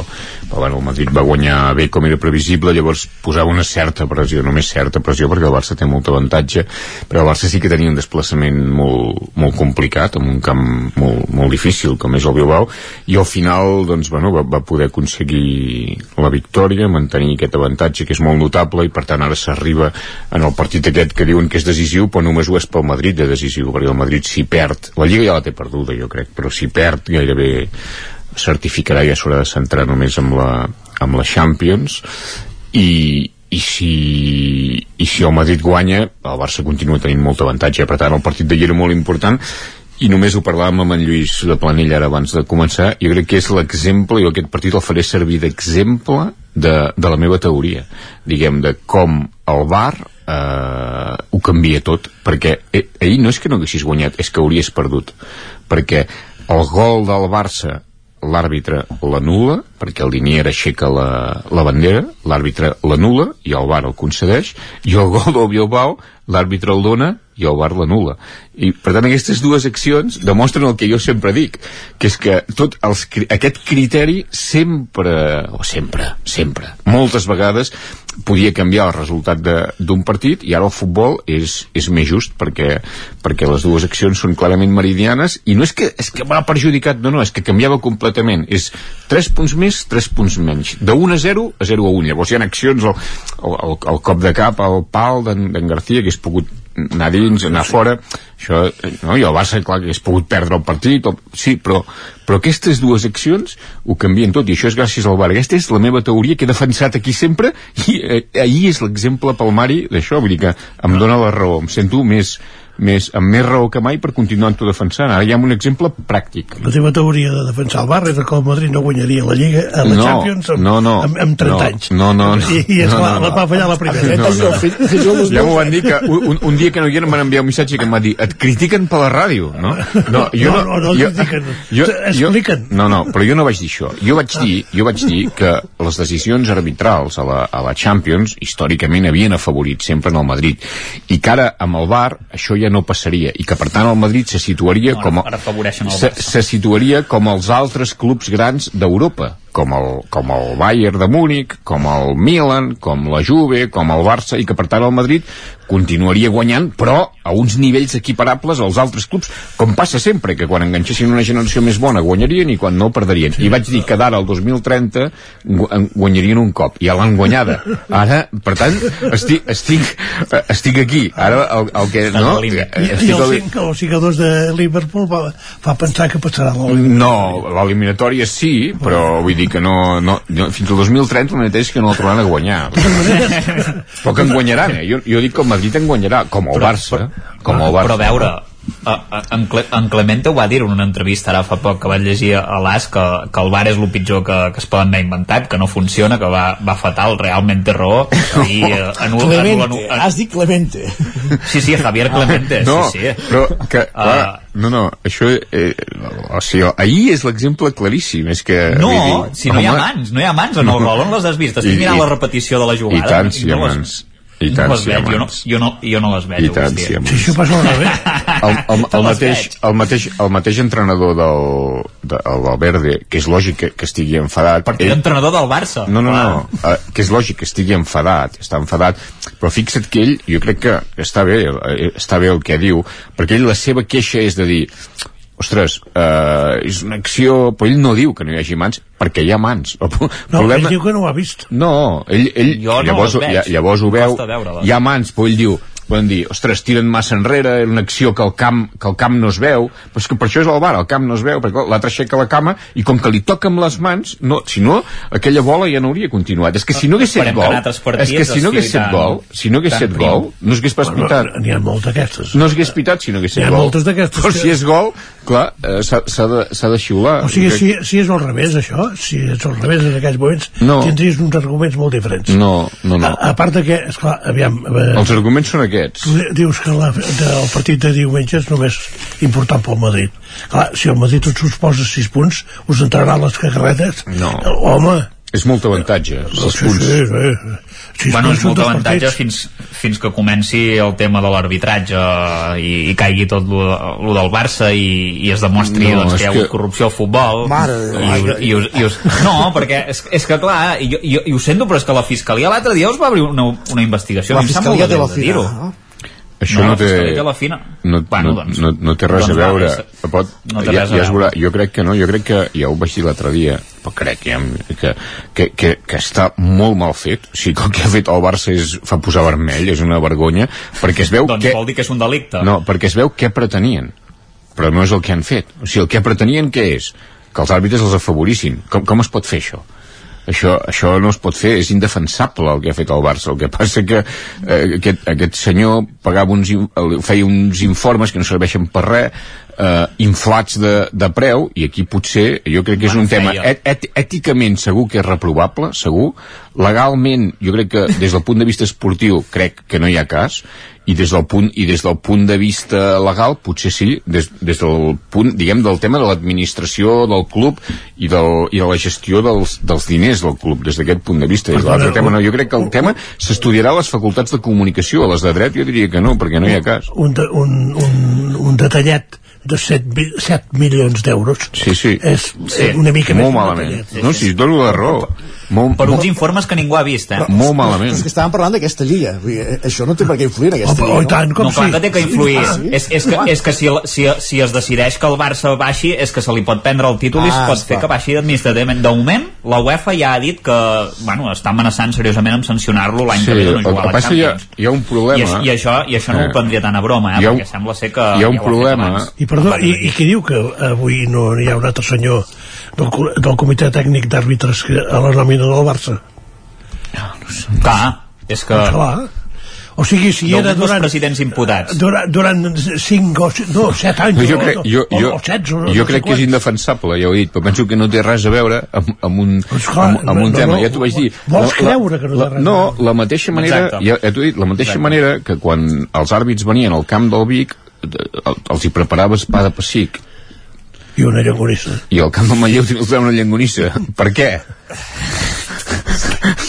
S44: però bueno, el Madrid va guanyar bé com era previsible, llavors posava una certa pressió, només certa pressió perquè el Barça té molt avantatge, però el Barça sí que tenia un desplaçament molt, molt complicat, amb un camp molt, molt difícil com és el Bilbao, i al final doncs, bueno, va, va poder aconseguir la victòria, mantenir aquest avantatge que és molt notable i per tant ara s'arriba en el partit aquest que diuen que és decisiu però només ho és pel Madrid de decisiu perquè el Madrid si perd, la Lliga ja la té perduda jo crec, però si perd gairebé certificarà ja s'haurà de centrar només amb la, amb la Champions i, i si, i si el Madrid guanya el Barça continua tenint molt avantatge. Per tant el partit d'ahir era molt important i només ho parlàvem amb en Lluís de Planella ara abans de començar, jo crec que és l'exemple, jo aquest partit el faré servir d'exemple de, de la meva teoria diguem, de com el bar eh, ho canvia tot perquè eh, ahir no és que no haguessis guanyat és que hauries perdut perquè el gol del Barça l'àrbitre l'anula perquè el Linier aixeca la, la bandera l'àrbitre l'anula i el VAR el concedeix i el gol del Bilbao l'àrbitre el dona i el VAR l'anula. I per tant aquestes dues accions demostren el que jo sempre dic que és que tot els, aquest criteri sempre o sempre, sempre moltes vegades podia canviar el resultat d'un partit i ara el futbol és, és més just perquè, perquè les dues accions són clarament meridianes i no és que, és que va perjudicat, no, no, és que canviava completament. És 3 punts més, 3 punts menys. De 1 a 0 a 0 a 1 llavors hi ha accions el, el, el, cop de cap al pal d'en García que hagués pogut anar dins, anar fora. Això, no? i el Barça, clar, que hagués pogut perdre el partit o, sí, però, però aquestes dues accions ho canvien tot i això és gràcies al VAR aquesta és la meva teoria que he defensat aquí sempre i eh, ahir és l'exemple palmari d'això, vull dir que em dóna la raó. Em sento més, més, amb més raó que mai per continuar-ho defensant. Ara hi ha un exemple pràctic.
S43: La teva teoria de defensar el Bar era que el Madrid no guanyaria la Lliga a la
S44: no,
S43: Champions amb,
S44: no, no,
S43: amb, amb 30
S44: no,
S43: anys.
S44: No, no, no.
S43: I, i esclar,
S44: no, no,
S43: no, va fallar la primera.
S44: No, no. Ja m'ho van dir que un, un dia que no hi eren m'han enviat un missatge que em va dir et critiquen per la ràdio, no?
S43: No, jo no, no, no, no jo, critiquen, jo, expliquen.
S44: Jo, no, no, però jo no vaig dir això. Jo vaig dir, jo vaig dir que les decisions arbitrals a la, a la Champions històricament havien afavorit sempre en el Madrid i que ara amb el VAR això ja no passaria i que per tant el Madrid se situaria
S13: no,
S44: com a, se, se situaria com els altres clubs grans d'Europa com el, com el Bayern de Múnich, com el Milan, com la Juve, com el Barça, i que per tant el Madrid continuaria guanyant, però a uns nivells equiparables als altres clubs, com passa sempre, que quan enganxessin una generació més bona guanyarien i quan no perderien. Sí. I vaig dir que d'ara al 2030 guanyarien un cop, i ja l'han guanyada. Ara, per tant, estic, estic, estic aquí. Ara el, el que... No,
S43: I, i els cinc, els jugadors de Liverpool va, fa pensar que passarà l'eliminatòria.
S44: No, l'eliminatòria sí, però vull dir que no, no, no fins al 2030 el mateix que no el trobaran a guanyar. però que en guanyaran, eh? Jo, jo dic que el Madrid en guanyarà, com el Barça. Com el Barça.
S13: Però a veure, en, Cle en Clemente ho va dir en una entrevista ara fa poc que vaig llegir a l'AS que, que el bar és el pitjor que, que es poden haver inventat que no funciona, que va, va fatal realment té raó. I,
S43: eh, anul, Clemente, anul, anul, anul, has dit Clemente.
S13: Sí, sí, Javier Clemente
S44: no,
S13: sí, sí.
S44: però que, uh, clar, no, no, això eh, o sigui, ahir és l'exemple claríssim és que,
S13: no, dir, si no home, hi ha mans no hi ha mans en el gol, on les has vist? estic mirant la repetició de la jugada
S44: i tant si hi ha mans i tant,
S13: no les veig, jo no, jo, no, jo no les veig
S44: i tant, sí,
S43: si això passa al revés
S44: el, el, el, mateix, el, mateix, el mateix entrenador del, de, el Valverde que és lògic que, que estigui enfadat
S13: perquè ell... entrenador del Barça.
S44: No, no, no, uh, que és lògic que estigui enfadat està enfadat, però fixa't que ell jo crec que està bé, eh, està bé el que diu, perquè ell la seva queixa és de dir ostres, eh, és una acció... Però ell no diu que no hi hagi mans, perquè hi ha mans. El
S43: no, problema... ell diu que no ho ha vist.
S44: No, ell, ell
S13: jo no
S44: llavors,
S13: veig.
S44: llavors ho veu, hi ha mans, però ell diu, poden dir, ostres, tiren massa enrere, era una acció que el camp, que el camp no es veu, però és que per això és el bar, el camp no es veu, perquè l'altre aixeca la cama, i com que li toca amb les mans, no, si no, aquella bola ja no hauria continuat. És que si no hagués set gol, és que si no hagués set gol, si no hagués set gol, no s'hagués pas pitat.
S43: N'hi ha moltes d'aquestes.
S44: No s'hagués pitat si no hagués set gol.
S43: N'hi ha moltes d'aquestes.
S44: Però si és gol, clar, eh, s'ha de, de xiular.
S43: O sigui, si, si és al revés, això, si és al revés en aquells moments, no. tindries uns arguments molt diferents.
S44: No, no, no.
S43: A, a part de que, esclar, aviam...
S44: Eh, Els arguments són aquests.
S43: Dius que la, de, el partit de diumenge és només important pel Madrid. Clar, si el Madrid us posa 6 punts, us entraran les cagarretes?
S44: No.
S43: Home,
S44: és molt avantatge, els
S43: sí,
S44: punts.
S43: Sí, sí.
S13: Sí, bueno, és molt avantatge fins, fins que comenci el tema de l'arbitratge i, i caigui tot lo, lo del Barça i, i es demostri no, doncs, que hi ha hagut que... corrupció al futbol
S43: Mare
S13: i, i, i, us, i us... no, perquè és, és que clar jo, jo, jo ho sento però és que la Fiscalia l'altre dia us va obrir una, una investigació
S43: la Fiscalia de la Fira no?
S44: Això no, no té
S13: la fina.
S44: No, bueno, doncs, no, no, té res doncs a veure va, pot,
S13: no té
S44: ja,
S13: res ja,
S44: ja veure. jo crec que no, jo crec que ja ho vaig dir l'altre dia però crec que, que, que, que, que està molt mal fet o sigui que el que ha fet el Barça és, fa posar vermell és una vergonya perquè es veu
S13: doncs
S44: que,
S13: vol dir que és un delicte
S44: no, perquè es veu què pretenien però no és el que han fet o sigui, el que pretenien què és? que els àrbitres els afavorissin com, com es pot fer això? Això, això no es pot fer, és indefensable el que ha fet el Barça. El que passa que eh, aquest, aquest senyor pagava uns, feia uns informes que no serveixen per res, eh, inflats de, de preu, i aquí potser jo crec que és
S13: Bueno,
S44: un tema et, et, èticament segur que és reprovable, segur, legalment jo crec que des del punt de vista esportiu crec que no hi ha cas, i des del punt, i des del punt de vista legal potser sí, des, des del punt diguem del tema de l'administració del club i, del, i de la gestió dels, dels diners del club, des d'aquest punt de vista. Des de l'altre tema, no, jo crec que el tema s'estudiarà a les facultats de comunicació, a les de dret jo diria que no, perquè no hi ha cas.
S43: un, de, un, un, un detallet de 7, mi- 7 milions d'euros
S44: sí, sí.
S43: és sí. una mica
S44: molt
S43: més
S44: malament
S43: detallet.
S44: no, si et dono la raó molt,
S13: Per uns
S44: molt,
S13: informes que ningú ha vist, eh?
S44: molt malament
S1: És que estàvem parlant d'aquesta lliga. Vull dir, eh, Això no té per què influir en aquesta lliga.
S43: oh, i tant, com
S13: no, clar
S43: sí.
S13: que té que influir.
S1: Ah, sí?
S13: és, és, que, és que si, si, si es decideix que el Barça baixi, és que se li pot prendre el títol i es
S1: Ah,
S13: pot fer que baixi administrativament. De moment, la UEFA ja ha dit que bueno, està amenaçant seriosament amb sancionar-lo l'any
S44: Sí,
S13: que ve de no
S44: el
S13: jugar
S44: que
S13: a la
S44: passa hi ha,
S13: Champions.
S44: hi ha un
S13: I,
S44: problema
S13: aix- I, això, I això no
S44: Eh.
S13: ho prendria tan a broma, eh?
S44: Un-
S13: perquè sembla ser que...
S44: hi ha un
S13: ja
S44: problema.
S43: I perdó, i, i qui diu que avui no hi ha un altre senyor del, del comitè tècnic d'àrbitres que- a la nòmina del Barça?
S13: Clar, és que...
S43: Doncs clar. O sigui, si
S13: ha
S43: era durant,
S13: presidents imputats.
S43: durant, durant 5 o 6, no, 7 anys,
S44: jo
S43: o-
S44: crec, jo,
S43: o,
S44: jo,
S43: o 16, o,
S44: jo
S43: no
S44: crec
S43: sé
S44: que és indefensable, ja ho he dit, però penso que no té res a veure amb, amb un,
S43: clar,
S44: amb, amb un
S43: no,
S44: tema,
S43: no,
S44: ja t'ho vaig dir.
S43: vols creure que no té
S44: la,
S43: res a
S44: No, la mateixa manera,
S13: Exacte.
S44: ja, ja t'ho he dit, la mateixa
S13: Exacte.
S44: manera que quan els àrbits venien al camp del Vic, els hi preparaves pa de pessic,
S43: I una llongonissa.
S44: i al camp del Manlleu tens una llengonissa. Per què?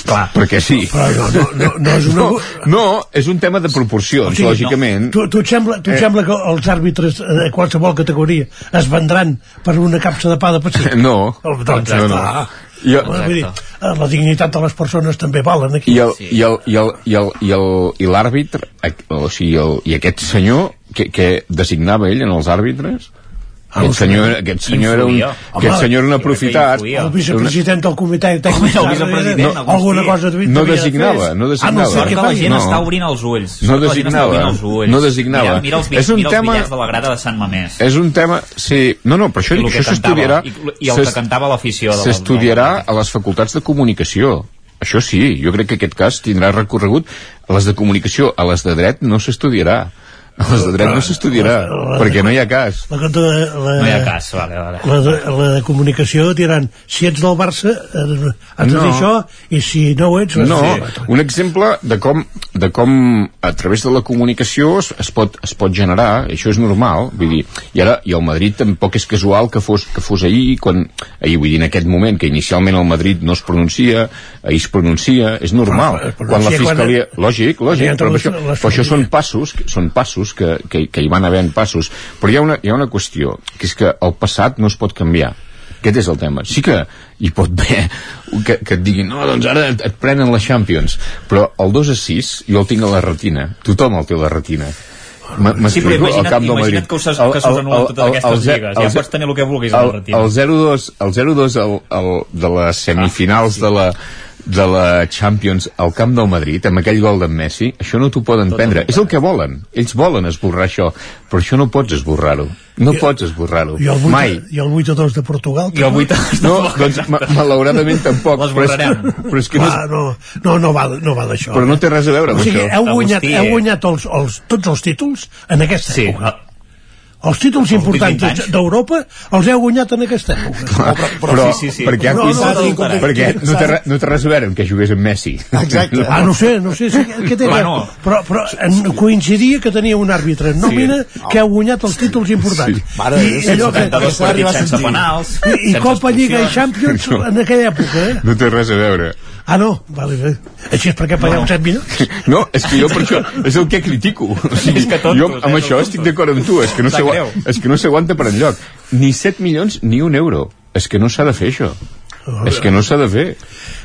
S13: Clar.
S44: Perquè sí.
S43: Però no, no, no, no és una...
S44: No, no, és un tema de proporcions,
S43: O sigui,
S44: lògicament.
S43: Tu, tu, et sembla, tu et
S44: Eh.
S43: sembla que els àrbitres de qualsevol categoria es vendran per una capsa de pa de pessic?
S44: No.
S43: Doncs ja
S44: No, no.
S43: està.
S44: Jo-
S43: Vull dir, eh, la dignitat de les persones també valen aquí.
S44: i el, i el, i el, i el, i el, i l'àrbitre o sigui, el, i aquest senyor que, que designava ell en els àrbitres aquest senyor, aquest senyor era un,
S13: Influïa.
S44: aquest
S43: Home,
S44: senyor era un aprofitat
S43: el vicepresident del comitè tècnic
S13: Home, el vicepresident,
S43: no,
S13: Agustí.
S43: alguna cosa devia
S44: No
S43: de
S44: designava, no designava.
S43: Ah, no
S13: que la gent
S44: No.
S13: està obrint els ulls.
S44: No designava.
S13: els ulls.
S44: No designava.
S13: Mira, mira els,
S44: És un
S13: mira els
S44: tema-
S13: bitllets de la grada de Sant Mamés.
S44: és un tema, sí, no, no, però això,
S13: I el
S44: dic,
S13: que
S44: això
S13: cantava,
S44: s'estudiarà
S13: i- i el que cantava l'afició de la-
S44: s'estudiarà a les facultats de comunicació això sí, jo crec que aquest cas tindrà recorregut a les de comunicació, a les de dret no s'estudiarà a les de dret no s'estudiarà perquè no hi ha cas
S43: La, de, la,
S13: No hi ha cas, vale, vale.
S43: la, de, la de comunicació diran si ets del Barça has de
S44: No.
S43: això i si no ho ets
S44: No,
S43: fer
S44: un exemple de com, de com a través de la comunicació es, es, pot, es pot generar, això és normal, vull dir, i ara, i el Madrid tampoc és casual que fos, que fos ahir, quan, ahir vull dir, en aquest moment, que inicialment el Madrid no es pronuncia, ahir es pronuncia, és normal.
S43: Però pronuncia
S44: quan la fiscalia...
S43: quan-
S44: Lògic, lògic, però, això, però això són passos, són passos que, que, que hi van havent passos. Però hi ha, una, hi ha una qüestió, que és que el passat no es pot canviar. Aquest és el tema. Sí que hi pot haver que, que et diguin, no, doncs ara et, et prenen la Champions. Però el 2 a 6 jo el tinc a la retina. Tothom el té a la retina.
S13: Sí, però imagina't,
S44: Al camp del
S13: imagina't que us,
S44: El-
S13: que
S44: el-
S13: anul·len
S44: el-
S13: totes
S44: el-
S13: aquestes
S44: el
S13: lligues.
S44: el
S13: Ja pots tenir el que vulguis a la
S44: el,
S13: retina.
S44: el 0-2 el 0-2 el, el, de les semifinals de la de la Champions al camp del Madrid amb aquell gol d'en Messi, això no t'ho poden prendre. És el que volen, ells volen esborrar això. Però això no pots esborrar-ho. No pots esborrar-ho,
S43: I el 8,
S44: mai.
S43: I el 8 a 2 de Portugal
S13: I el 8
S44: no, doncs ma- malauradament tampoc però és,
S13: L'esborrarem.
S44: però és que no,
S43: Clar, no, no, no, va, no va d'això
S44: però no té res a veure amb
S43: o sigui,
S44: això.
S43: heu guanyat,
S13: Agustí,
S43: heu
S13: eh?
S43: guanyat els, els, tots els títols en aquesta
S13: Sí,
S43: època els títols importants
S13: 20 anys.
S43: d'Europa els heu guanyat en aquesta època
S44: però,
S13: sí, sí, sí.
S44: perquè,
S43: No, no, no, no,
S44: perquè no, té, no té res a veure amb que jugués amb Messi
S1: Exacte.
S43: Ah, no sé, no sé si, què té
S13: Bueno.
S43: però, però en, coincidia que tenia un àrbitre en nòmina que ha guanyat els títols importants.
S44: Sí.
S1: Mare
S43: I, allò que,
S13: 72
S1: s'ha arribat
S13: partits
S1: a
S13: sense
S1: sentir.
S13: penals,
S43: i, i
S13: sense
S43: Copa Lliga i. Champions en aquella època, eh?
S44: no té res a veure
S43: Ah, no? Vale, bé. Així és perquè pagueu 7 milions?
S44: No, és que jo per això és el que critico. O sigui,
S13: És que tontos,
S44: jo
S13: eh,
S44: amb
S13: són
S44: això
S13: tontos.
S44: estic d'acord amb tu, és que no
S13: Sap
S44: s'agua-
S13: greu.
S44: és que no s'aguanta per enlloc. Ni 7 milions ni un euro. És que no s'ha de fer això. És que no s'ha de fer.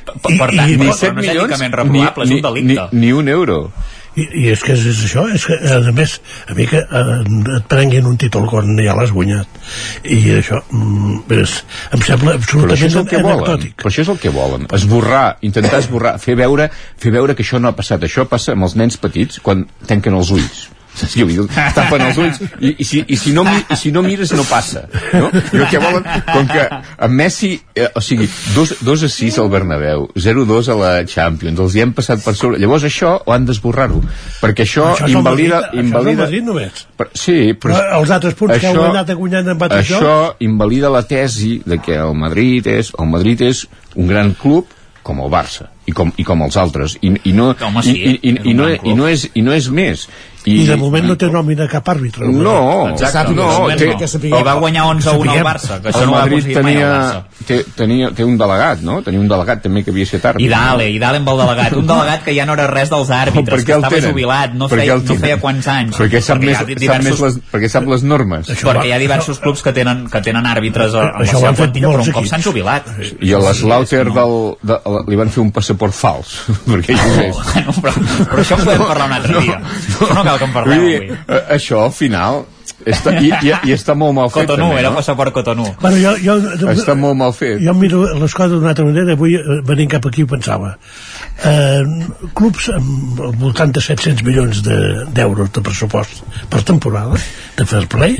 S13: Per, per tant,
S43: I- i-
S44: Ni
S13: però
S44: 7
S13: no és
S44: milions
S13: un delicte.
S44: Ni, ni un euro.
S43: I, I és que és, és això, és que, a més, a mi que eh, et prenguin un títol quan ja l'has guanyat. I això mm, és, em sembla
S44: Però això
S43: absolutament
S44: el que volen.
S43: anecdòtic.
S44: Però això és el que volen. Esborrar, intentar esborrar, fer veure, fer veure que això no ha passat. Això passa amb els nens petits quan tanquen els ulls. Saps què vull dir? Tapen els ulls i, i, si, i, si no, i si no mires no passa no? I el que volen, com que en Messi eh, o sigui, 2, 2 a 6 al Bernabéu 0-2 a la Champions els hi hem passat per sobre, llavors això ho han d'esborrar-ho perquè això,
S43: Això
S44: invalida,
S43: Madrid, això és el
S44: invalida
S43: Madrid només.
S44: per, sí, però,
S43: Però els altres punts que heu anat guanyant en altres
S44: això invalida la tesi de que el Madrid és, el Madrid és un gran club com el Barça i com, i com els altres i, i, no,
S13: Home, sí,
S44: i, i, i,
S13: un
S44: no, i, no és, i no és més
S43: I, de moment no té nòmina cap àrbitre.
S44: no,
S13: Exacte,
S44: no,
S13: no,
S44: té.
S13: I va guanyar 11 a 1 al Barça, que això
S44: el
S13: no ho ha
S44: Madrid
S13: aconseguit mai
S44: tenia,
S13: el Barça.
S44: té, tenia, té un delegat, no? Tenia un delegat també que havia estat àrbitre.
S13: I dale, i dale amb el delegat. Un delegat que ja no era res dels
S44: Per
S13: àrbitres,
S44: què
S13: que
S44: el
S13: estava
S44: tenen?
S13: jubilat, no feia,
S44: el
S13: no feia quants anys.
S44: Perquè sap, més,
S13: hi ha
S44: sap
S13: diversos,
S44: més les, perquè sap les normes.
S13: perquè hi ha diversos clubs que tenen, que tenen àrbitres a, a la
S44: Això ho
S13: seva plantilla, però un cop s'han jubilat.
S44: I a l'Slaughter del, de, li van fer un passaport fals perquè.
S13: Bueno, però, però això en podem parlar un altre dia. Això no cal que en parlem
S44: dir,
S13: avui.
S44: eh, això al final està, i, i, i està molt mal fet
S13: Cotonou,
S44: també,
S13: era
S44: no?
S13: passaport Cotonou.
S43: Bueno, jo, jo,
S44: està molt mal fet
S43: jo miro les coses d'una altra manera avui eh, venint cap aquí ho pensava eh, clubs amb al voltant de 700 milions de- d'euros de, pressupost per temporada de fair play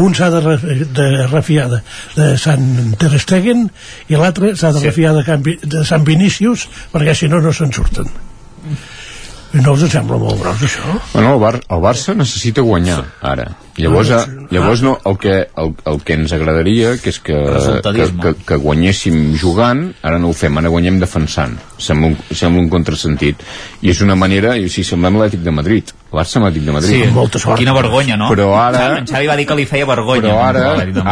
S43: un s'ha de, de refiar de, de Sant Ter Stegen i l'altre s'ha de
S44: Sí.
S43: refiar de, Can, Vi- de Sant Vinícius perquè si no no se'n surten i no us sembla molt gros això?
S44: Bueno, el, Bar el Barça necessita guanyar ara. Llavors, eh, llavors no, el, que, el, el que ens agradaria que és que, que, que, que guanyéssim jugant, ara no ho fem, ara guanyem defensant. Sembla un, sembla un contrasentit. I és una manera, i si semblem l'Atlètic de Madrid, el Barça Atlètic de Madrid.
S13: Sí, quina vergonya, no?
S44: Però ara,
S13: En Xavi va dir que li feia vergonya.
S44: però ara,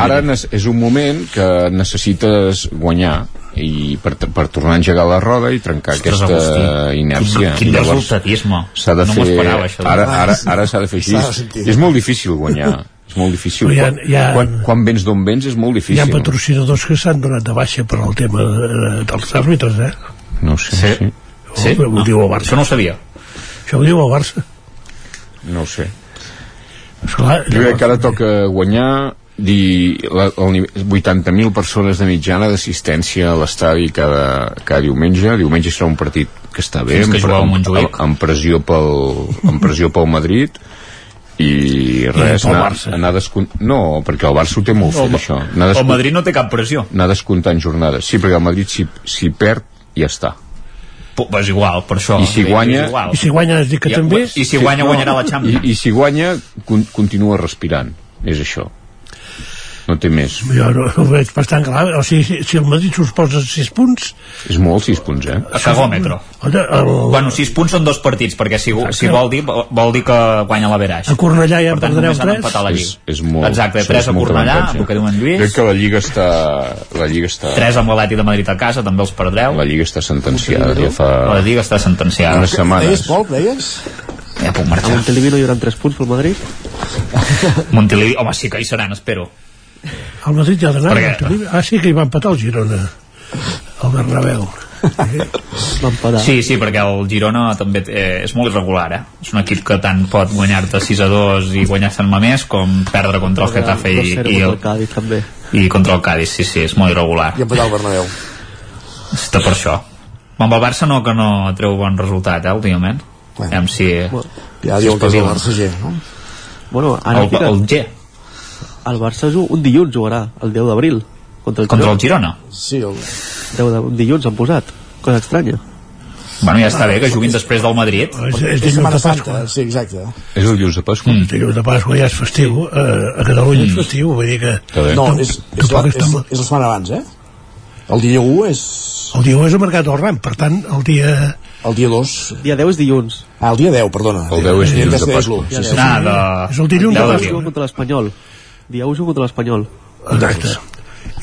S44: ara és un moment que necessites guanyar i per, per tornar a engegar la roda i trencar
S13: Ostres,
S44: aquesta
S13: Agustí,
S44: inèrcia.
S13: quin- quin resultatisme.
S44: S'ha de
S13: No
S44: fer...
S13: això.
S44: Ara, ara, ara s'ha de fer així. És molt difícil guanyar. És molt difícil.
S43: Hi ha- hi ha-
S44: quan, quan vens d'on vens és molt
S43: hi ha
S44: difícil.
S43: patrocinadors que s'han donat de baixa per al tema eh, dels àrbitres eh?
S44: No ho sé. Sí. sí.
S13: Sí?
S43: Ho, ho diu el Barça.
S13: Això no ho sabia.
S43: Això ho diu el Barça.
S44: No ho sé.
S43: Esclar,
S44: Jo crec que ara toca guanyar dir la, el nivell, 80.000 persones de mitjana d'assistència a l'estadi cada, cada diumenge diumenge serà un partit que està bé
S13: Fins que jugueu a Montjuïc.
S44: amb, amb, pressió pel, amb pressió pel Madrid i res,
S13: pel
S44: anar,
S13: Barça.
S44: anar descont... no, perquè el Barça ho té molt fet això anar,
S13: El Madrid no té cap pressió.
S44: anar descomptant jornades sí, perquè el Madrid si, si perd ja està
S13: Pues és igual, per això.
S44: I si guanya-.
S43: I si guanya has dit que
S13: I-
S43: també...
S13: I si guanya, guanyarà la Champions.
S44: i, i si guanya con, continua respirant és això no té més
S43: Jo no, no ho veig bastant clar. O sigui, si, si el Madrid us posa 6 punts...
S44: és molt 6 punts, eh?
S13: A cagòmetre.
S43: El, el,
S13: Bueno, 6 punts són dos partits, perquè si, si vol dir, vol dir que guanya la Veraix.
S43: a Cornellà ja en perdreu
S13: només han
S43: 3.
S13: empatat la
S44: és, és molt,
S13: Exacte,
S44: això
S13: 3
S44: és
S13: a Cornellà, el que diu en Lluís.
S44: crec que la Lliga està la Lliga està
S13: 3 amb l'Atleti de Madrid a casa, també els perdreu.
S44: la Lliga està sentenciada ja fa
S13: La Lliga està sentenciada.
S44: unes setmanes
S1: Deies, Pol, deies?
S13: Ja puc
S14: A
S13: marxar.
S14: Montilivi no hi haurà 3 punts pel Madrid?
S13: Montilivi, home, sí que hi seran, espero.
S43: El Madrid ja? Montilivi. Ah, sí, que hi va empatar el Girona. El Bernabéu.
S13: Sí, sí, perquè el Girona també eh, és molt irregular, eh? És un equip que tant pot guanyar-te 6 a 2 i guanyar Sant Mamés com perdre contra el Getafe i,
S14: 2-0
S13: i,
S14: contra
S13: el,
S14: Cádiz també.
S13: i contra el Cádiz, sí, sí, és molt irregular.
S1: I empatar el Bernabéu.
S13: Està per això. Amb el Barça no que no treu bon resultat, eh, últimament.
S1: Bueno.
S13: Si...
S1: Ja
S13: si
S1: diuen que és el. Barça G, no?
S14: Bueno, ara
S13: El, el G,
S14: el Barça un dilluns jugarà, el 10 d'abril, contra el
S13: contra el Girona.
S1: Sí, el...
S14: 10 de, un dilluns han posat, cosa estranya.
S13: Bueno, ja està bé que juguin després del Madrid.
S43: És, és
S1: És
S43: dilluns de Pasqua.
S1: Sí, exacte.
S44: és el dilluns de Pasqua
S13: Mm.
S43: Dilluns de Pasqua ja és festiu. Eh, a Catalunya és festiu, vull dir que...
S1: No, és, és, la, és,
S43: estem-
S1: és la setmana abans, eh? El dia 1 és
S43: El dia 1 és el Mercat del Ram, per tant, el dia...
S1: el dia 2...
S14: Dia 10 és dilluns.
S1: Ah, el dia 10, perdona.
S44: El 10 és dilluns de Pasqua.
S1: Sí, sí.
S13: Ah, de...
S43: És el dilluns de Pasqua.
S14: Contra l'Espanyol. Dia 1 juga contra l'Espanyol.
S43: Exacte.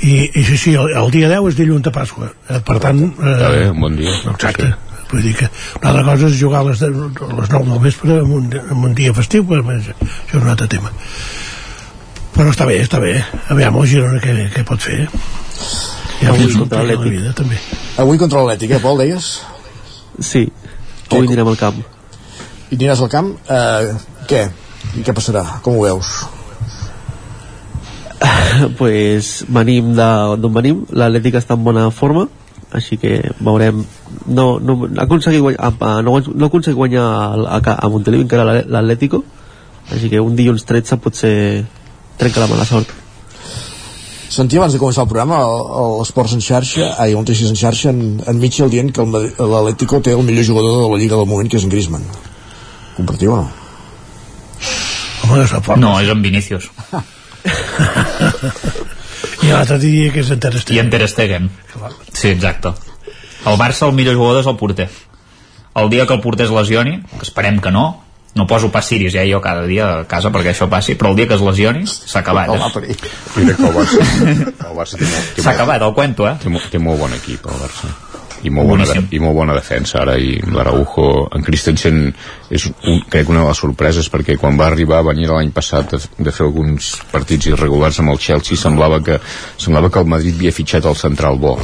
S43: I, i sí, sí, el, el dia 10 és dilluns de Pasqua. Eh, per tant... Eh,
S44: Està bé, un bon dia.
S43: Exacte. Vull dir que una altra cosa és jugar a les, de, a les 9 del vespre en un, en un dia festiu, però això és un altre tema. Però està bé, està bé. Aviam, el Girona què, què pot fer? Ja
S14: Avui contra
S43: la
S14: l'Atlètic.
S43: vida, també.
S1: Avui contra l'Atlètic, eh, Pol, deies?
S14: Sí, avui anirem al camp.
S1: I aniràs al camp. Eh, què? I què passarà? Com ho veus?
S14: pues venim de- d'on venim, l'Atlètic està en bona forma, així que veurem no, no, ha aconseguit guanyar, a- a- no, no ha aconseguit guanyar a, a, a Montelivi encara l'Atlético així que un dilluns 13 potser trenca la mala sort
S1: Sentia abans de començar el programa l'Esports en xarxa, ai, el Notícies en xarxa, en, en Mitchell dient que l'Atlético té el millor jugador de la Lliga del moment, que és en Griezmann. Compartiu o no?
S43: Home, no,
S13: no, és en Vinícius.
S43: I l'altre dia que és en Ter Stegen.
S13: I en Ter Stegen. Sí, exacte. El Barça el millor jugador és el porter. El dia que el porter es lesioni, que esperem que no, no poso pas ciris ja jo cada dia a casa perquè això passi, però el dia que es lesioni s'ha acabat. Eh?
S44: Mira que el Barça, el Barça té, molt,
S13: s'ha acabat el cuento, eh?
S44: Té, té molt bon equip el Barça i molt, bona, de, i molt bona defensa ara i l'Araujo, en Christensen és un, crec una de les sorpreses perquè quan va arribar a venir l'any passat de, de fer alguns partits irregulars amb el Chelsea semblava que, semblava que el Madrid havia fitxat el central bo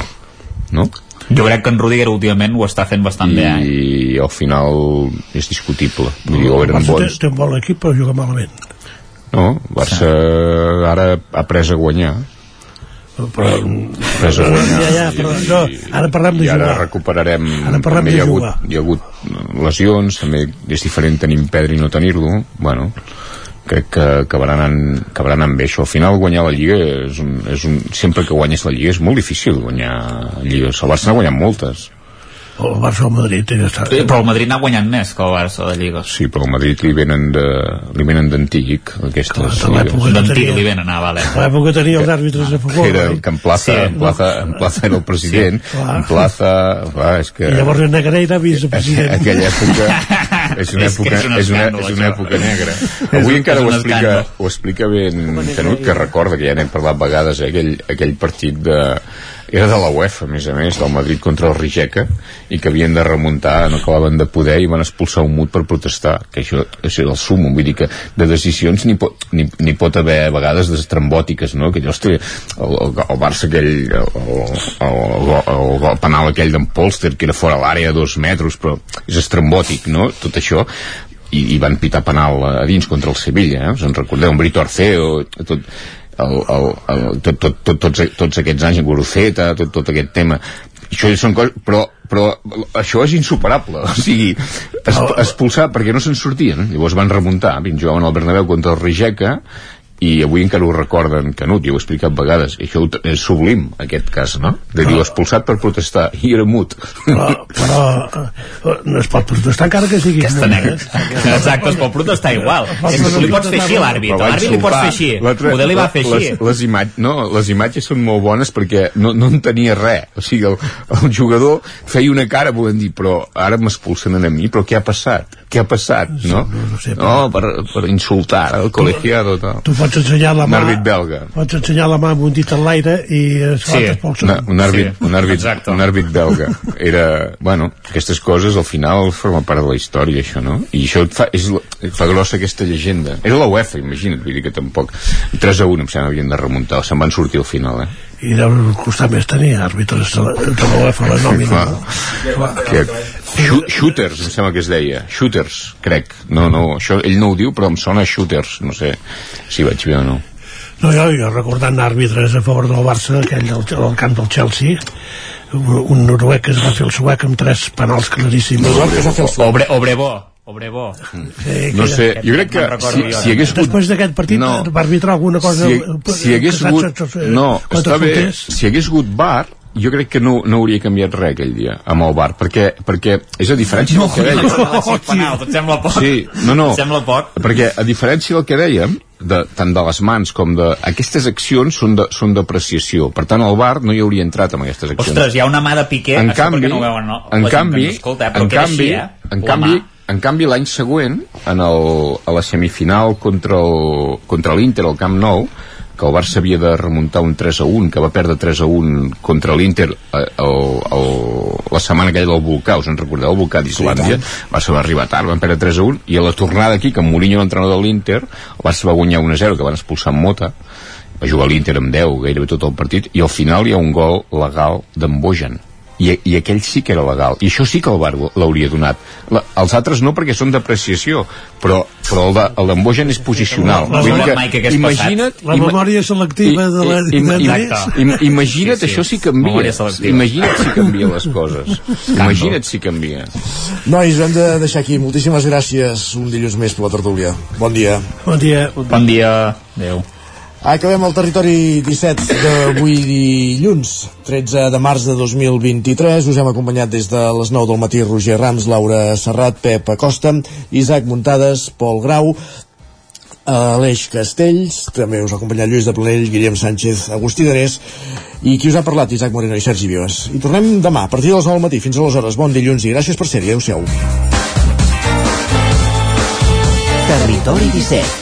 S44: no?
S13: Jo crec que en Rudiger últimament ho està fent bastant
S44: I,
S13: bé. Eh?
S44: I al final és discutible. Vull dir, o eren bons.
S43: Té, té un bon equip però juga malament.
S44: No, Barça sí. ara ha pres a guanyar.
S43: Però,
S44: guanyar.
S43: Ja, ja, però no, ara parlem de
S44: I ara
S43: jugar.
S44: recuperarem...
S43: Ara parlem
S44: també
S43: de
S44: hi ha hagut,
S43: jugar.
S44: Hi ha hagut lesions, també és diferent tenir Pedri i no tenir-lo. Bueno, crec que acabaran, en, acabaran amb bé això. Al final guanyar la Lliga és un, és un, sempre que guanyes la Lliga és molt difícil guanyar Lligues. El Barça n'ha guanyat moltes.
S43: El Barça o el Madrid ja està.
S13: Sí, però el Madrid n'ha guanyat més que el Barça de Lliga.
S44: Sí, però el Madrid li venen de, li venen d'antic aquestes lligues.
S13: D'antic li venen, ah, vale.
S43: A l'època tenia els àrbitres a favor.
S44: Era el que en Plaza, sí, en Plaza, en Plaza era el president, sí, en Plaza, va, és que...
S43: I llavors en Negreira vicepresident.
S44: Aquella època és una època, és, és, una, és una època negra. Avui encara ho explica, ho explica ben Canut, que recorda que ja n'hem parlat vegades, eh, aquell, aquell partit de era de la UEFA, a més a més, del Madrid contra el Rijeka, i que havien de remuntar, no acabaven de poder, i van expulsar un mut per protestar, que això, això és el sum, vull dir que de decisions n'hi pot, ni, ni pot haver a vegades destrambòtiques, no? Que hosti, el, el, el Barça aquell, el, el, el, el, el penal aquell d'en Polster, que era fora l'àrea a dos metres, però és estrambòtic, no? Tot això, i, i van pitar penal a dins contra el Sevilla, eh? us en recordeu, en Brito Arceo, tot, el, el, el, tot, tot, tot, tots, tots aquests anys en Guruceta, tot, tot aquest tema. Això són coses, però, però això és insuperable, o sigui es, expulsar perquè no se'n sortien llavors van remuntar, vinc, jugaven al Bernabéu contra el Rijeka i avui encara ho recorden Canut, jo ho he explicat vegades i això és sublim, aquest cas, no? de dir, expulsat per protestar, i era mut.
S43: Però, però eh, no es pot protestar encara que sigui
S13: Aquesta negra. Exacte, es pot protestar igual. És que tu li pots fer així a l'àrbit l'àrbit li pots fer així. Poder li va fer
S44: les,
S13: així.
S44: les, imatges, no, les imatges són molt bones perquè no, no en tenia res. O sigui, el, el jugador feia una cara volent dir, però ara m'expulsen a mi però què ha passat? Què ha passat? No,
S43: no, no, sé,
S44: no per, per insultar el col·legiado tal.
S43: tu pots ensenyar la
S44: un
S43: mà
S44: àrbit belga
S43: pots ensenyar la mà amb un dit en l'aire i es
S44: Sí,
S43: sí.
S44: un àrbit, sí. un àrbit, un àrbit belga. Era, bueno, aquestes coses al final formen part de la història, això, no? I això et fa, és, et fa grossa aquesta llegenda. Era la UEFA, imagina't, vull dir que tampoc... 3 a 1 em sembla havien de remuntar, se'n van sortir al final, eh?
S43: i deu costar més tenir àrbitres de la, de la UEFA la nòmina no?
S44: Que, Shoo- shooters, em sembla que es deia. Shooters, crec. No, no, això ell no ho diu, però em sona shooters. No sé si vaig bé o no.
S43: No, jo, jo recordant àrbitres a favor del Barça, aquell del, del camp del Chelsea, un, un noruec que es va fer el suec amb tres penals claríssims.
S13: Obre, Obrebo Obrebo
S43: Sí,
S44: No sé, jo crec que si, si hagués hagut...
S43: Després d'aquest partit no. va arbitrar alguna cosa...
S44: si, si hagués
S43: que
S44: hagut...
S43: saps, eh,
S44: No, està bé. Si hagués hagut bar, jo crec que no, no hauria canviat res aquell dia amb el bar, perquè, perquè és a diferència del que dèiem
S13: penals, et sembla poc?
S44: sí, no, no,
S13: sembla poc?
S44: perquè a diferència del que dèiem de, tant de les mans com de... Aquestes accions són de- són d'apreciació. Per tant, el bar no hi hauria entrat amb aquestes accions.
S13: Ostres, hi ha una mà de Piqué
S44: en
S13: això
S44: canvi,
S13: perquè no ho veuen, no?
S44: en canvi,
S13: escolta, eh?
S44: en canvi,
S13: així, eh?
S44: en canvi, en canvi l'any següent, en el, a la semifinal contra l'Inter al Camp Nou, que el Barça havia de remuntar un 3 a 1, que va perdre 3 a 1 contra l'Inter eh, la setmana aquella del volcà, us en recordeu, el volcà d'Islàndia, el Barça va arribar tard, van perdre 3 a 1, i a la tornada aquí, que amb Mourinho l'entrenador de l'Inter, el Barça va guanyar 1 a 0, que van expulsar en Mota, va jugar l'Inter amb 10 gairebé tot el partit, i al final hi ha un gol legal d'en Bojan, i, i aquell sí que era legal i això sí que el bar l'hauria donat la, els altres no perquè són depreciació però, però el, de, el d'Embogen és posicional
S43: La- la-
S44: Vull dir
S43: la- que hagués
S44: imagina't
S43: La memòria selectiva de la-
S44: i, i,
S43: de
S44: i,
S43: Lluís.
S44: im, imagina't
S43: Sí, sí.
S44: això sí canvia
S43: Memòria selectiva.
S44: imagina't si canvia les coses imagina't si canvia
S1: Nois, hem de deixar aquí. Moltíssimes gràcies un dilluns més per la tertúlia. Bon dia.
S43: Bon dia.
S13: Bon dia. Adéu.
S1: Acabem el territori 17 d'avui dilluns, 13 de març de 2023. Us hem acompanyat des de les 9 del matí Roger Rams, Laura Serrat, Pep Acosta, Isaac Muntades, Pol Grau, Aleix Castells, també us ha acompanyat Lluís de Planell, Guillem Sánchez, Agustí Danés i qui us ha parlat, Isaac Moreno i Sergi Vives. I tornem demà, a partir de les 9 del matí, fins aleshores. Bon dilluns i gràcies per ser-hi. Adéu-siau.
S39: Territori 17